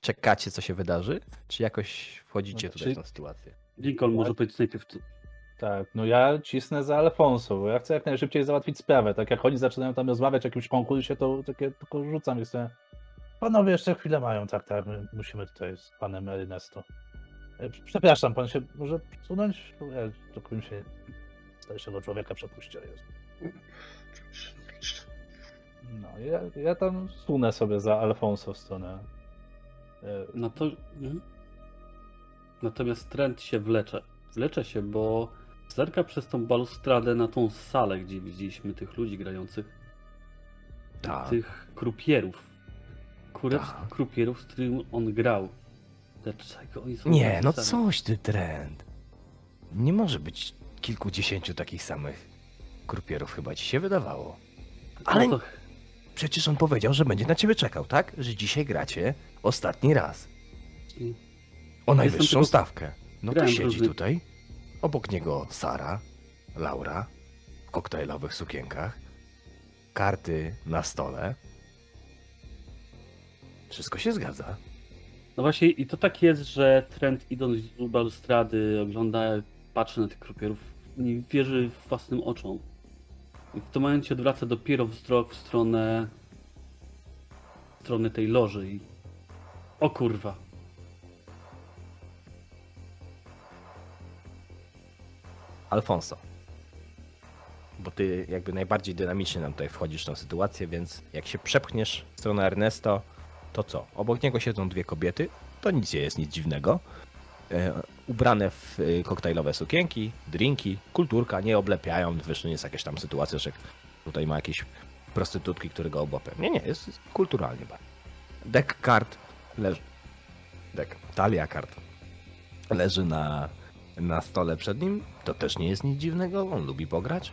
czekacie, co się wydarzy? Czy jakoś wchodzicie No, tutaj czy- w tą sytuację? Lincoln może powiedzieć najpierw. co- Tak, no ja cisnę za Alfonso, bo ja chcę jak najszybciej załatwić sprawę. Tak jak oni zaczynają tam rozmawiać o jakimś konkursie, to takie tylko rzucam chcę. Panowie jeszcze chwilę mają, tak, tak, my musimy tutaj z panem Ernesto. E, Przepraszam, pan się może przesunąć? Ja mi się starszego człowieka przepuścił. Jest. No, ja, ja tam sunę sobie za Alfonso w stronę. e, No to. mhm. Natomiast trend się wlecze. Wlecze się, bo zerka przez tą balustradę na tą salę, gdzie widzieliśmy tych ludzi grających. Tak. Tych krupierów. Kurew, Tak. krupierów, z którym on grał. Dlaczego oni są Nie, no sami? coś ty trend. Nie może być kilkudziesięciu takich samych krupierów, chyba ci się wydawało. Ale No to, przecież on powiedział, że będzie na ciebie czekał, tak? Że dzisiaj gracie ostatni raz. O najwyższą tylko- stawkę. No to siedzi różny- tutaj. Obok niego Sara, Laura w koktajlowych sukienkach, karty na stole. Wszystko się zgadza. no właśnie, i to tak jest, że trend idąc z balustrady, ogląda, patrzy na tych krupierów, nie wierzy własnym oczom. I w tym momencie odwraca dopiero wzrok w stronę w stronę tej loży i o kurwa. Alfonso. Bo ty jakby najbardziej dynamicznie nam tutaj wchodzisz w tą sytuację, więc jak się przepchniesz w stronę Ernesto, to co? Obok niego siedzą dwie kobiety, to nic nie jest nic dziwnego. E, ubrane w e, koktajlowe sukienki, drinki, kulturka, nie oblepiają, wiesz, nie jest jakaś tam sytuacja, że tutaj ma jakieś prostytutki, które go obłapią. Nie, nie, jest, jest kulturalnie bardzo. Dek kart leży. Dek, talia kart leży na, na stole przed nim. To też nie jest nic dziwnego, on lubi pograć.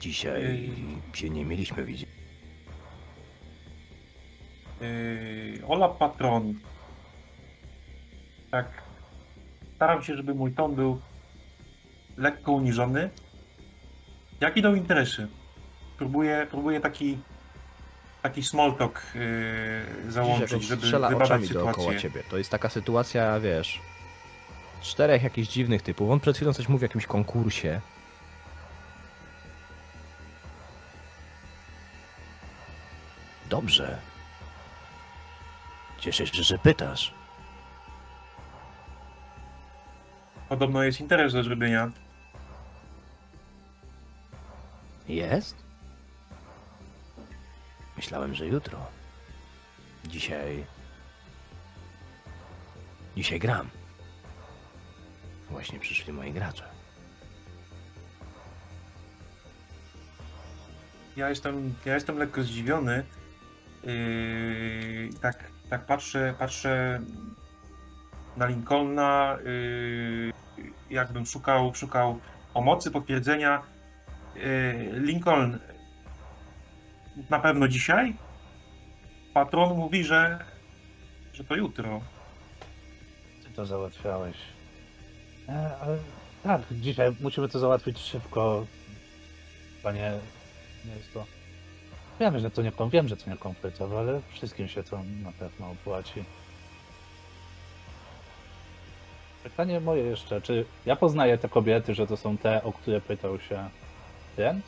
Dzisiaj się nie mieliśmy widzieć. Yy, Ola Patron. Tak. Staram się, żeby mój ton był lekko uniżony. Jak idą interesy? Próbuję, próbuję taki taki small talk yy, załączyć, żeby wybadać sytuację. ciebie. To jest taka sytuacja, wiesz, czterech jakichś dziwnych typów. On przed chwilą coś mówił o jakimś konkursie. Dobrze. Cieszę się, że pytasz. Podobno jest interes do zrobienia. Jest? Myślałem, że jutro. Dzisiaj. Dzisiaj gram. Właśnie przyszli moi gracze. Ja jestem, ja jestem lekko zdziwiony. Yy, tak, tak patrzę, patrzę na Lincolna, yy, jakbym szukał, szukał pomocy, potwierdzenia. Yy, Lincoln, na pewno dzisiaj? Patron mówi, że, że to jutro. Ty to załatwiałeś. E, ale tak, dzisiaj musimy to załatwić szybko. Panie, nie jest to. Wiem, że to nie wiem, że to nie ale wszystkim się to na pewno opłaci. Pytanie moje jeszcze, czy ja poznaję te kobiety, że to są te, o które pytał się Trent?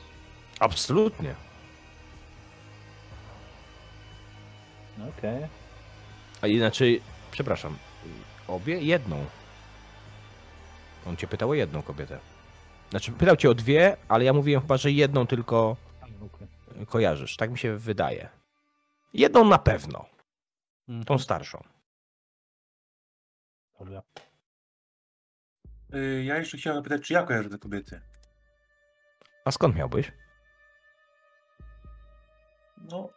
Absolutnie. Okej. A inaczej, przepraszam, obie? Jedną. On cię pytał o jedną kobietę. Znaczy, pytał cię o dwie, ale ja mówiłem chyba, że jedną tylko Okay. Kojarzysz. Tak mi się wydaje. Jedną na pewno. Mhm. Tą starszą. Dobra. Yy, ja jeszcze chciałem zapytać, czy ja kojarzę te kobiety? A skąd miałbyś? No.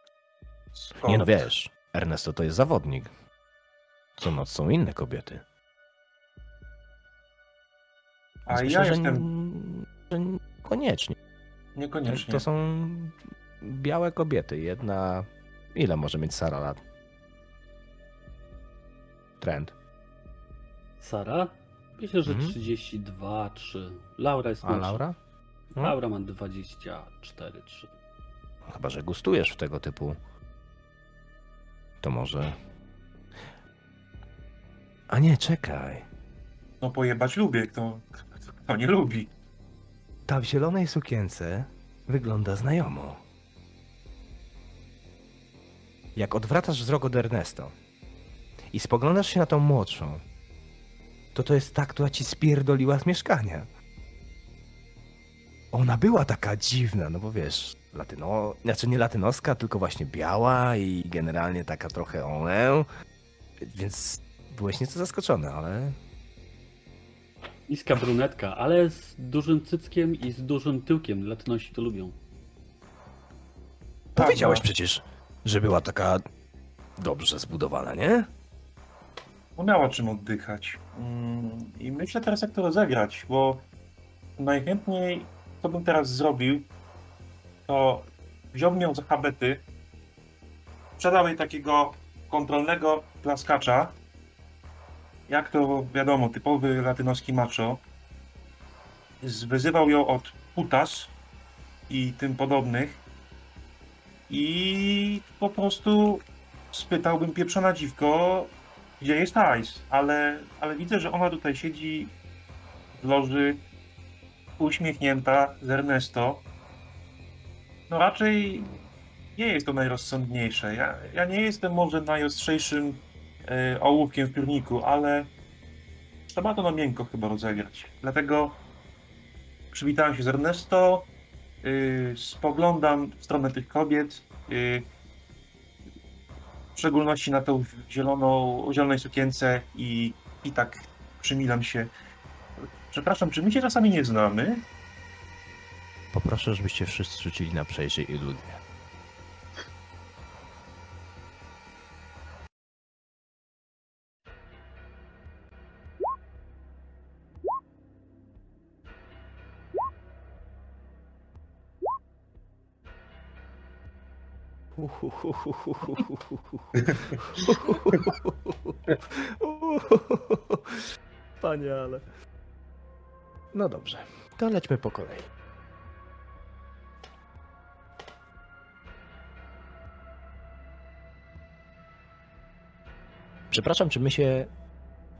Skąd? Nie no wiesz, Ernesto to jest zawodnik. Co noc są inne kobiety. A Więc ja myślę, jestem. Że n- że koniecznie. Niekoniecznie. To są białe kobiety. Jedna. Ile może mieć Sara lat? Trend. Sara? Myślę, że Mhm. 32, 3. Laura jest A. Laura? No. Laura ma 24, 3. Chyba, że gustujesz w tego typu. To może. A nie, czekaj. No pojebać lubię, kto, kto nie lubi. Ta w zielonej sukience wygląda znajomo. Jak odwracasz wzrok od Ernesto i spoglądasz się na tą młodszą, to to jest ta, która ci spierdoliła z mieszkania. Ona była taka dziwna, no bo wiesz, latyno, znaczy nie latynoska, tylko właśnie biała i generalnie taka trochę olę, więc byłeś nieco zaskoczony, ale Niska brunetka, ale z dużym cyckiem i z dużym tyłkiem. Latynosi to lubią. powiedziałeś przecież, że była taka dobrze zbudowana, nie? No miała czym oddychać. Mm, I myślę teraz, jak to rozegrać, bo najchętniej, co bym teraz zrobił, to wziąłbym ją za habety, sprzedał jej takiego kontrolnego plaskacza, jak to wiadomo, typowy latynoski macho, wyzywał ją od putas i tym podobnych i po prostu spytałbym pieprzona dziwko, gdzie jest hajs, ale, ale widzę, że ona tutaj siedzi w loży uśmiechnięta z Ernesto. No raczej nie jest to najrozsądniejsze. Ja, ja nie jestem może najostrzejszym e, ołówkiem w piórniku, ale trzeba to na miękko chyba rozegrać. Dlatego przywitałem się z Ernesto, spoglądam w stronę tych kobiet, y, w szczególności na tą zieloną, zielonej sukience i, i tak przymilam się. Przepraszam, czy my się czasami nie znamy? Poproszę, żebyście wszyscy rzucili na przejście i ludnie. Wspaniale. No dobrze, to lećmy po kolei. Przepraszam, czy my się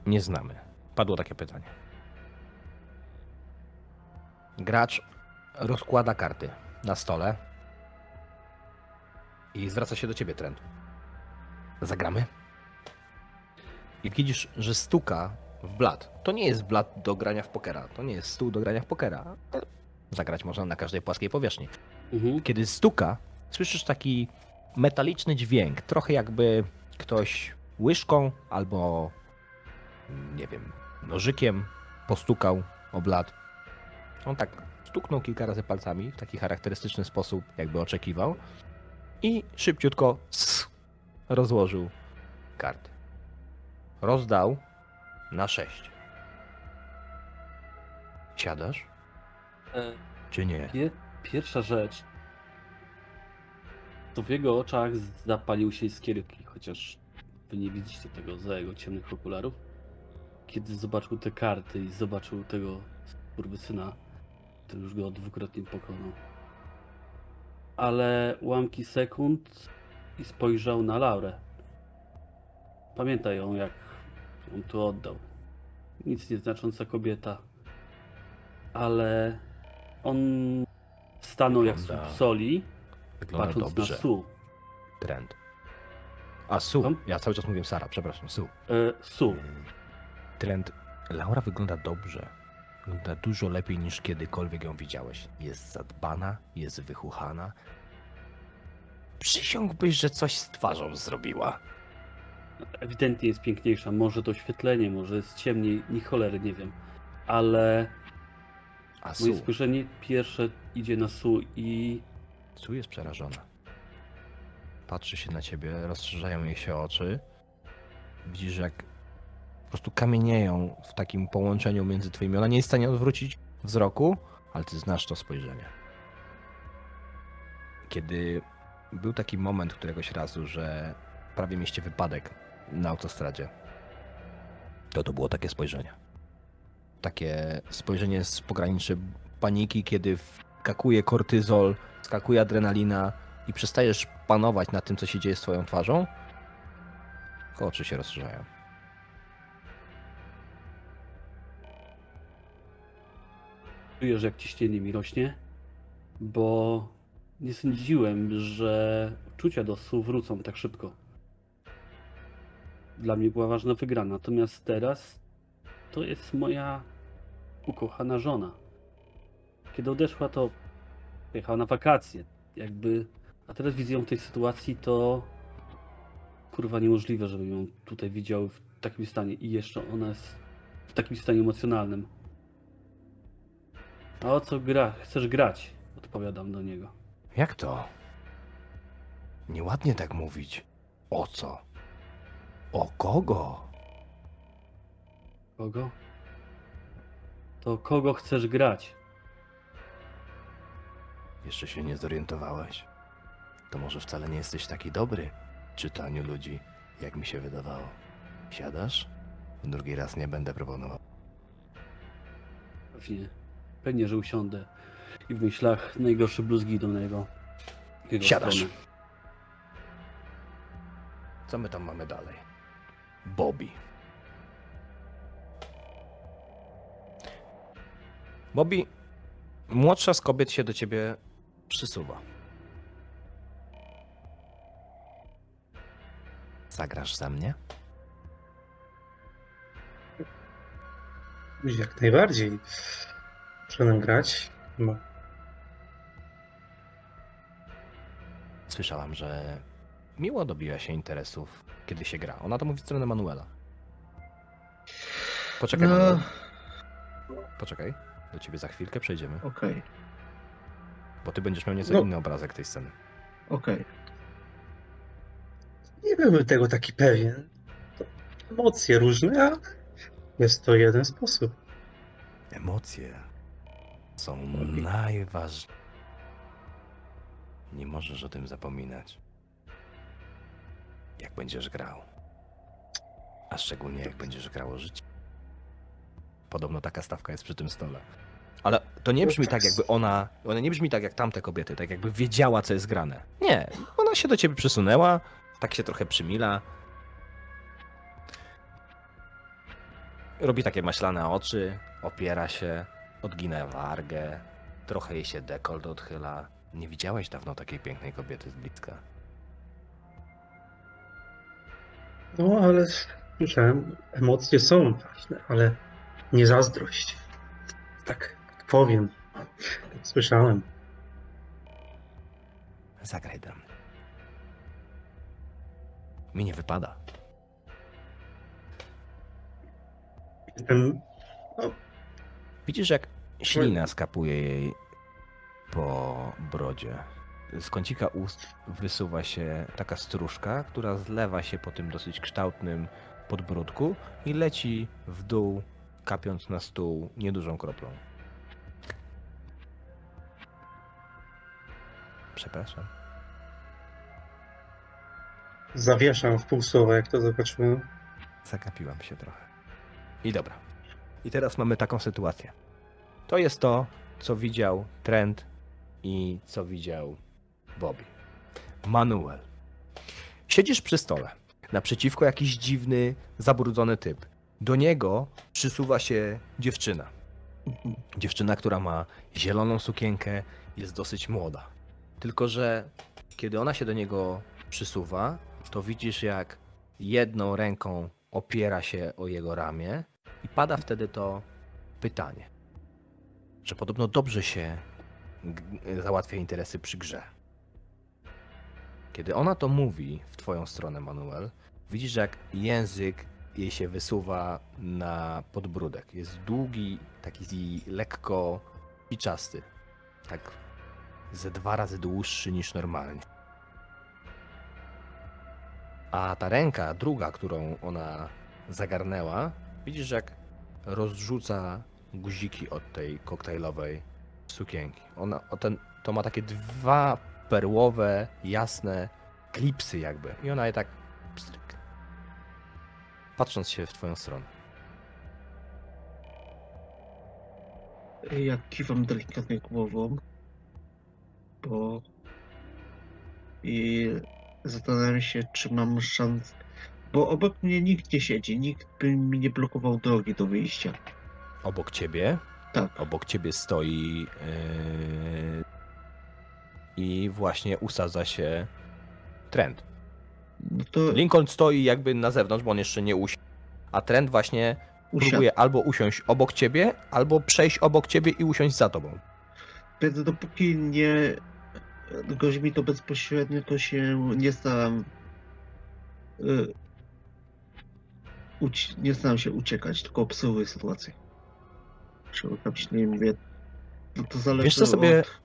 nie znamy? Padło takie pytanie. Gracz rozkłada karty na stole i zwraca się do ciebie, Trent. Zagramy? Jak widzisz, że stuka w blat, to nie jest blat do grania w pokera, to nie jest stół do grania w pokera. Zagrać można na każdej płaskiej powierzchni. Mhm. Kiedy stuka, słyszysz taki metaliczny dźwięk, trochę jakby ktoś łyżką albo, nie wiem, nożykiem postukał o blat. On tak stuknął kilka razy palcami w taki charakterystyczny sposób, jakby oczekiwał i szybciutko rozłożył karty. Rozdał na sześć. Siadasz, E, czy nie? Pie- pierwsza rzecz. To w jego oczach zapalił się iskierki, chociaż wy nie widzicie tego za jego ciemnych okularów. Kiedy zobaczył te karty i zobaczył tego syna, to już go dwukrotnie pokonał. Ale ułamki sekund i spojrzał na Laurę. Pamięta ją, jak ją tu oddał. Nic nieznacząca kobieta. Ale on stanął jak Wygląda- słup soli, patrząc dobrze. na Su. Trend. A, Su. Tam? Ja cały czas mówię Sara, przepraszam, Su. E, Su. Trend. Laura wygląda dobrze. Wygląda dużo lepiej niż kiedykolwiek ją widziałeś. Jest zadbana, jest wychuchana. Przysiągłbyś, że coś z twarzą zrobiła. Ewidentnie jest piękniejsza. Może to oświetlenie, może jest ciemniej, ni cholery nie wiem. Ale A moje spojrzenie pierwsze idzie na Su i Su jest przerażona. Patrzy się na ciebie, rozszerzają jej się oczy. Widzisz, jak prostu kamienieją w takim połączeniu między twoimi. Ona nie jest w stanie odwrócić wzroku, ale ty znasz to spojrzenie. Kiedy był taki moment któregoś razu, że prawie mieście wypadek na autostradzie, to to było takie spojrzenie. Takie spojrzenie z pograniczy paniki, kiedy wskakuje kortyzol, skakuje adrenalina, i przestajesz panować nad tym, co się dzieje z twoją twarzą, oczy się rozszerzają. Czuję, że jak ciśnienie mi rośnie, bo nie sądziłem, że uczucia do słów wrócą tak szybko. Dla mnie była ważna wygrana, natomiast teraz to jest moja ukochana żona. Kiedy odeszła, to pojechała na wakacje. Jakby, a teraz widzę ją w tej sytuacji, to kurwa niemożliwe, żebym ją tutaj widział w takim stanie i jeszcze ona jest w takim stanie emocjonalnym. A o co gra? Chcesz grać? Odpowiadam do niego. Jak to? Nieładnie tak mówić. O co? O kogo? Kogo? To kogo chcesz grać? Jeszcze się nie zorientowałeś. To może wcale nie jesteś taki dobry w czytaniu ludzi, jak mi się wydawało. Siadasz? Drugi raz nie będę proponował. Pewnie. Pewnie, że usiądę. I w myślach najgorsze bluzgi idą na jego, jego Siadasz. stronę. Co my tam mamy dalej? Bobby. Bobby, młodsza z kobiet się do ciebie przysuwa. Zagrasz ze mnie? Jak najbardziej. Muszę grać. No. Słyszałam, że miło dobija się interesów, kiedy się gra. Ona to mówi w stronę Manuela. Poczekaj, No, Manuel. Poczekaj. Do ciebie za chwilkę przejdziemy, okej, bo ty będziesz miał nieco No. inny obrazek tej sceny. okej. Nie byłem tego taki pewien. To emocje różne, a jest to jeden sposób. Emocje są najważniejsze. Nie możesz o tym zapominać. Jak będziesz grał. A szczególnie jak będziesz grał o życie. Podobno taka stawka jest przy tym stole. Ale to nie brzmi tak, jakby ona. Ona nie brzmi tak jak tamte kobiety, tak jakby wiedziała, co jest grane. Nie, ona się do ciebie przysunęła, tak się trochę przymila. Robi takie maślane oczy, opiera się, odgina wargę, trochę jej się dekolt odchyla. Nie widziałeś dawno takiej pięknej kobiety z bliska. No, ale słyszałem, emocje są ważne, ale nie zazdrość. Tak powiem. Słyszałem. Zagraj mnie. Mi nie wypada. Ten, Widzisz, jak ślina skapuje jej po brodzie. Z kącika ust wysuwa się taka stróżka, która zlewa się po tym dosyć kształtnym podbródku i leci w dół, kapiąc na stół niedużą kroplą. Przepraszam. zawieszam w pół słowa, jak to zobaczyłem. Zagapiłam się trochę. I dobra. I teraz mamy taką sytuację. To jest to, co widział Trent i co widział Bobby. Manuel. Siedzisz przy stole. Naprzeciwko jakiś dziwny, zabrudzony typ. Do niego przysuwa się dziewczyna. Dziewczyna, która ma zieloną sukienkę, jest dosyć młoda. Tylko, że kiedy ona się do niego przysuwa, to widzisz, jak jedną ręką opiera się o jego ramię i pada wtedy to pytanie, że podobno dobrze się załatwia interesy przy grze. Kiedy ona to mówi w twoją stronę, Manuel, widzisz, jak język jej się wysuwa na podbródek. Jest długi, taki lekko piczasty. Tak ze dwa razy dłuższy niż normalnie. A ta ręka, druga, którą ona zagarnęła, widzisz, jak rozrzuca guziki od tej koktajlowej sukienki. Ona, ten, to ma takie dwa perłowe, jasne klipsy jakby. I ona je tak pstryk, patrząc się w twoją stronę. Ja kiwam delikatnie głową, bo i zastanawiam się, czy mam szansę. Bo obok mnie nikt nie siedzi, nikt by mi nie blokował drogi do wyjścia. Obok ciebie, Tak. obok ciebie stoi yy, i właśnie usadza się Trent. No to Lincoln stoi jakby na zewnątrz, bo on jeszcze nie usiadł, a Trent właśnie usiadł. próbuje albo usiąść obok ciebie, albo przejść obok ciebie i usiąść za tobą. Więc dopóki nie grozi mi to bezpośrednio, to się nie staram. y, uci- nie staram się uciekać, tylko obserwuję sytuację. Szukam się, nie mówię. No to zależy Wiesz, co sobie- od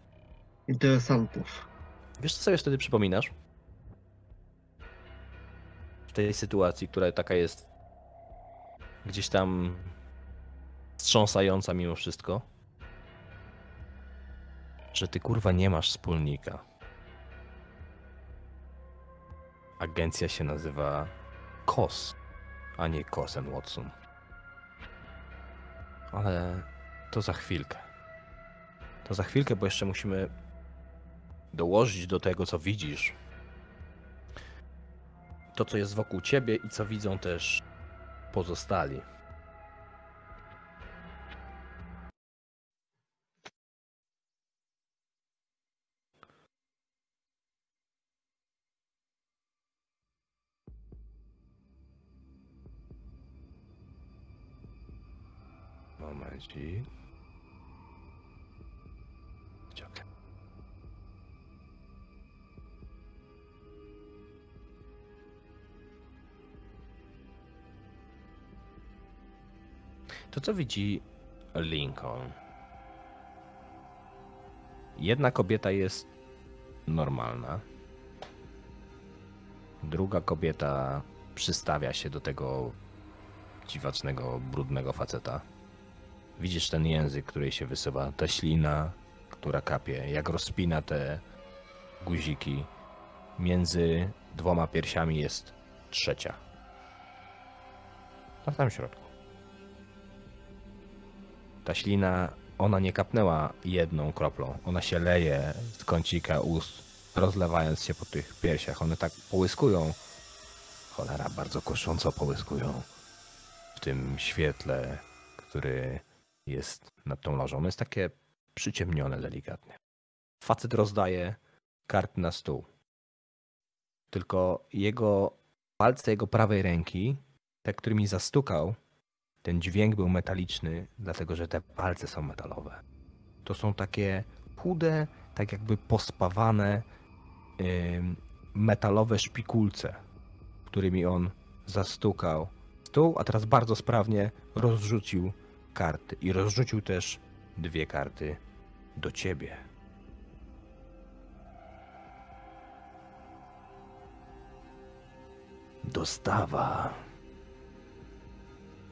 interesantów. Wiesz, co sobie wtedy przypominasz? W tej sytuacji, która taka jest gdzieś tam wstrząsająca mimo wszystko, że ty kurwa nie masz wspólnika. Agencja się nazywa KOS, a nie and Watson. Ale to za chwilkę. To za chwilkę, bo jeszcze musimy dołożyć do tego, co widzisz, to, co jest wokół ciebie i co widzą też pozostali. Widzi Lincoln? Jedna kobieta jest normalna. Druga kobieta przystawia się do tego dziwacznego, brudnego faceta. Widzisz ten język, który się wysuwa, ta ślina, która kapie, jak rozpina te guziki. Między dwoma piersiami jest trzecia. Na samym środku. Ta ślina, ona nie kapnęła jedną kroplą. Ona się leje z kącika ust, rozlewając się po tych piersiach. One tak połyskują. Cholera, bardzo kosząco połyskują w tym świetle, który jest nad tą lożą. Jest takie przyciemnione delikatnie. Facet rozdaje karty na stół. Tylko jego palce jego prawej ręki, te, którymi zastukał, ten dźwięk był metaliczny, dlatego że te palce są metalowe. To są takie chude, tak jakby pospawane ym, metalowe szpikulce, którymi on zastukał stół, a teraz bardzo sprawnie rozrzucił karty i rozrzucił też dwie karty do ciebie. Dostawa.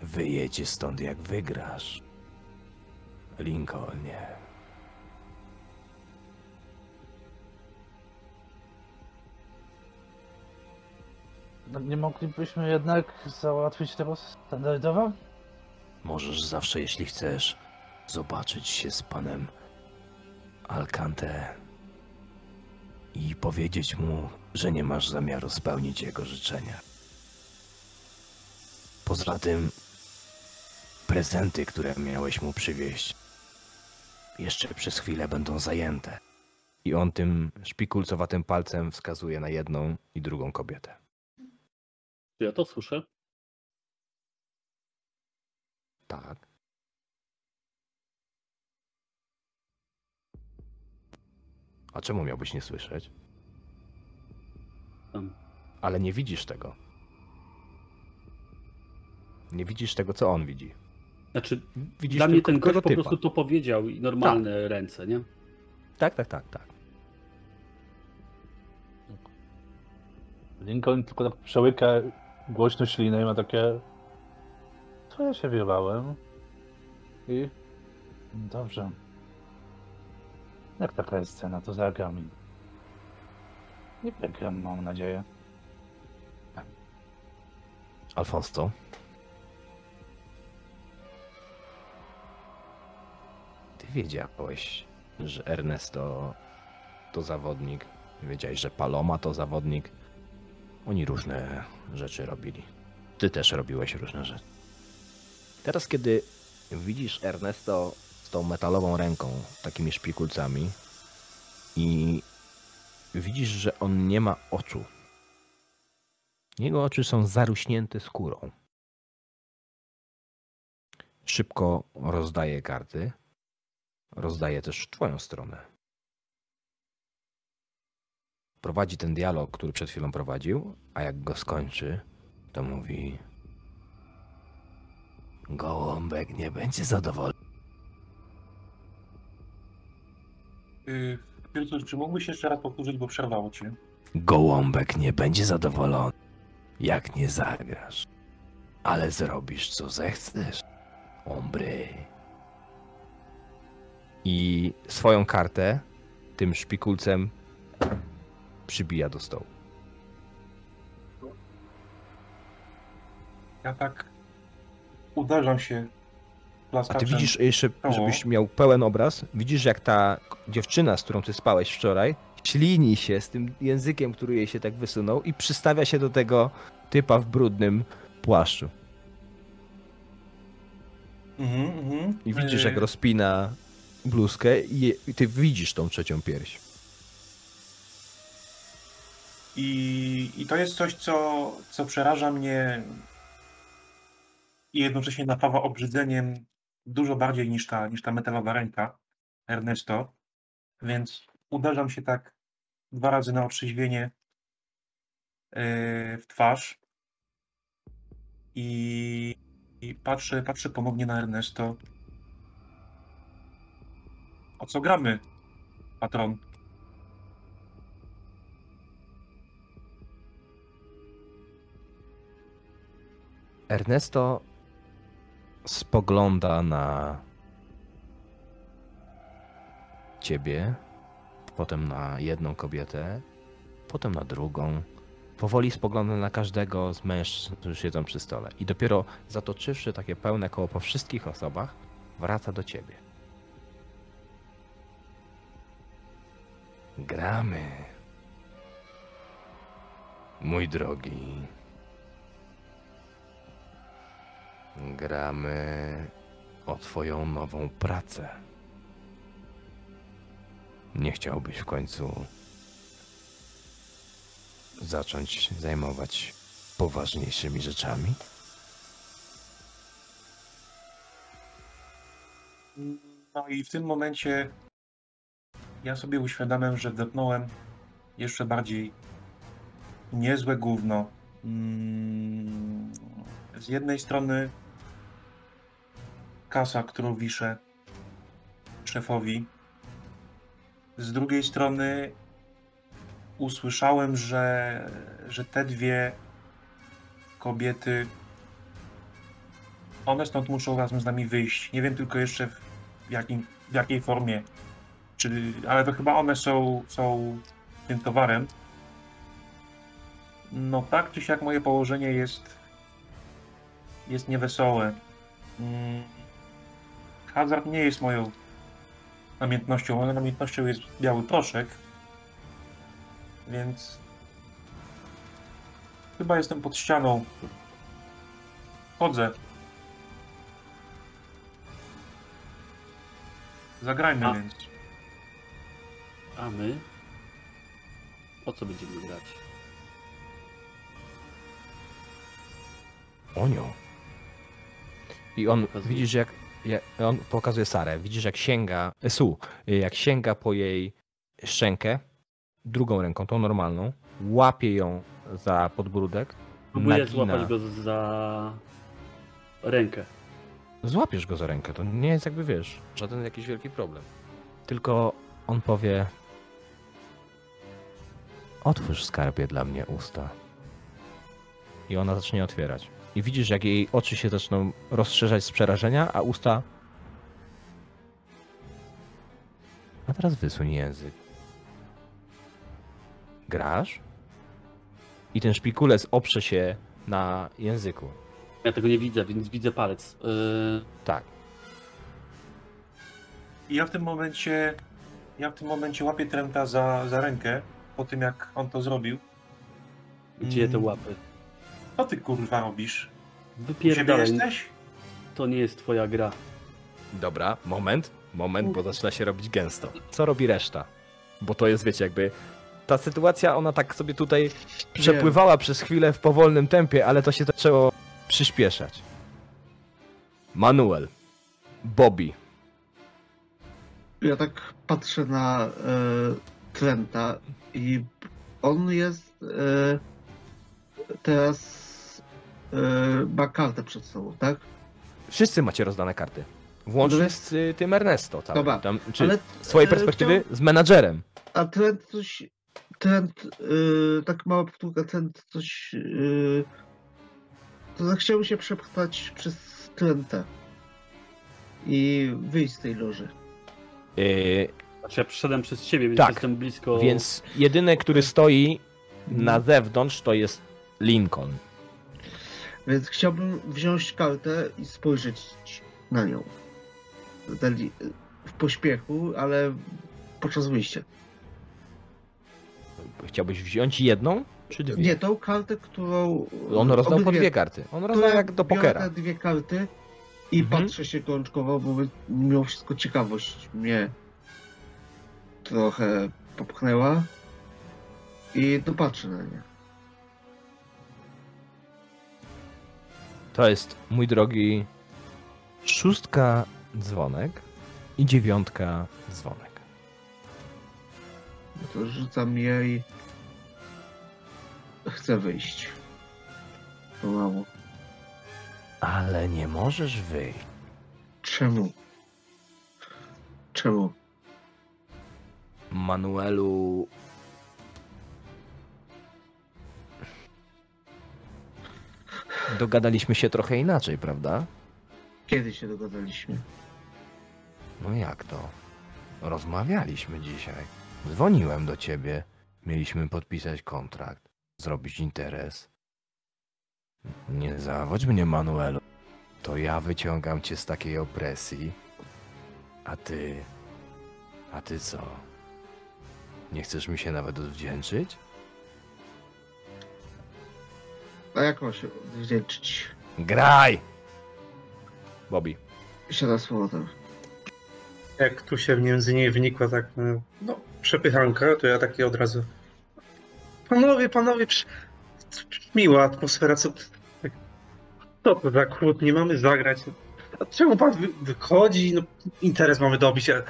Wyjedzie stąd jak wygrasz. Lincolnie. No, Nie moglibyśmy jednak załatwić tego standardowo? Możesz zawsze, jeśli chcesz, zobaczyć się z panem Alcante i powiedzieć mu, że nie masz zamiaru spełnić jego życzenia. Poza tym, prezenty, które miałeś mu przywieźć, jeszcze przez chwilę będą zajęte. I on tym szpikulcowatym palcem wskazuje na jedną i drugą kobietę. Ja to słyszę? Tak. A czemu miałbyś nie słyszeć? Tam. Ale nie widzisz tego. Nie widzisz tego, co on widzi. Znaczy, Widzisz dla mnie ten gość po prostu to powiedział i normalne ręce, nie? Tak, tak, tak, tak. Lincoln tylko tak przełyka głośno ślinę i ma takie... Co ja się wierwałem? I... Dobrze. Jak taka jest scena, to zagram i... Nie wygram, mam nadzieję. Alfonso. Wiedziałeś, że Ernesto to zawodnik Wiedziałeś, że Paloma to zawodnik. Oni różne rzeczy robili. Ty też robiłeś różne rzeczy. Teraz, kiedy widzisz Ernesto z tą metalową ręką, takimi szpikulcami i widzisz, że on nie ma oczu. Jego oczy są zaruśnięte skórą. Szybko rozdaje karty. Rozdaje też twoją stronę. Prowadzi ten dialog, który przed chwilą prowadził, a jak go skończy, to mówi: Gołąbek nie będzie zadowolony. Yy, Piltus, czy mógłbyś jeszcze raz powtórzyć, bo przerwało cię? Gołąbek nie będzie zadowolony, jak nie zagrasz. Ale zrobisz, co zechcesz. Ombry. I swoją kartę tym szpikulcem przybija do stołu. Ja tak uderzam się A ty widzisz jeszcze, żebyś miał pełen obraz, widzisz jak ta dziewczyna, z którą ty spałeś wczoraj, ślini się z tym językiem, który jej się tak wysunął i przystawia się do tego typa w brudnym płaszczu. Mhm, mhm. I widzisz, jak rozpina bluzkę i, ty widzisz tą trzecią pierś. I, I to jest coś, co, co przeraża mnie i jednocześnie napawa obrzydzeniem dużo bardziej niż ta, niż ta metalowa ręka Ernesto. Więc uderzam się tak dwa razy na otrzeźwienie yy, w twarz i, i patrzę, patrzę ponownie na Ernesto. O co gramy, patron? Ernesto spogląda na ciebie, potem na jedną kobietę, potem na drugą. Powoli spogląda na każdego z mężczyzn, którzy siedzą przy stole. I dopiero zatoczywszy takie pełne koło po wszystkich osobach, wraca do ciebie. Gramy. Mój drogi. Gramy o Twoją nową pracę. Nie chciałbyś w końcu zacząć zajmować poważniejszymi rzeczami? No i w tym momencie ja sobie uświadamiam, że wdepnąłem jeszcze bardziej niezłe gówno. Mm, Z jednej strony kasa, którą wiszę szefowi. Z drugiej strony usłyszałem, że, że te dwie kobiety one stąd muszą razem z nami wyjść. Nie wiem tylko jeszcze w, jakim, w jakiej formie. Czy, ale to chyba one są, są tym towarem. No tak czy siak moje położenie jest jest niewesołe. Mm, Hazard nie jest moją namiętnością. Moją namiętnością jest biały proszek. Więc chyba jestem pod ścianą. Chodzę. Zagrajmy A. więc. A my? O co będziemy grać? O nią. I on, Pokazuje. widzisz jak, jak, on pokazuje Sarę, widzisz jak sięga, e, Su, jak sięga po jej szczękę, drugą ręką, tą normalną, łapie ją za podbródek, Próbuję nagina. złapać go za rękę. Złapiesz go za rękę, to nie jest jakby, wiesz, żaden jakiś wielki problem. Tylko on powie otwórz skarbie dla mnie usta. I ona zacznie otwierać. I widzisz, jak jej oczy się zaczną rozszerzać z przerażenia, a usta... A teraz wysuń język. Grasz? I ten szpikulec oprze się na języku. Ja tego nie widzę, więc widzę palec. Yy, Tak. I ja w tym momencie ja w tym momencie łapię Trenta za, za rękę po tym jak on to zrobił. Gdzie te Mm, łapy? Co ty kurwa robisz? Wypierdalaj, jesteś? to nie jest twoja gra. Dobra, moment, moment, bo zaczyna się robić gęsto. Co robi reszta? Bo to jest, wiecie, jakby ta sytuacja, ona tak sobie tutaj przepływała przez chwilę w powolnym tempie, ale to się zaczęło przyspieszać. Manuel, Bobby, Ja tak patrzę na e, Trenta i on jest e, teraz e, ma kartę przed sobą, tak? wszyscy macie rozdane karty. Włącznie z y, tym Ernesto, tak? Dobra, Tam, czy Ale z twojej e, perspektywy z menadżerem. A Trent coś. Trent, yy, tak mała powtórka, Trent coś. Yy, to tak chciałbym się przepchać przez Trenta i wyjść z tej loży. Y, Znaczy ja przyszedłem przez ciebie, więc Tak, jestem blisko... Więc jedyny, który stoi na zewnątrz, to jest Lincoln. Więc chciałbym wziąć kartę i spojrzeć na nią. W pośpiechu, ale podczas wyjścia. Chciałbyś wziąć jedną, czy dwie? Nie, tą kartę, którą. On rozdał po dwie karty. On rozdał ja jak do biorę pokera. te dwie karty i Mhm. patrzę się gorączkowo, bo mimo wszystko ciekawość mnie trochę popchnęła i dopatrzę na nie. To jest, mój drogi, szóstka dzwonek i dziewiątka dzwonek. No to rzucam je i chcę wyjść. Pomału. Ale nie możesz wyjść. Czemu? Czemu? Manuelu. Dogadaliśmy się trochę inaczej, prawda? Kiedy się dogadaliśmy? No jak to? Rozmawialiśmy dzisiaj. Dzwoniłem do ciebie. Mieliśmy podpisać kontrakt, zrobić interes. Nie zawodź mnie, Manuelu. To ja wyciągam cię z takiej opresji. A ty. A ty co? Nie chcesz mi się nawet odwdzięczyć? A jak mam się wdzięczyć? Graj! Bobby. Siada z powrotem. Jak tu się między niej wnikła tak, no, no przepychanka, to ja takie od razu. Panowie, panowie, psz- psz- miła atmosfera, co. tak, Co to za kłód, nie mamy zagrać. A czemu pan wy- wychodzi? No, interes mamy dobić. a-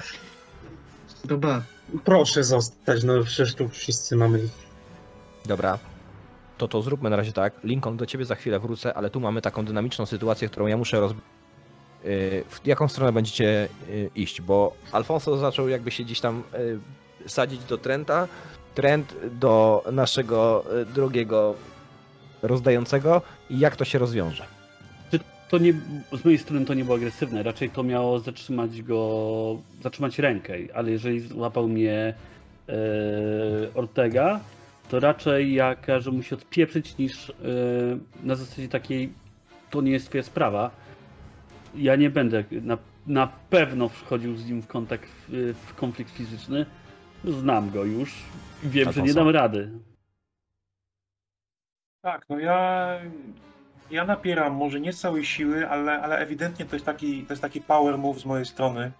Dobra, Proszę zostać, no przecież tu wszyscy mamy. Dobra. To to zróbmy na razie tak. Lincoln, do ciebie za chwilę wrócę, ale tu mamy taką dynamiczną sytuację, którą ja muszę roz... Yy, w jaką stronę będziecie yy, iść? Bo Alfonso zaczął jakby się gdzieś tam yy, sadzić do Trenta, Trent do naszego drugiego rozdającego i jak to się rozwiąże? To nie, z mojej strony to nie było agresywne, raczej to miało zatrzymać go, zatrzymać rękę, ale jeżeli złapał mnie e, Ortega, to raczej ja każę mu się odpieprzyć niż e, na zasadzie takiej, to nie jest twoja sprawa. Ja nie będę na, na pewno wchodził z nim w kontakt, w, w konflikt fizyczny. Znam go już i wiem, że nie dam rady. Tak, no ja, ja napieram może nie z całej siły, ale, ale ewidentnie to jest, taki, to jest taki power move z mojej strony.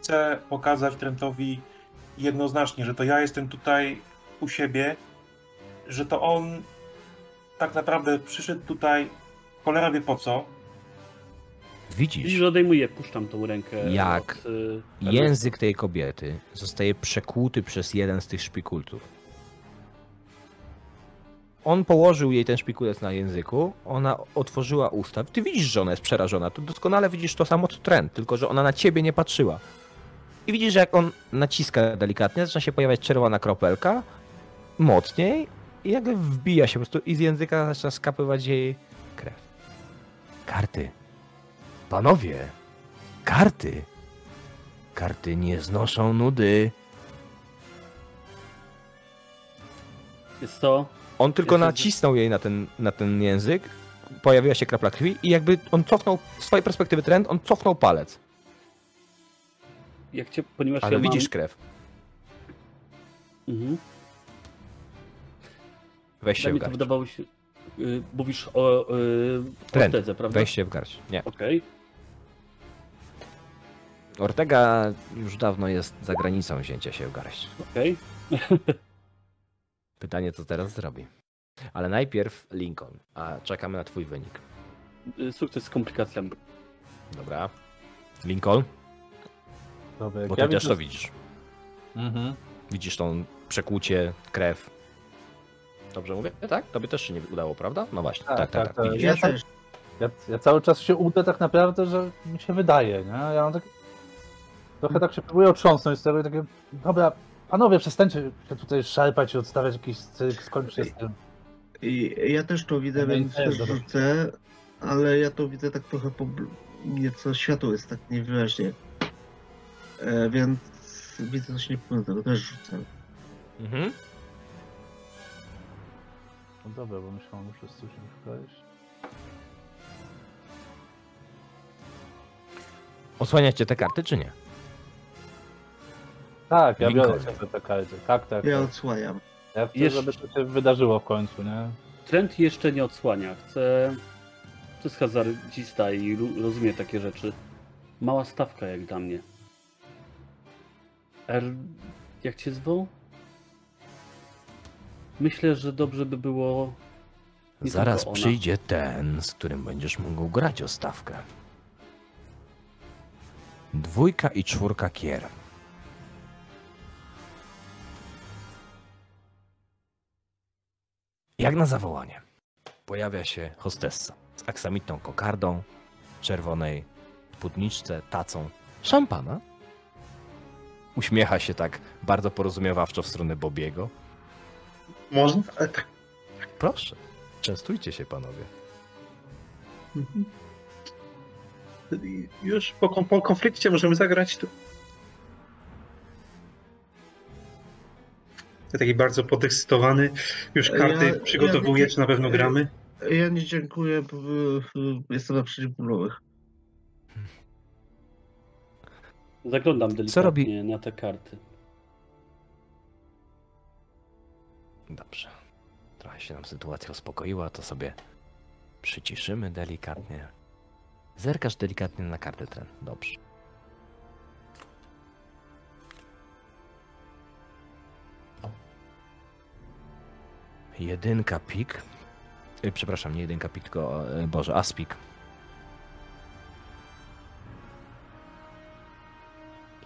Chcę pokazać Trentowi jednoznacznie, że to ja jestem tutaj u siebie, że to on tak naprawdę przyszedł tutaj, cholera wie po co. Widzisz, że odejmuję, puszczam tą rękę. Jak Od, y, język tej kobiety zostaje przekłuty przez jeden z tych szpikulców. On położył jej ten szpikulec na języku, ona otworzyła usta. Ty widzisz, że ona jest przerażona. Tu doskonale widzisz to samo co trend, tylko że ona na ciebie nie patrzyła. I widzisz, że jak on naciska delikatnie, zaczyna się pojawiać czerwona kropelka, mocniej i jakby wbija się po prostu i z języka zaczyna skapywać jej krew. Karty. Panowie, karty. Karty nie znoszą nudy. Jest to On tylko nacisnął jej na ten, na ten język, pojawiła się krapla krwi i jakby on cofnął, z swojej perspektywy trend, on cofnął palec. jak cię, ponieważ Ale ja widzisz mam... krew. Mhm. Weź się Dla w garść. wydawało się... y, mówisz o y, Trend. Ortedze, prawda? Weź się w garść. Nie. Okej. Ortega już dawno jest za granicą wzięcia się w garść. Okej. Pytanie, co teraz zrobi. Ale najpierw Lincoln, a czekamy na twój wynik. Y, Sukces z komplikacjami. Dobra. Lincoln, Dobra, bo ja ty też widzę- to widzisz. Mhm. Widzisz tą przekłucie, krew. Dobrze mówię? Tak? Tobie też się nie udało, prawda? No właśnie, tak, Tak, tak, tak, tak. tak. widzisz? Ja Ja też. Ja, ja cały czas się udę tak naprawdę, że mi się wydaje, nie? Ja mam tak... Trochę tak się próbuję otrząsnąć z tego i takie... Dobra, panowie, przestańcie się tutaj szarpać i odstawiać jakiś cyrk, skończcie z tym. I ja też to widzę, No więc też, rzucę, ale ja to widzę tak trochę po... nieco światło jest tak niewyraźnie. E, więc widzę coś niepełnego, też rzucę. Mhm. No dobra, bo myślałem, że wszyscy się wkleić. Osłaniacie te karty, czy nie? Tak, ja biorę Lincoln. sobie te karty. Tak, tak. Ja tak. odsłaniam. Ja chcę, Jeszcze- żeby to się wydarzyło w końcu, nie? Trend jeszcze nie odsłania. Chcę... To jest hazardzista i ru- rozumie takie rzeczy. Mała stawka jak dla mnie. R... Jak cię zwoł? Myślę, że dobrze by było... Nie Zaraz tylko ona. przyjdzie ten, z którym będziesz mógł grać o stawkę. Dwójka i czwórka kier. Jak na zawołanie. Pojawia się hostessa z aksamitną kokardą, czerwonej spódniczce, tacą, szampana. Uśmiecha się tak bardzo porozumiewawczo w stronę Bobiego. Można? Ale tak. Proszę, częstujcie się panowie. Mhm. Już po, po konflikcie możemy zagrać tu. Ja taki bardzo podekscytowany. Już Ja- karty ja przygotowuję, wiecie- czy na pewno gramy. Ja nie dziękuję, bo y, jestem na przeciwbólowych. Zaglądam delikatnie robi- na te karty. Dobrze. Trochę się nam sytuacja uspokoiła, to sobie przyciszymy delikatnie. Zerkasz delikatnie na kartę tren. Dobrze. Jedynka pik. Y, Przepraszam, nie jedynka pik, tylko, e, Boże, aspik.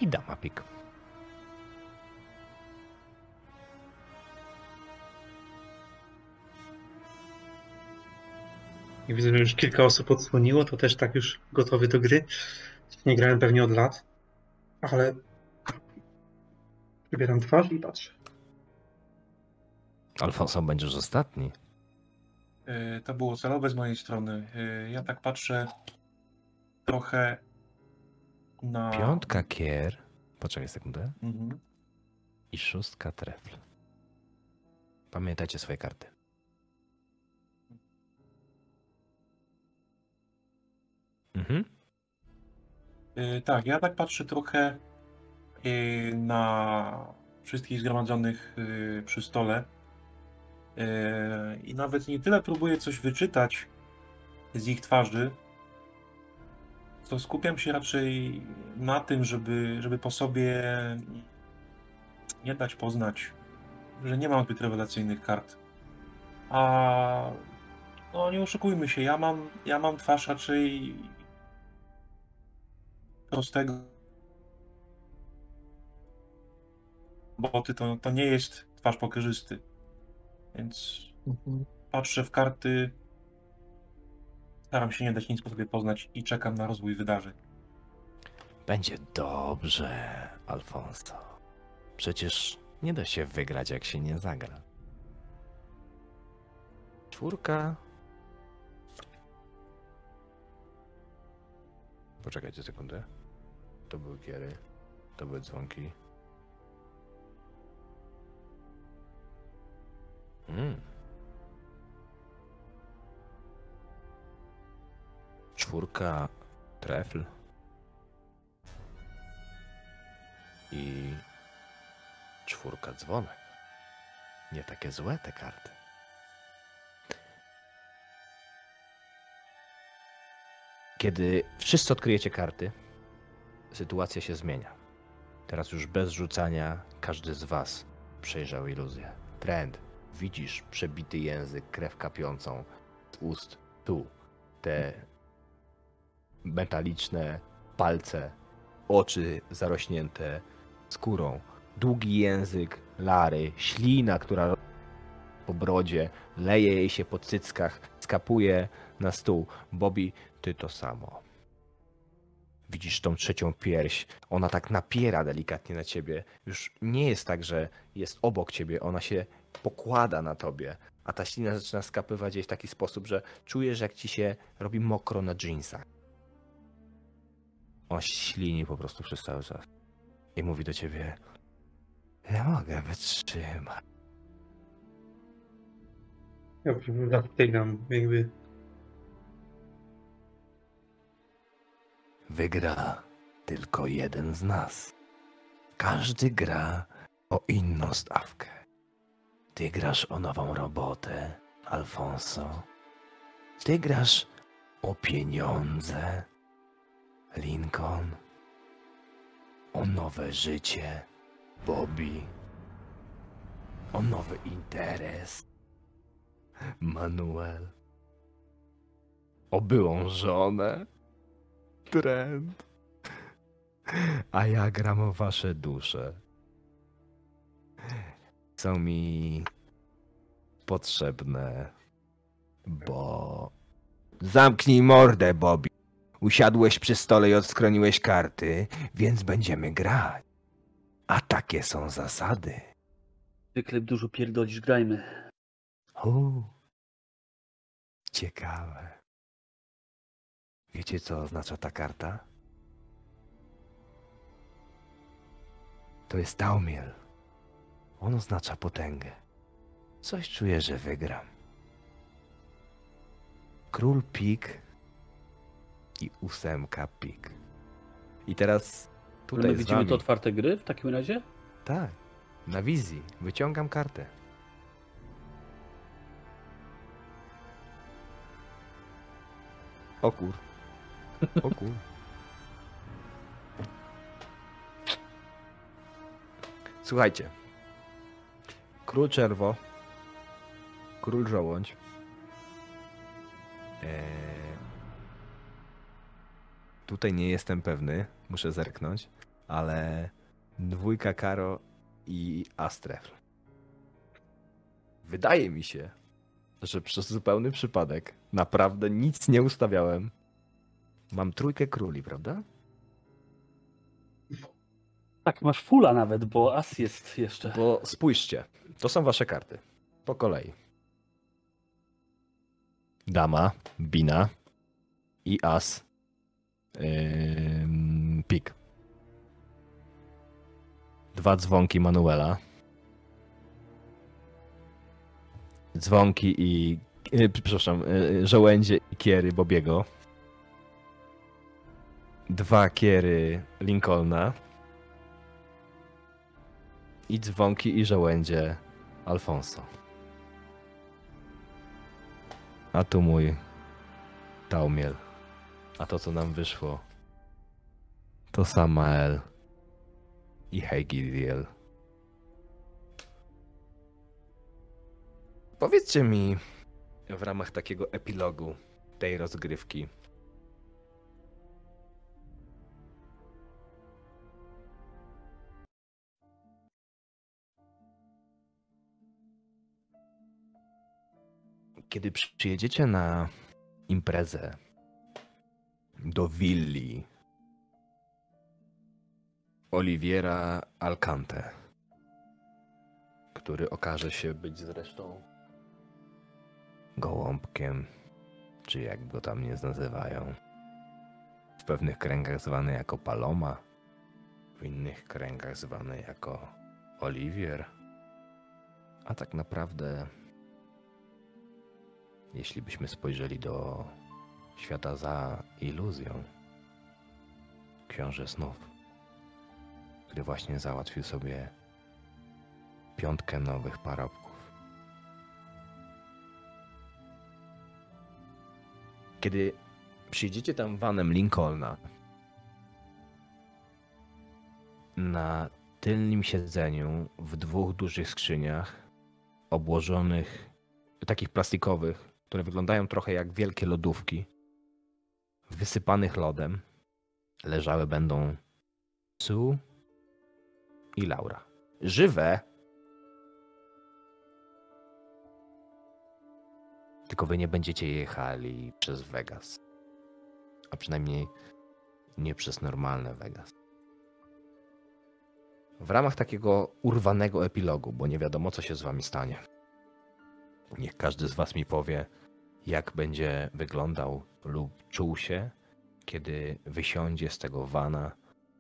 I dama pik. I widzę, że już kilka osób odsłoniło, to też tak już gotowy do gry. Nie grałem pewnie od lat, ale wybieram twarz i patrzę. Alfonso, będziesz ostatni. Y, To było celowe z mojej strony. Y, Ja tak patrzę trochę na. Piątka kier. Poczekaj sekundę. Mhm. I szóstka trefl. Pamiętajcie swoje karty. Mhm. Y, Tak, ja tak patrzę trochę na wszystkich zgromadzonych przy stole. Y, I nawet nie tyle próbuję coś wyczytać z ich twarzy, to skupiam się raczej na tym, żeby, żeby po sobie nie dać poznać, że nie mam zbyt rewelacyjnych kart. A no nie oszukujmy się, ja mam, ja mam twarz raczej prostego. Boty to, to nie jest twarz pokerzysty. Więc Mhm. patrzę w karty, staram się nie dać nic po sobie poznać i czekam na rozwój wydarzeń. Będzie dobrze, Alfonso. Przecież nie da się wygrać, jak się nie zagra. Czwórka. Poczekajcie sekundę. To były kiery. To były dzwonki. Mm. Czwórka trefl. I czwórka dzwonek. Nie takie złe te karty. Kiedy wszyscy odkryjecie karty, sytuacja się zmienia. Teraz już bez rzucania każdy z Was przejrzał iluzję. Trend widzisz przebity język, krew kapiącą z ust tu. Te metaliczne palce, oczy zarośnięte skórą, długi język Lary, ślina, która po brodzie, leje jej się po cyckach, skapuje na stół. Bobby, ty to samo. Widzisz tą trzecią pierś, ona tak napiera delikatnie na ciebie. Już nie jest tak, że jest obok ciebie, ona się pokłada na tobie, a ta ślina zaczyna skapywać jej w taki sposób, że czujesz, jak ci się robi mokro na dżinsach. On ślini po prostu przez cały czas. I mówi do ciebie: Ja mogę wytrzymać. Ja zatykam, jakby. Wygra tylko jeden z nas. Każdy gra o inną stawkę. Ty grasz o nową robotę, Alfonso. Ty grasz o pieniądze, Lincoln. O nowe życie, Bobby. O nowy interes, Manuel. O byłą żonę. Trend. A ja gram o wasze dusze. Są mi potrzebne, bo. Zamknij mordę, Bobby. Usiadłeś przy stole i odskroniłeś karty, więc będziemy grać. A takie są zasady. Zwykle dużo pierdolisz, grajmy. U, ciekawe. Wiecie, co oznacza ta karta? To jest Taumiel. On oznacza potęgę. Coś czuję, że wygram. Król pik i ósemka pik. I teraz tutaj my widzimy to otwarte gry w takim razie? Tak, na wizji. Wyciągam kartę. O kur. O kur. Słuchajcie. Król czerwo. Król żołądź. Eee, tutaj nie jestem pewny. Muszę zerknąć. Ale dwójka Karo i Astref. Wydaje mi się, że przez zupełny przypadek naprawdę nic nie ustawiałem. Mam trójkę króli, prawda? Tak, masz fula nawet, bo as jest jeszcze. Bo spójrzcie, to są wasze karty. Po kolei. Dama, bina i as. Ym, pik. Dwa dzwonki Manuela. Dzwonki i. Yy, przepraszam, yy, żołędzie i kiery Bobiego. Dwa kiery Lincolna. I dzwonki i żołędzie Alfonso. A tu mój Taumiel. A to co nam wyszło to Samael i Hegidiel. Powiedzcie mi w ramach takiego epilogu tej rozgrywki. Kiedy przyjedziecie na imprezę do willi Oliviera Alcante, który okaże się być zresztą gołąbkiem, czy jak go tam nie nazywają. W pewnych kręgach zwany jako Paloma, w innych kręgach zwany jako Olivier. A tak naprawdę, jeśli byśmy spojrzeli do świata za iluzją, książę snów, który właśnie załatwił sobie piątkę nowych parobków. Kiedy Przyjedziecie tam vanem Lincolna. Na tylnym siedzeniu w dwóch dużych skrzyniach obłożonych, takich plastikowych, które wyglądają trochę jak wielkie lodówki, wysypanych lodem, leżały będą Sue i Laura. Żywe! Tylko wy nie będziecie jechali przez Vegas. A przynajmniej nie przez normalne Vegas. W ramach takiego urwanego epilogu, bo nie wiadomo, co się z wami stanie. Niech każdy z was mi powie, jak będzie wyglądał lub czuł się, kiedy wysiądzie z tego wana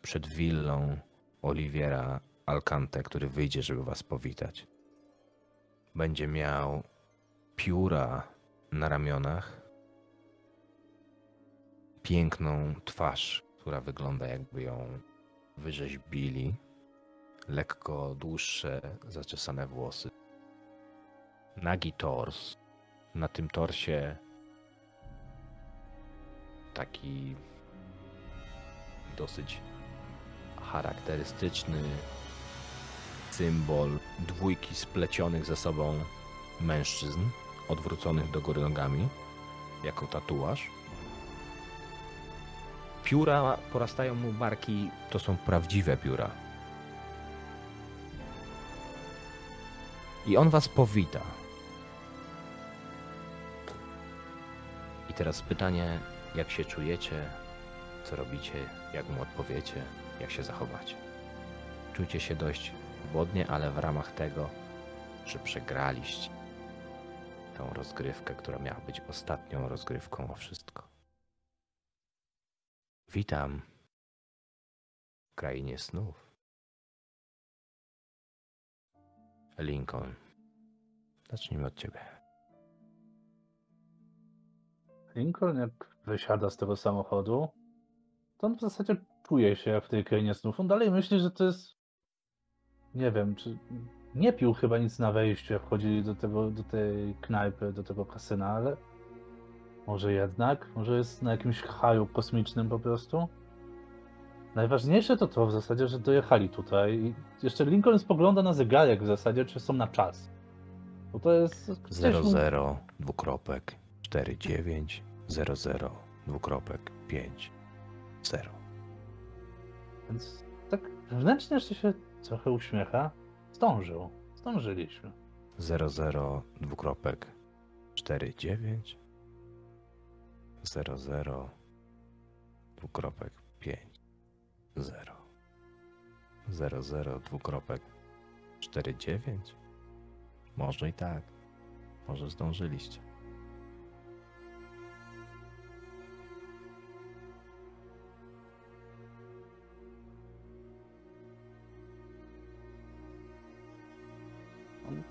przed willą Oliwiera Alcante, który wyjdzie, żeby was powitać. Będzie miał pióra na ramionach, piękną twarz, która wygląda jakby ją wyrzeźbili, lekko dłuższe, zaczesane włosy, nagi tors, na tym torsie taki dosyć charakterystyczny symbol dwójki splecionych ze sobą mężczyzn, odwróconych do góry nogami, jako tatuaż. Pióra porastają mu barki, to są prawdziwe pióra. I on was powita. Teraz pytanie, jak się czujecie, co robicie, jak mu odpowiecie, jak się zachowacie. Czujcie się dość głodnie, ale w ramach tego, że przegraliście tą rozgrywkę, która miała być ostatnią rozgrywką o wszystko. Witam w krainie snów. Lincoln. Zacznijmy od ciebie. Lincoln jak wysiada z tego samochodu, to on w zasadzie czuje się jak w tej krainie snów. On dalej myśli, że to jest... Nie wiem, czy... Nie pił chyba nic na wejściu, jak wchodzili do, tego, do tej knajpy, do tego kasyna, ale... Może jednak? Może jest na jakimś haju kosmicznym po prostu? Najważniejsze to to w zasadzie, że dojechali tutaj i jeszcze Lincoln spogląda na zegarek w zasadzie, czy są na czas. Bo to jest... gdzieś mu- 00 dwukropek 49 00 dwukropek 5 0. Więc tak wewnętrznie jeszcze się trochę uśmiecha. Zdążył. Zdążyliśmy. 00 dwukropek 49 00 dwukropek 5 0 00 dwukropek 49 Może i tak. Może zdążyliście.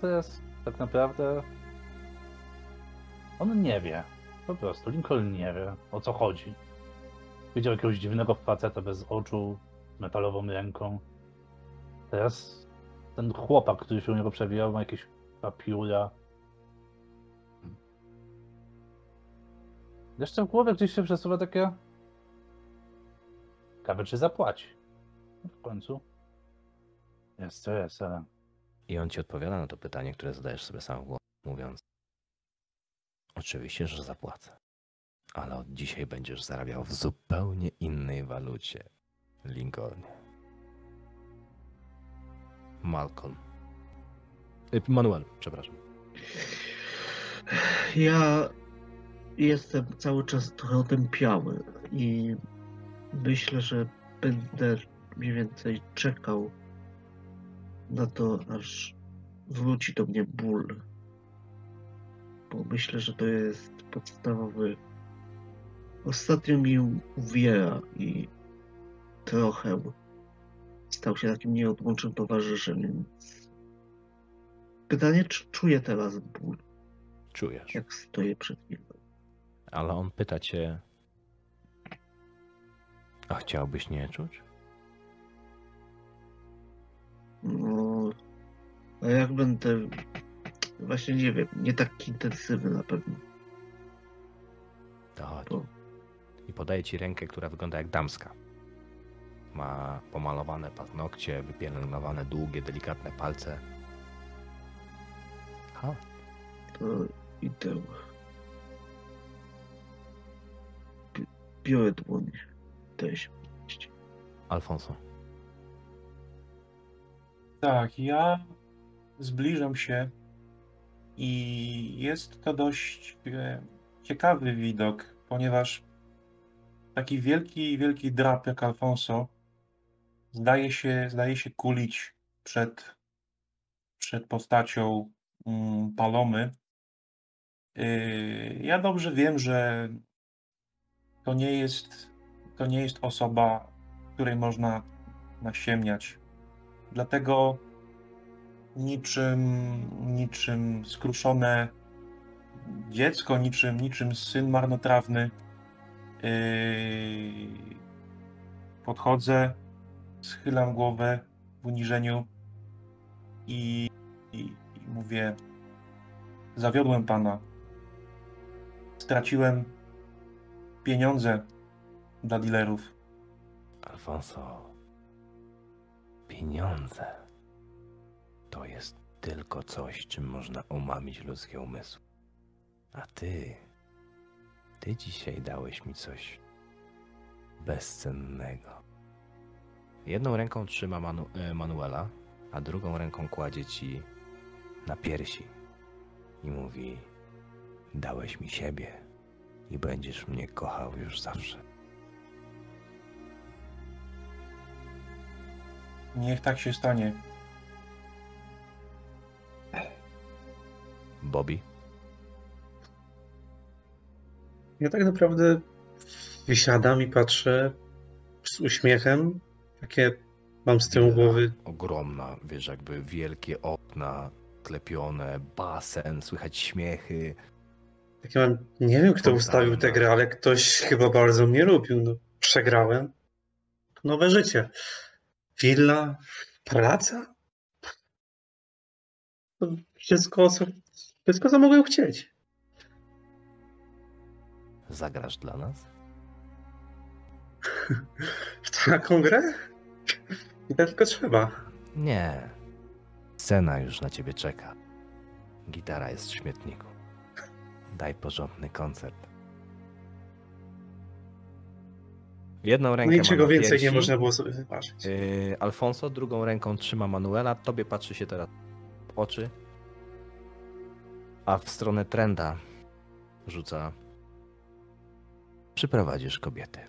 Teraz tak naprawdę. On nie wie. Po prostu. Lincoln nie wie o co chodzi. Widział jakiegoś dziwnego faceta bez oczu, metalową ręką. Teraz ten chłopak, który się u niego przewijał, ma jakieś papiura. Jeszcze w głowie gdzieś się przesuwa takie. Ciekawe, czy zapłaci. No w końcu. Jest co jest, ale. I on ci odpowiada na to pytanie, które zadajesz sobie sam w głowie, mówiąc: Oczywiście, że zapłacę. Ale od dzisiaj będziesz zarabiał w zupełnie innej walucie, Lincolnie. Malcolm. Y, Manuel, przepraszam. Ja jestem cały czas trochę otępiały i myślę, że będę mniej więcej czekał na to, aż wróci do mnie ból. Bo myślę, że to jest podstawowy. Ostatnio mi uwiera i trochę stał się takim nieodłącznym towarzyszem, więc pytanie, czy czuję teraz ból, Czujesz. jak stoję przed nim. Ale on pyta cię: A chciałbyś nie czuć? A jak będę. Właśnie nie wiem, nie tak intensywny na pewno. To chodź. To- i podaje ci rękę, która wygląda jak damska. Ma pomalowane paznokcie, wypielęgnowane, długie, delikatne palce. Ha, To idę. Bi- Biorę dłoń. Podnieść. Alfonso. Tak, ja zbliżam się i jest to dość e, ciekawy widok, ponieważ taki wielki, wielki drap jak Alfonso zdaje się, zdaje się kulić przed, przed postacią mm, Palomy. Yy, Ja dobrze wiem, że to nie jest, to nie jest osoba, której można nasiemniać. Dlatego niczym, niczym skruszone dziecko, niczym, niczym syn marnotrawny yy, podchodzę, schylam głowę w uniżeniu i, i, i mówię: Zawiodłem pana. Straciłem pieniądze dla dealerów. Alfonso. Pieniądze. To jest tylko coś, czym można umamić ludzkie umysły. A ty. Ty dzisiaj dałeś mi coś bezcennego. Jedną ręką trzyma Manu e, Manuela, a drugą ręką kładzie ci na piersi i mówi: Dałeś mi siebie i będziesz mnie kochał już zawsze. Niech tak się stanie. Bobby? Ja tak naprawdę wysiadam i patrzę z uśmiechem. Takie mam z tyłu głowy. Ogromna, wiesz, jakby wielkie okna, klepione, basen, słychać śmiechy. Takie mam, nie wiem kto ustawił tę grę, ale ktoś chyba bardzo mnie lubił. No, przegrałem. Nowe życie. Willa, praca. Wszystko, co, wszystko, co mogłem chcieć. Zagrasz dla nas? W taką grę? I tak tylko trzeba. Nie. Scena już na ciebie czeka. Gitara jest w śmietniku. Daj porządny koncert. Jedną rękę No ma niczego na więcej piersi, nie można było sobie wymarzyć. Yy, Alfonso drugą ręką trzyma Manuela, tobie patrzy się teraz w oczy, a w stronę trenda rzuca przyprowadzisz kobiety.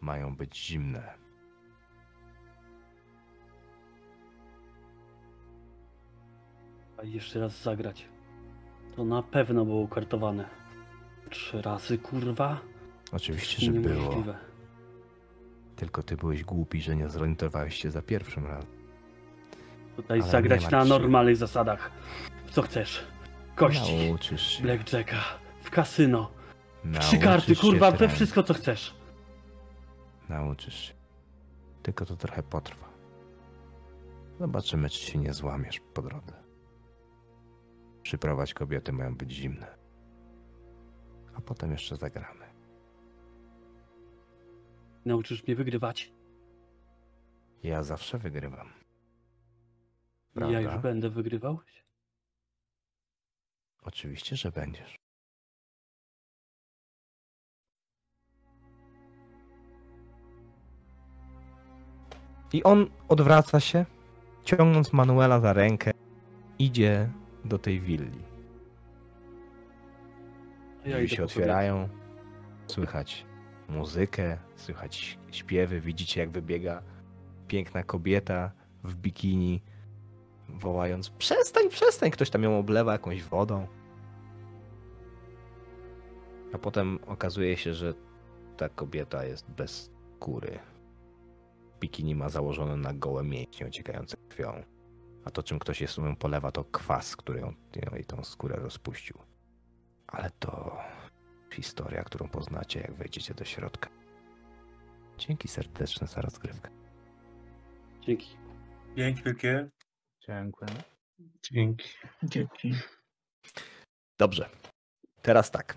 Mają być zimne. A jeszcze raz zagrać. To na pewno było kartowane. Trzy razy, kurwa? Oczywiście, że było. Tylko ty byłeś głupi, że nie zorientowałeś się za pierwszym razem. Tutaj Ale zagrać na normalnych zasadach. Co chcesz? Kości, Nauczysz się. blackjacka, w kasyno, trzy Nauczysz karty, kurwa, we wszystko co chcesz. Nauczysz się. Tylko to trochę potrwa. Zobaczymy, czy się nie złamiesz po drodze. Przyprowadź kobiety mają być zimne. A potem jeszcze zagramy. Nauczysz mnie wygrywać. Ja zawsze wygrywam. Ja Prawda? już będę wygrywał. Oczywiście, że będziesz. I on odwraca się, ciągnąc Manuela za rękę, idzie do tej willi. Ja Drzwi się otwierają, słychać muzykę, słychać śpiewy, widzicie jak wybiega piękna kobieta w bikini, wołając przestań, przestań, ktoś tam ją oblewa jakąś wodą. A potem okazuje się, że ta kobieta jest bez skóry. Bikini ma założone na gołe mięśnie ociekające krwią. A to, czym ktoś jest ją polewa, to kwas, który ją, jej tą skórę rozpuścił. Ale to historia, którą poznacie, jak wejdziecie do środka. Dzięki serdeczne za rozgrywkę. Dzięki. Dzięki wielkie. Dziękuję. Dzięki. Dzięki. Dobrze. Teraz tak.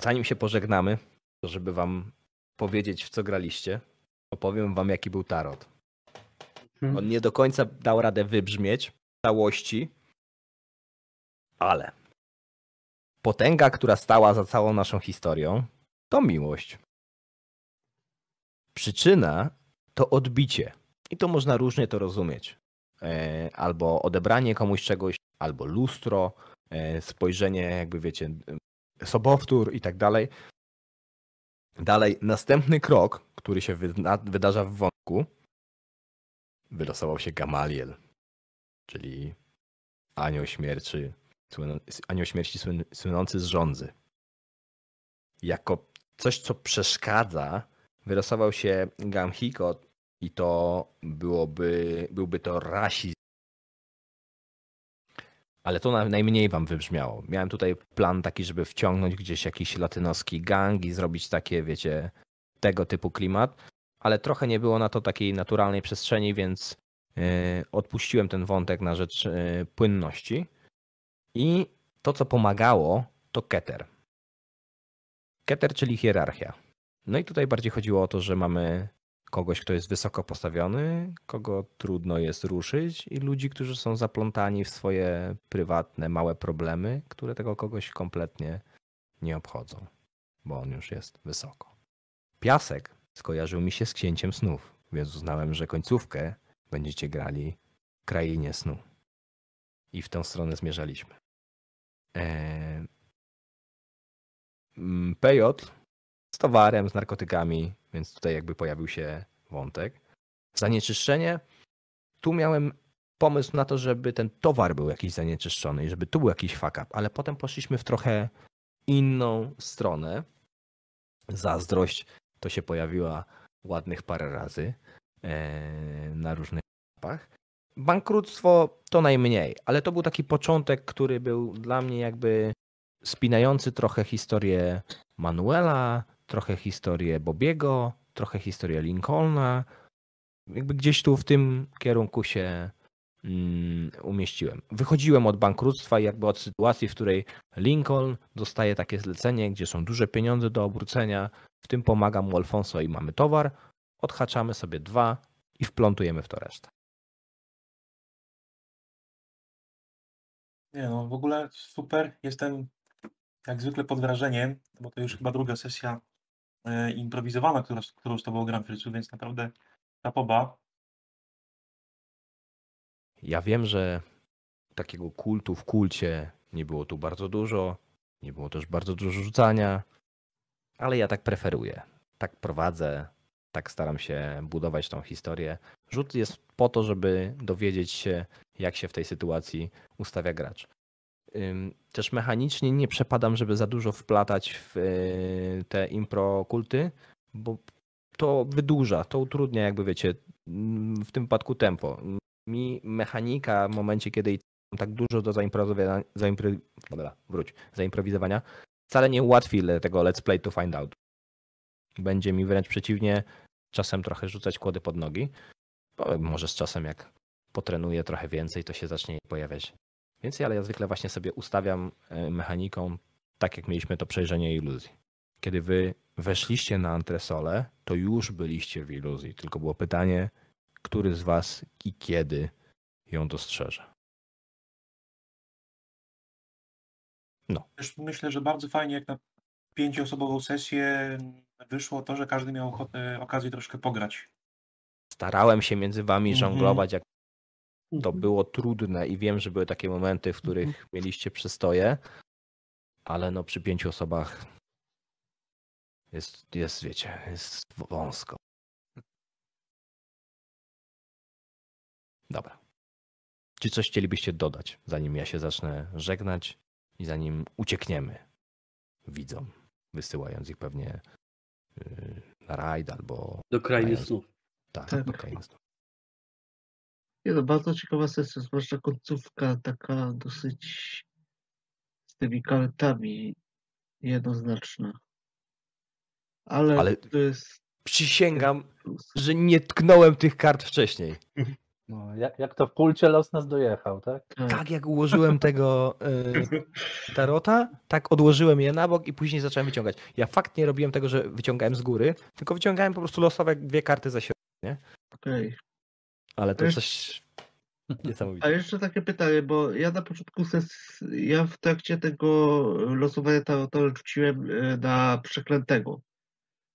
Zanim się pożegnamy, to żeby wam powiedzieć, w co graliście, opowiem wam, jaki był tarot. Mhm. On nie do końca dał radę wybrzmieć w całości, ale potęga, która stała za całą naszą historią, to miłość. Przyczyna to odbicie. I to można różnie to rozumieć. E, Albo odebranie komuś czegoś, albo lustro, e, spojrzenie, jakby wiecie, sobowtór i tak dalej. Dalej, następny krok, który się wyda- wydarza w wątku, wylosował się Gamaliel, czyli anioł śmierci, anioł śmierci słyn- słynący z żądzy. Jako coś, co przeszkadza, wylosował się Gamhiko i to byłoby, byłby to rasizm. Ale to na- najmniej wam wybrzmiało. Miałem tutaj plan taki, żeby wciągnąć gdzieś jakiś latynoski gang i zrobić takie, wiecie, tego typu klimat, ale trochę nie było na to takiej naturalnej przestrzeni, więc yy, odpuściłem ten wątek na rzecz yy, płynności. I to, co pomagało, to keter. Keter, czyli hierarchia. No i tutaj bardziej chodziło o to, że mamy kogoś, kto jest wysoko postawiony, kogo trudno jest ruszyć i ludzi, którzy są zaplątani w swoje prywatne, małe problemy, które tego kogoś kompletnie nie obchodzą, bo on już jest wysoko. Piasek skojarzył mi się z księciem snów, więc uznałem, że końcówkę będziecie grali w krainie snu. I w tę stronę zmierzaliśmy. Eee... z towarem, z narkotykami, więc tutaj jakby pojawił się wątek. Zanieczyszczenie. Tu miałem pomysł na to, żeby ten towar był jakiś zanieczyszczony i żeby tu był jakiś fuck up, ale potem poszliśmy w trochę inną stronę. Zazdrość to się pojawiła ładnych parę razy e, na różnych etapach. Bankructwo to najmniej, ale to był taki początek, który był dla mnie jakby spinający trochę historię Manuela, trochę historię Bobiego, trochę historię Lincolna. Jakby gdzieś tu w tym kierunku się umieściłem. Wychodziłem od bankructwa i jakby od sytuacji, w której Lincoln dostaje takie zlecenie, gdzie są duże pieniądze do obrócenia. W tym pomaga mu Alfonso i mamy towar. Odhaczamy sobie dwa i wplątujemy w to resztę. Nie no, w ogóle super. Jestem jak zwykle pod wrażeniem, bo to już chyba druga sesja e, improwizowana, która, którą z tobą gram, Frycu, więc naprawdę tapoba. Ja wiem, że takiego kultu w kulcie nie było tu bardzo dużo, nie było też bardzo dużo rzucania, ale ja tak preferuję. Tak prowadzę, tak staram się budować tą historię. Rzut jest po to, żeby dowiedzieć się, jak się w tej sytuacji ustawia gracz. Też mechanicznie nie przepadam, żeby za dużo wplatać w y, te impro kulty, bo to wydłuża, to utrudnia, jakby wiecie, w tym wypadku tempo mi mechanika w momencie, kiedy tak dużo do zaimprowizowania, zaimpro, dobra, wróć, zaimprowizowania, wcale nie ułatwi le- tego let's play to find out. Będzie mi wręcz przeciwnie czasem trochę rzucać kłody pod nogi, bo może z czasem jak potrenuję trochę więcej, to się zacznie pojawiać więcej, ale ja zwykle właśnie sobie ustawiam e, mechaniką tak, jak mieliśmy to przejrzenie iluzji. Kiedy wy weszliście na antresolę, to już byliście w iluzji, tylko było pytanie, który z Was i kiedy ją dostrzeże. Też myślę, że bardzo fajnie jak na pięcioosobową sesję wyszło to, że każdy miał ochotę, okazję troszkę pograć. Starałem się między Wami Mhm. żonglować, jak to Mhm. było trudne i wiem, że były takie momenty, w których Mhm. mieliście przystoje, ale no przy pięciu osobach jest, jest wiecie, jest wąsko. Dobra. Czy coś chcielibyście dodać, zanim ja się zacznę żegnać i zanim uciekniemy widzom, wysyłając ich pewnie yy, na rajd albo Do krainy Mając- snów. tak, Tak. do krainy snów. Nie no, bardzo ciekawa sesja, zwłaszcza końcówka taka dosyć z tymi kartami jednoznaczna. Ale, Ale- to jest Przysięgam, że nie tknąłem tych kart wcześniej. No, jak, jak to w kulcie los nas dojechał, tak? Tak jak ułożyłem tego y, tarota, tak odłożyłem je na bok i później zacząłem wyciągać. Ja fakt nie robiłem tego, że wyciągałem z góry, tylko wyciągałem po prostu losowe dwie karty za środek, Okej. ale to coś A niesamowite. jeszcze takie pytanie, bo ja na początku ses, ja w trakcie tego losowania tarota rzuciłem e, na przeklętego.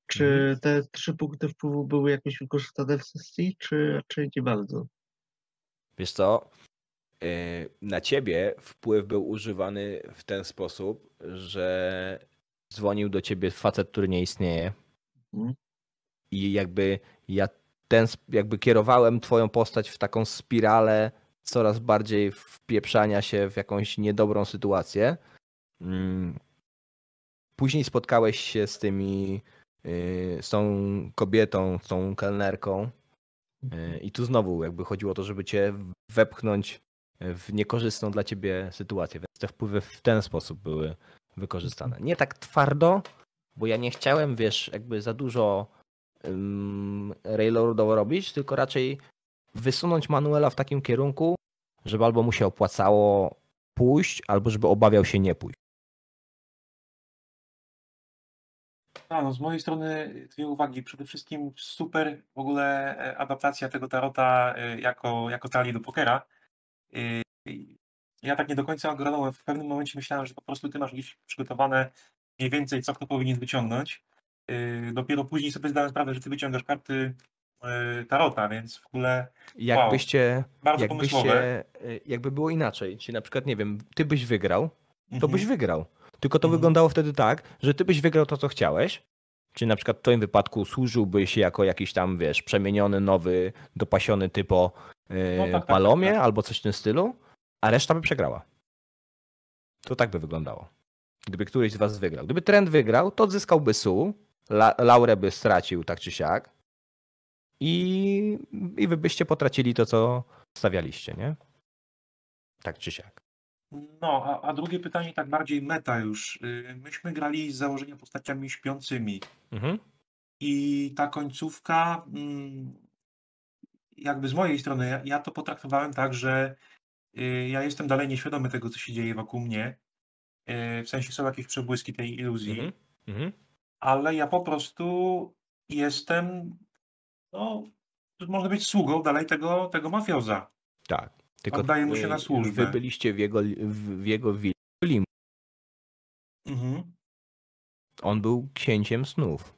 Czy Mhm. te trzy punkty wpływu były jakoś wykorzystane w sesji, czy raczej nie bardzo? Wiesz co? y, Na ciebie wpływ był używany w ten sposób, że dzwonił do ciebie facet, który nie istnieje. Mhm. I jakby ja ten, jakby kierowałem twoją postać w taką spiralę coraz bardziej wpieprzania się w jakąś niedobrą sytuację. Mm. Później spotkałeś się z tymi, y, z tą kobietą, z tą kelnerką. Y, I tu znowu jakby chodziło o to, żeby cię wepchnąć w niekorzystną dla ciebie sytuację, więc te wpływy w ten sposób były wykorzystane. Nie tak twardo, bo ja nie chciałem, wiesz, jakby za dużo um, railroadowo robić, tylko raczej wysunąć Manuela w takim kierunku, żeby albo mu się opłacało pójść, albo żeby obawiał się nie pójść. A, no z mojej strony dwie uwagi. Przede wszystkim super w ogóle e, adaptacja tego tarota e, jako, jako talii do pokera. Y, Ja tak nie do końca ogarnąłem. W pewnym momencie myślałem, że po prostu ty masz gdzieś przygotowane mniej więcej, co kto powinien wyciągnąć. Dopiero później sobie zdałem sprawę, że ty wyciągasz karty tarota, więc w ogóle Jakbyście, bardzo pomysłowe. jakbyście, y, jakby było inaczej, czyli na przykład, nie wiem, ty byś wygrał, to Mhm. byś wygrał. Tylko to Mhm. wyglądało wtedy tak, że ty byś wygrał to, co chciałeś. Czyli na przykład w twoim wypadku służyłbyś jako jakiś tam, wiesz, przemieniony, nowy, dopasiony typo yy, No tak, tak, palomie tak, tak. albo coś w tym stylu, a reszta by przegrała. To tak by wyglądało. Gdyby któryś z was wygrał. Gdyby trend wygrał, to odzyskałby Su, La Laurę by stracił tak czy siak i, i wy byście potracili to, co stawialiście, nie? Tak czy siak. No, a, a drugie pytanie tak bardziej meta już. Y, Myśmy grali z założenia postaciami śpiącymi. Mhm. I ta końcówka, mm, jakby z mojej strony, ja, ja to potraktowałem tak, że y, ja jestem dalej nieświadomy tego, co się dzieje wokół mnie. Y, W sensie są jakieś przebłyski tej iluzji, Mhm. Mhm. ale ja po prostu jestem, no, można być sługą dalej tego, tego mafioza. Tak. Tylko Oddaje mu się na służbę. Wy byliście w jego, w, w jego willi. Mhm. On był księciem snów.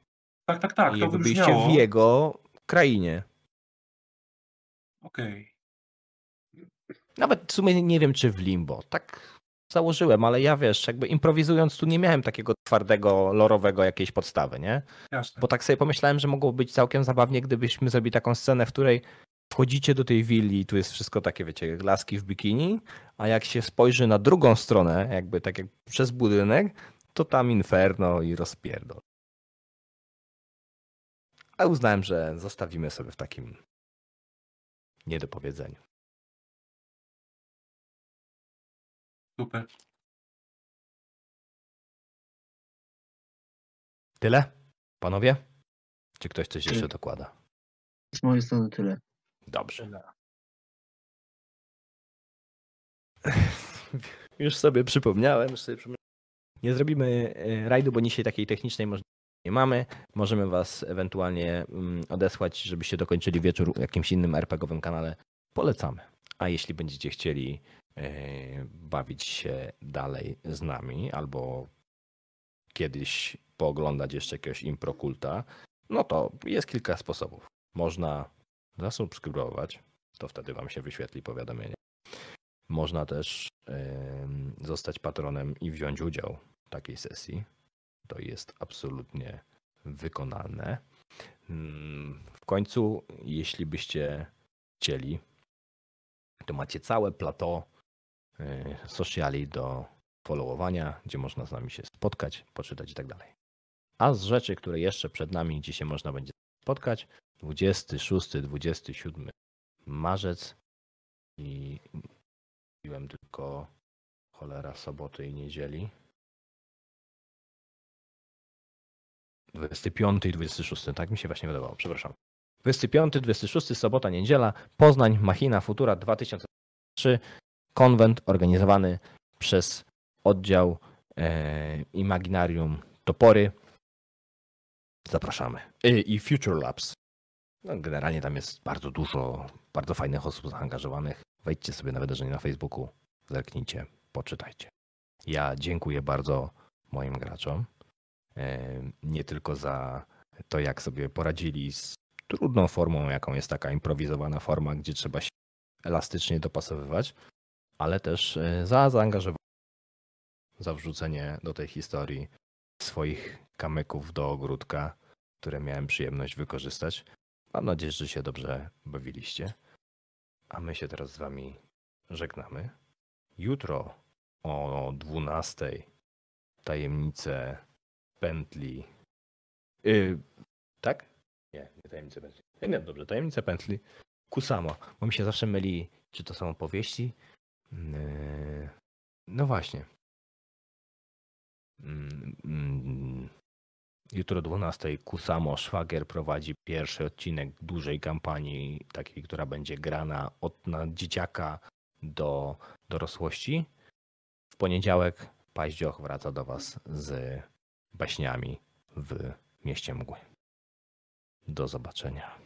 Tak, tak, tak, I to byliście w jego krainie. Okej. Nawet w sumie nie wiem, czy w limbo. Tak założyłem, ale ja wiesz, jakby improwizując tu nie miałem takiego twardego, lorowego jakiejś podstawy, nie? jasne. Bo tak sobie pomyślałem, że mogło być całkiem zabawnie, gdybyśmy zrobili taką scenę, w której wchodzicie do tej willi i tu jest wszystko takie, wiecie, laski w bikini, a jak się spojrzy na drugą stronę, jakby tak jak przez budynek, to tam inferno i rozpierdol. A uznałem, że zostawimy sobie w takim niedopowiedzeniu. Super. Tyle? Panowie? Czy ktoś coś jeszcze dokłada? Z mojej strony tyle. Dobrze. Już sobie przypomniałem, już sobie przypomniałem. Nie zrobimy e, rajdu, bo dzisiaj takiej technicznej możliwości nie mamy. Możemy was ewentualnie mm, odesłać, żebyście dokończyli wieczór w jakimś innym RPGowym kanale. Polecamy. A jeśli będziecie chcieli e, bawić się dalej z nami albo kiedyś pooglądać jeszcze jakiegoś improkulta, no to jest kilka sposobów. Można zasubskrybować, to wtedy Wam się wyświetli powiadomienie. Można też zostać patronem i wziąć udział w takiej sesji. To jest absolutnie wykonalne. Mm, W końcu, jeśli byście chcieli, to macie całe plateau y, sociali do followowania, gdzie można z nami się spotkać, poczytać i tak dalej. A z rzeczy, które jeszcze przed nami, gdzie się można będzie spotkać, 26, 27 marzec i mówiłem tylko cholera soboty i niedzieli. 25 i 26, tak mi się właśnie wydawało, przepraszam. 25-26 sobota, niedziela, Poznań, Machina Futura 2003, konwent organizowany przez oddział e, Imaginarium Topory. Zapraszamy. I, I Future Labs. No, generalnie tam jest bardzo dużo bardzo fajnych osób zaangażowanych. Wejdźcie sobie na wydarzenie na Facebooku, zerknijcie, poczytajcie. Ja dziękuję bardzo moim graczom. Nie tylko za to, jak sobie poradzili z trudną formą, jaką jest taka improwizowana forma, gdzie trzeba się elastycznie dopasowywać, ale też e, za zaangażowanie, za wrzucenie do tej historii swoich kamyków do ogródka, które miałem przyjemność wykorzystać. Mam nadzieję, że się dobrze bawiliście. A my się teraz z wami żegnamy. Jutro o 12 tajemnice pętli. Yy, tak? Nie, nie tajemnice pętli. Nie, nie, dobrze, tajemnice pętli. Kusamo, bo mi się zawsze myli, czy to są opowieści. Yy, no właśnie. Mm, mm, Jutro o 12 Kusamo Szwagier prowadzi pierwszy odcinek dużej kampanii, takiej, która będzie grana od na dzieciaka do dorosłości. W poniedziałek Paździoch wraca do Was z baśniami w mieście mgły. Do zobaczenia.